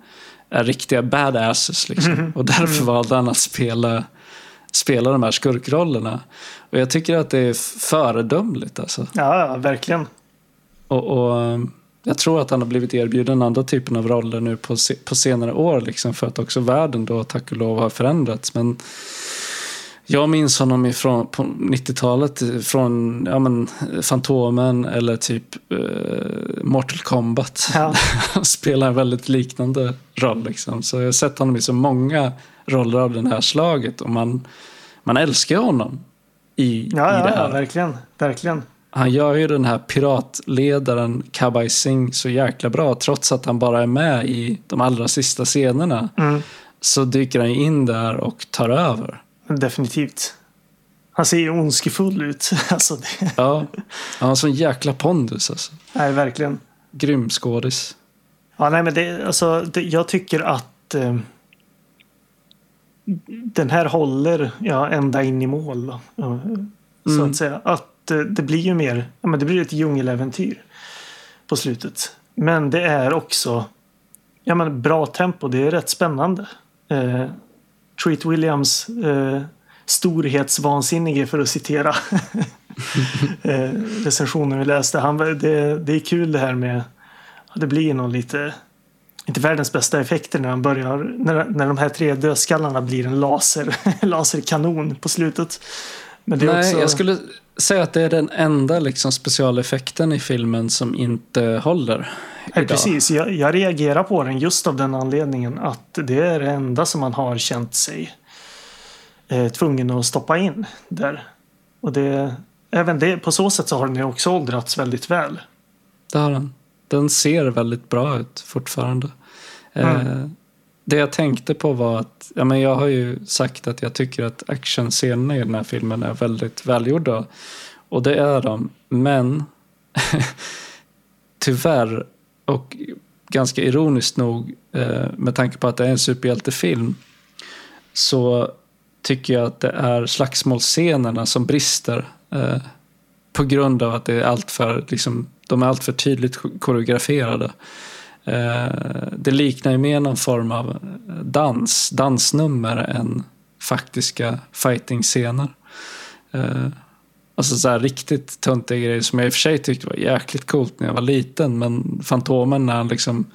är riktiga badasses. Liksom. Och därför valde han att spela, spela de här skurkrollerna. Och jag tycker att det är föredömligt. Alltså. Ja, ja, verkligen. Och, och eh, jag tror att han har blivit erbjuden andra typen av roller nu på, se, på senare år. Liksom, för att också världen då tack och lov har förändrats. Men jag minns honom ifrån, på 90-talet från ja, men, Fantomen eller typ eh, Mortal Kombat. Ja. Han spelar en väldigt liknande roll. Liksom. Så jag har sett honom i så många roller av det här slaget. Och man, man älskar honom i, Ja, i det ja, ja, här. verkligen. Verkligen. Han gör ju den här piratledaren Kabai Singh så jäkla bra. Trots att han bara är med i de allra sista scenerna. Mm. Så dyker han in där och tar över. Definitivt. Han ser ju ondskefull ut. Alltså, det, Ja, han har sån jäkla pondus alltså. nej, verkligen. Grym skådis. Ja, nej, men det, alltså, det, jag tycker att eh, den här håller ja, ända in i mål. Då, Så Mm. att säga. Att eh, det blir ju mer, ja, men det blir ett djungeläventyr på slutet. Men det är också ja, men bra tempo. Det är rätt spännande. Eh, Treat Williams eh, storhetsvansinnige för att citera eh, recensionen vi läste. Han, det, det är kul det här med det blir nog lite inte världens bästa effekter när han börjar när, när de här tre dödskallarna blir en laser, laserkanon på slutet. Men det är Nej, också, jag skulle säga att det är den enda liksom, specialeffekten i filmen som inte håller. Nej, precis. Jag, jag reagerar på den just av den anledningen att det är det enda som man har känt sig eh, tvungen att stoppa in där. Och det, även det, på så sätt så har den ju också åldrats väldigt väl. Det har den. Den ser väldigt bra ut fortfarande. Mm. Eh, det jag tänkte på var att, ja men jag har ju sagt att jag tycker att actionscenerna i den här filmen är väldigt välgjorda. Och det är de. Men tyvärr, och ganska ironiskt nog, eh, med tanke på att det är en superhjältefilm, så tycker jag att det är slagsmålscenerna som brister. Eh, på grund av att det är allt för, liksom, de är alltför tydligt koreograferade. Eh, det liknar ju mer någon form av eh, dans, dansnummer än faktiska fighting-scener. Eh, alltså så här riktigt töntiga grejer som jag i och för sig tyckte var jäkligt coolt när jag var liten. Men Fantomen när han liksom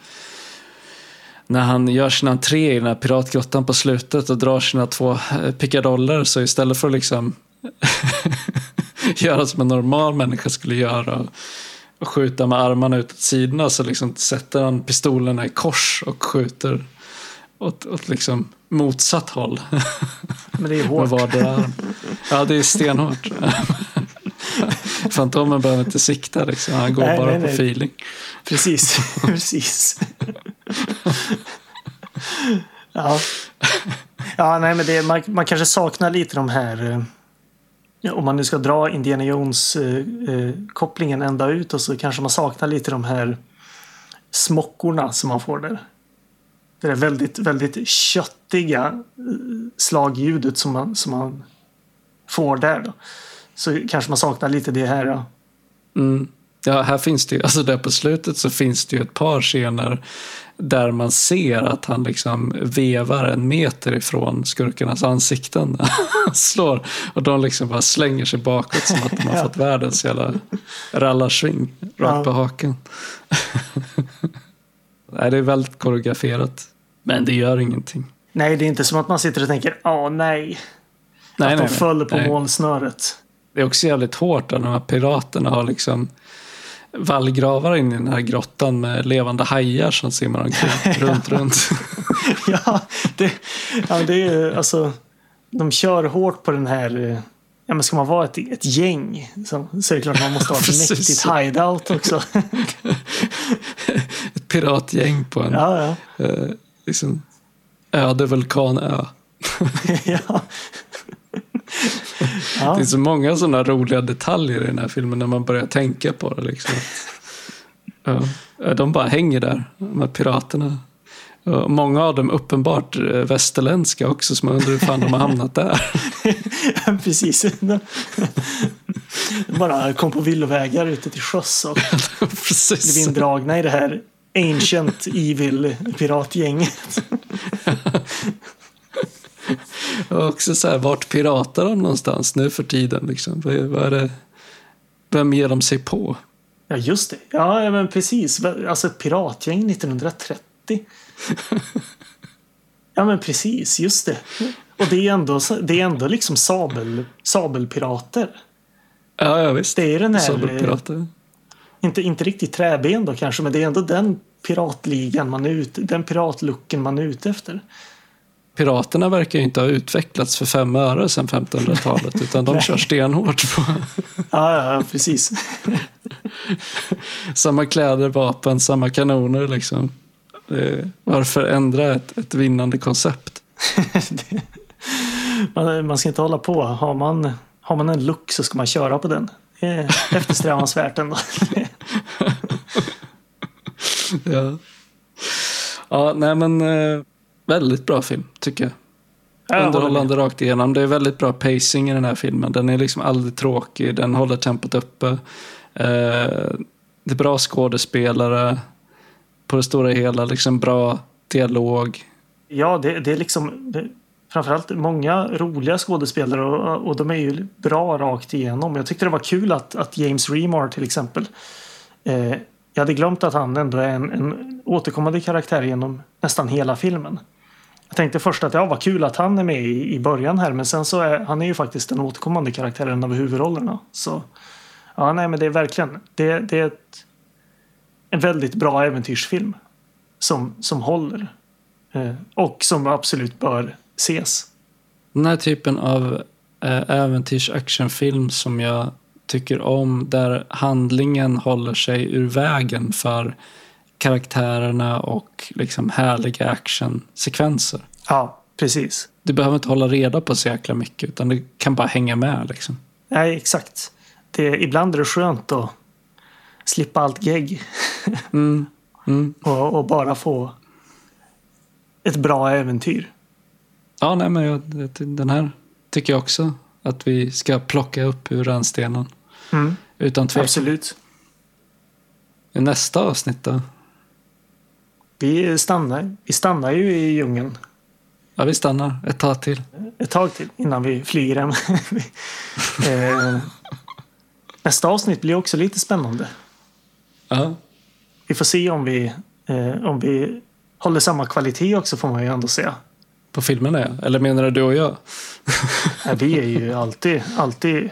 när han gör sin entré i den här piratgrottan på slutet och drar sina två eh, pickadoller så istället för att liksom göra som en normal människa skulle göra och skjuta med armarna utåt sidorna så liksom sätter han pistolerna i kors och skjuter åt, åt liksom motsatt håll. Men det är hårt. Med Ja, det är stenhårt. Fantomen behöver inte sikta liksom. Han går nej, bara nej, på nej. feeling. Precis, precis. ja. ja, nej men det, man, man kanske saknar lite de här eh, om man nu ska dra Indiana Jones-kopplingen eh, eh ända ut och så kanske man saknar lite de här smockorna som man får där. Det där väldigt, väldigt köttiga eh, slagljudet som man, som man får där. Då. Så kanske man saknar lite det här. Då. Mm. Ja, här finns det ju, alltså där på slutet så finns det ju ett par scener där man ser att han liksom vevar en meter ifrån skurkarnas ansikten. slår. Och de liksom bara slänger sig bakåt som att de har fått världens jävla rallarsving rakt ja. på haken. nej, det är väldigt koreograferat. Men det gör ingenting. Nej, det är inte som att man sitter och tänker, åh nej. nej att de föll på nej. målsnöret. Det är också jävligt hårt att de här piraterna har liksom vallgravar in i den här grottan med levande hajar som simmar omkring runt, runt. ja, det, ja, det är alltså. De kör hårt på den här. Ja, men ska man vara ett, ett gäng så, så är det klart man måste ha ett mäktigt hideout också. ett piratgäng på en ja, ja. Eh, liksom, öde vulkanö. ja. Ja. Det är så många sådana roliga detaljer i den här filmen när man börjar tänka på det. Liksom. Ja, de bara hänger där, de här piraterna. Och många av dem uppenbart eh, västerländska också, så man undrar hur fan de har hamnat där. Precis. De bara kom på villovägar ute till sjöss och blev indragna i det här ancient evil piratgänget. Och också så här, vart piratar de någonstans nu för tiden? Liksom? Vad är det? Vem ger de sig på? Ja, just det. Ja, men precis. Alltså ett piratgäng 1930. ja, men precis. Just det. Och det är ändå, det är ändå liksom sabel, sabelpirater. Ja, ja visst. Det är den här... Sabelpirater. Inte, inte riktigt träben då kanske, men det är ändå den piratligan man är ute, den piratlucken man är ute efter piraterna verkar ju inte ha utvecklats för fem öre sedan 1500-talet utan de kör stenhårt på... ja, ja, precis. samma kläder, vapen, samma kanoner liksom. Varför ändra ett, ett vinnande koncept? man, man ska inte hålla på. Har man, har man en look så ska man köra på den. Det är eftersträvansvärt ändå. ja. Ja, nej men eh, Väldigt bra film, tycker jag. Ja, Underhållande rakt igenom. Det är väldigt bra pacing i den här filmen. Den är liksom aldrig tråkig. Den håller tempot uppe. Eh, det är bra skådespelare. På det stora hela liksom bra dialog. Ja, det, det är liksom det, framförallt många roliga skådespelare och, och de är ju bra rakt igenom. Jag tyckte det var kul att, att James Remar till exempel eh, jag hade glömt att han ändå är en, en återkommande karaktär genom nästan hela filmen. Jag tänkte först att ja, vad kul att han är med i, i början här men sen så är han är ju faktiskt den återkommande karaktären av huvudrollerna. Så ja, nej men det är verkligen det, det är ett, en väldigt bra äventyrsfilm som, som håller. Eh, och som absolut bör ses. Den här typen av eh, äventyrs-actionfilm som jag tycker om där handlingen håller sig ur vägen för karaktärerna och liksom härliga actionsekvenser. Ja, precis. Du behöver inte hålla reda på så jäkla mycket utan du kan bara hänga med. Liksom. Nej, exakt. Det, ibland är det skönt att slippa allt gegg Mm. Mm. och, och bara få ett bra äventyr. Ja, nej, men jag, den här tycker jag också att vi ska plocka upp ur rännstenen. Mm, Utan tvekan. absolut. I nästa avsnitt då? Vi stannar, vi stannar ju i djungeln Ja, vi stannar ett tag till. ett tag till innan vi flyger hem. eh, nästa avsnitt blir också lite spännande. Ja. Vi får se om vi, eh, om vi håller samma kvalitet också får man ju ändå säga. På filmerna ja. Eller menar du du och jag? Nej, vi är ju alltid, alltid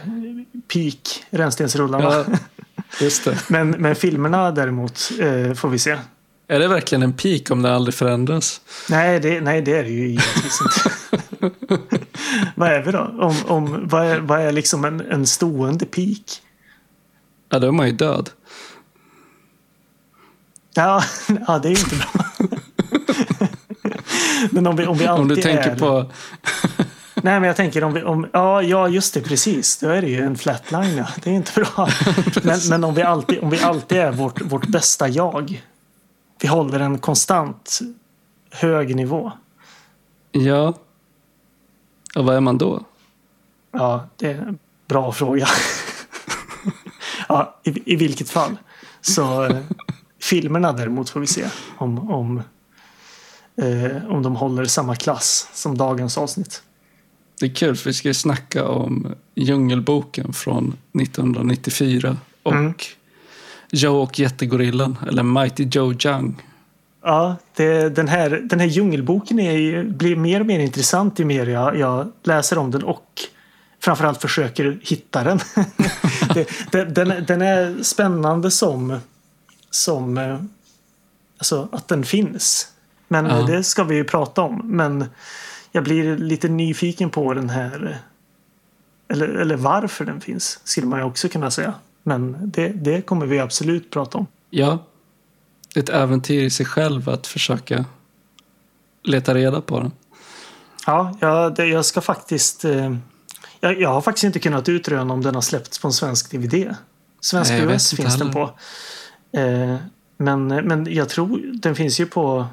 peak rännstensrullarna. Ja, just det. Men, men filmerna däremot eh, får vi se. Är det verkligen en peak om det aldrig förändras? Nej, det, nej, det är det ju givetvis inte. vad är vi då? Om, om, vad, är, vad är liksom en, en stående peak? Ja, då är man ju död. Ja, ja det är ju inte bra. men om vi, om vi alltid Om du tänker är... på... Nej, men jag tänker om vi... Om, ja, ja, just det, precis. Då är det ju en flatline. Ja. Det är inte bra. men men om, vi alltid, om vi alltid är vårt, vårt bästa jag. Vi håller en konstant hög nivå. Ja. Och vad är man då? Ja, det är en bra fråga. ja, i, i vilket fall. Så eh, filmerna däremot får vi se om, om, eh, om de håller samma klass som dagens avsnitt. Det är kul för vi ska ju snacka om Djungelboken från 1994 och Mm. Joe och jättegorillan, eller Mighty Joe Young. Ja, det, den, här, den här djungelboken är, blir mer och mer intressant ju mer jag, jag läser om den och framförallt försöker hitta den. det, den, den, är spännande som, som eh, alltså att den finns. Men Ja. det ska vi ju prata om. Men jag blir lite nyfiken på den här eller, eller varför den finns skulle man ju också kunna säga. Men det, det kommer vi absolut prata om. Ja, ett äventyr i sig själv att försöka leta reda på den. Ja, jag, det, jag ska faktiskt... Eh, jag, jag har faktiskt inte kunnat utröna om den har släppts på en svensk DVD. Svensk Nej, US finns den heller. på. Eh, men, men jag tror den finns ju på...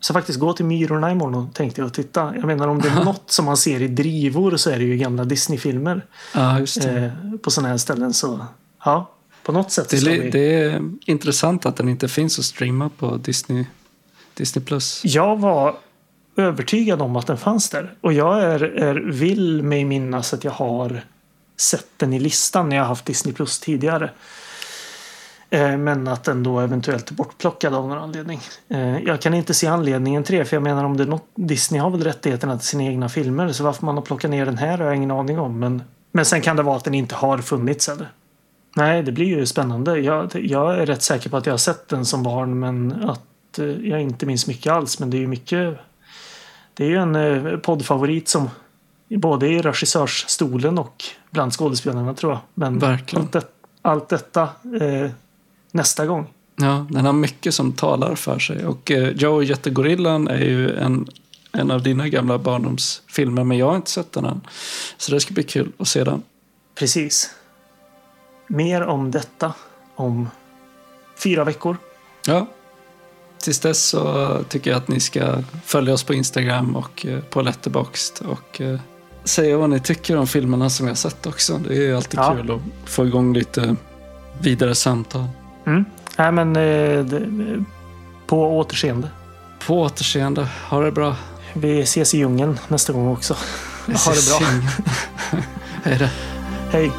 Så faktiskt gå till Myrorna imorgon och tänkte jag titta. Jag menar om det är något som man ser i drivor så är det ju gamla Disney-filmer Ja, eh, på sådana här ställen. Så ja, på något sätt Det är, det är intressant att den inte finns att streama på Disney, Disney+. Plus. Jag var övertygad om att den fanns där. Och jag är, är vill mig minnas att jag har sett den i listan när jag haft Disney Plus tidigare. Eh, Men att den då eventuellt är bortplockad av någon anledning. Eh, Jag kan inte se anledningen till det. För jag menar om det är något, Disney har väl rättigheterna till sina egna filmer. Så varför man har plockat ner den här har jag ingen aning om. Men, men sen kan det vara att den inte har funnits eller? Nej, det blir ju spännande. Jag, jag är rätt säker på att jag har sett den som barn men att eh, jag inte minns mycket alls. Men det är ju mycket... Det är ju en eh, poddfavorit som både i regissörsstolen och bland skådespelarna tror jag. Men Verkligen. Allt, det, allt detta eh, nästa gång. Ja, den har mycket som talar för sig. Och eh, Joe och jättegorillan är ju en, en av dina gamla barndomsfilmer, men jag har inte sett den än. Så det ska bli kul att se den. Precis. Mer om detta om fyra veckor. Ja. Tills dess så tycker jag att ni ska följa oss på Instagram och eh, på Letterboxd och eh, säga vad ni tycker om filmerna som jag har sett också. Det är ju alltid Ja. kul att få igång lite vidare samtal. Mm. Nej, men eh, på återseende. På återseende. Ha det bra. Vi ses i djungeln nästa gång också. Ha det bra. Hej då. Hej.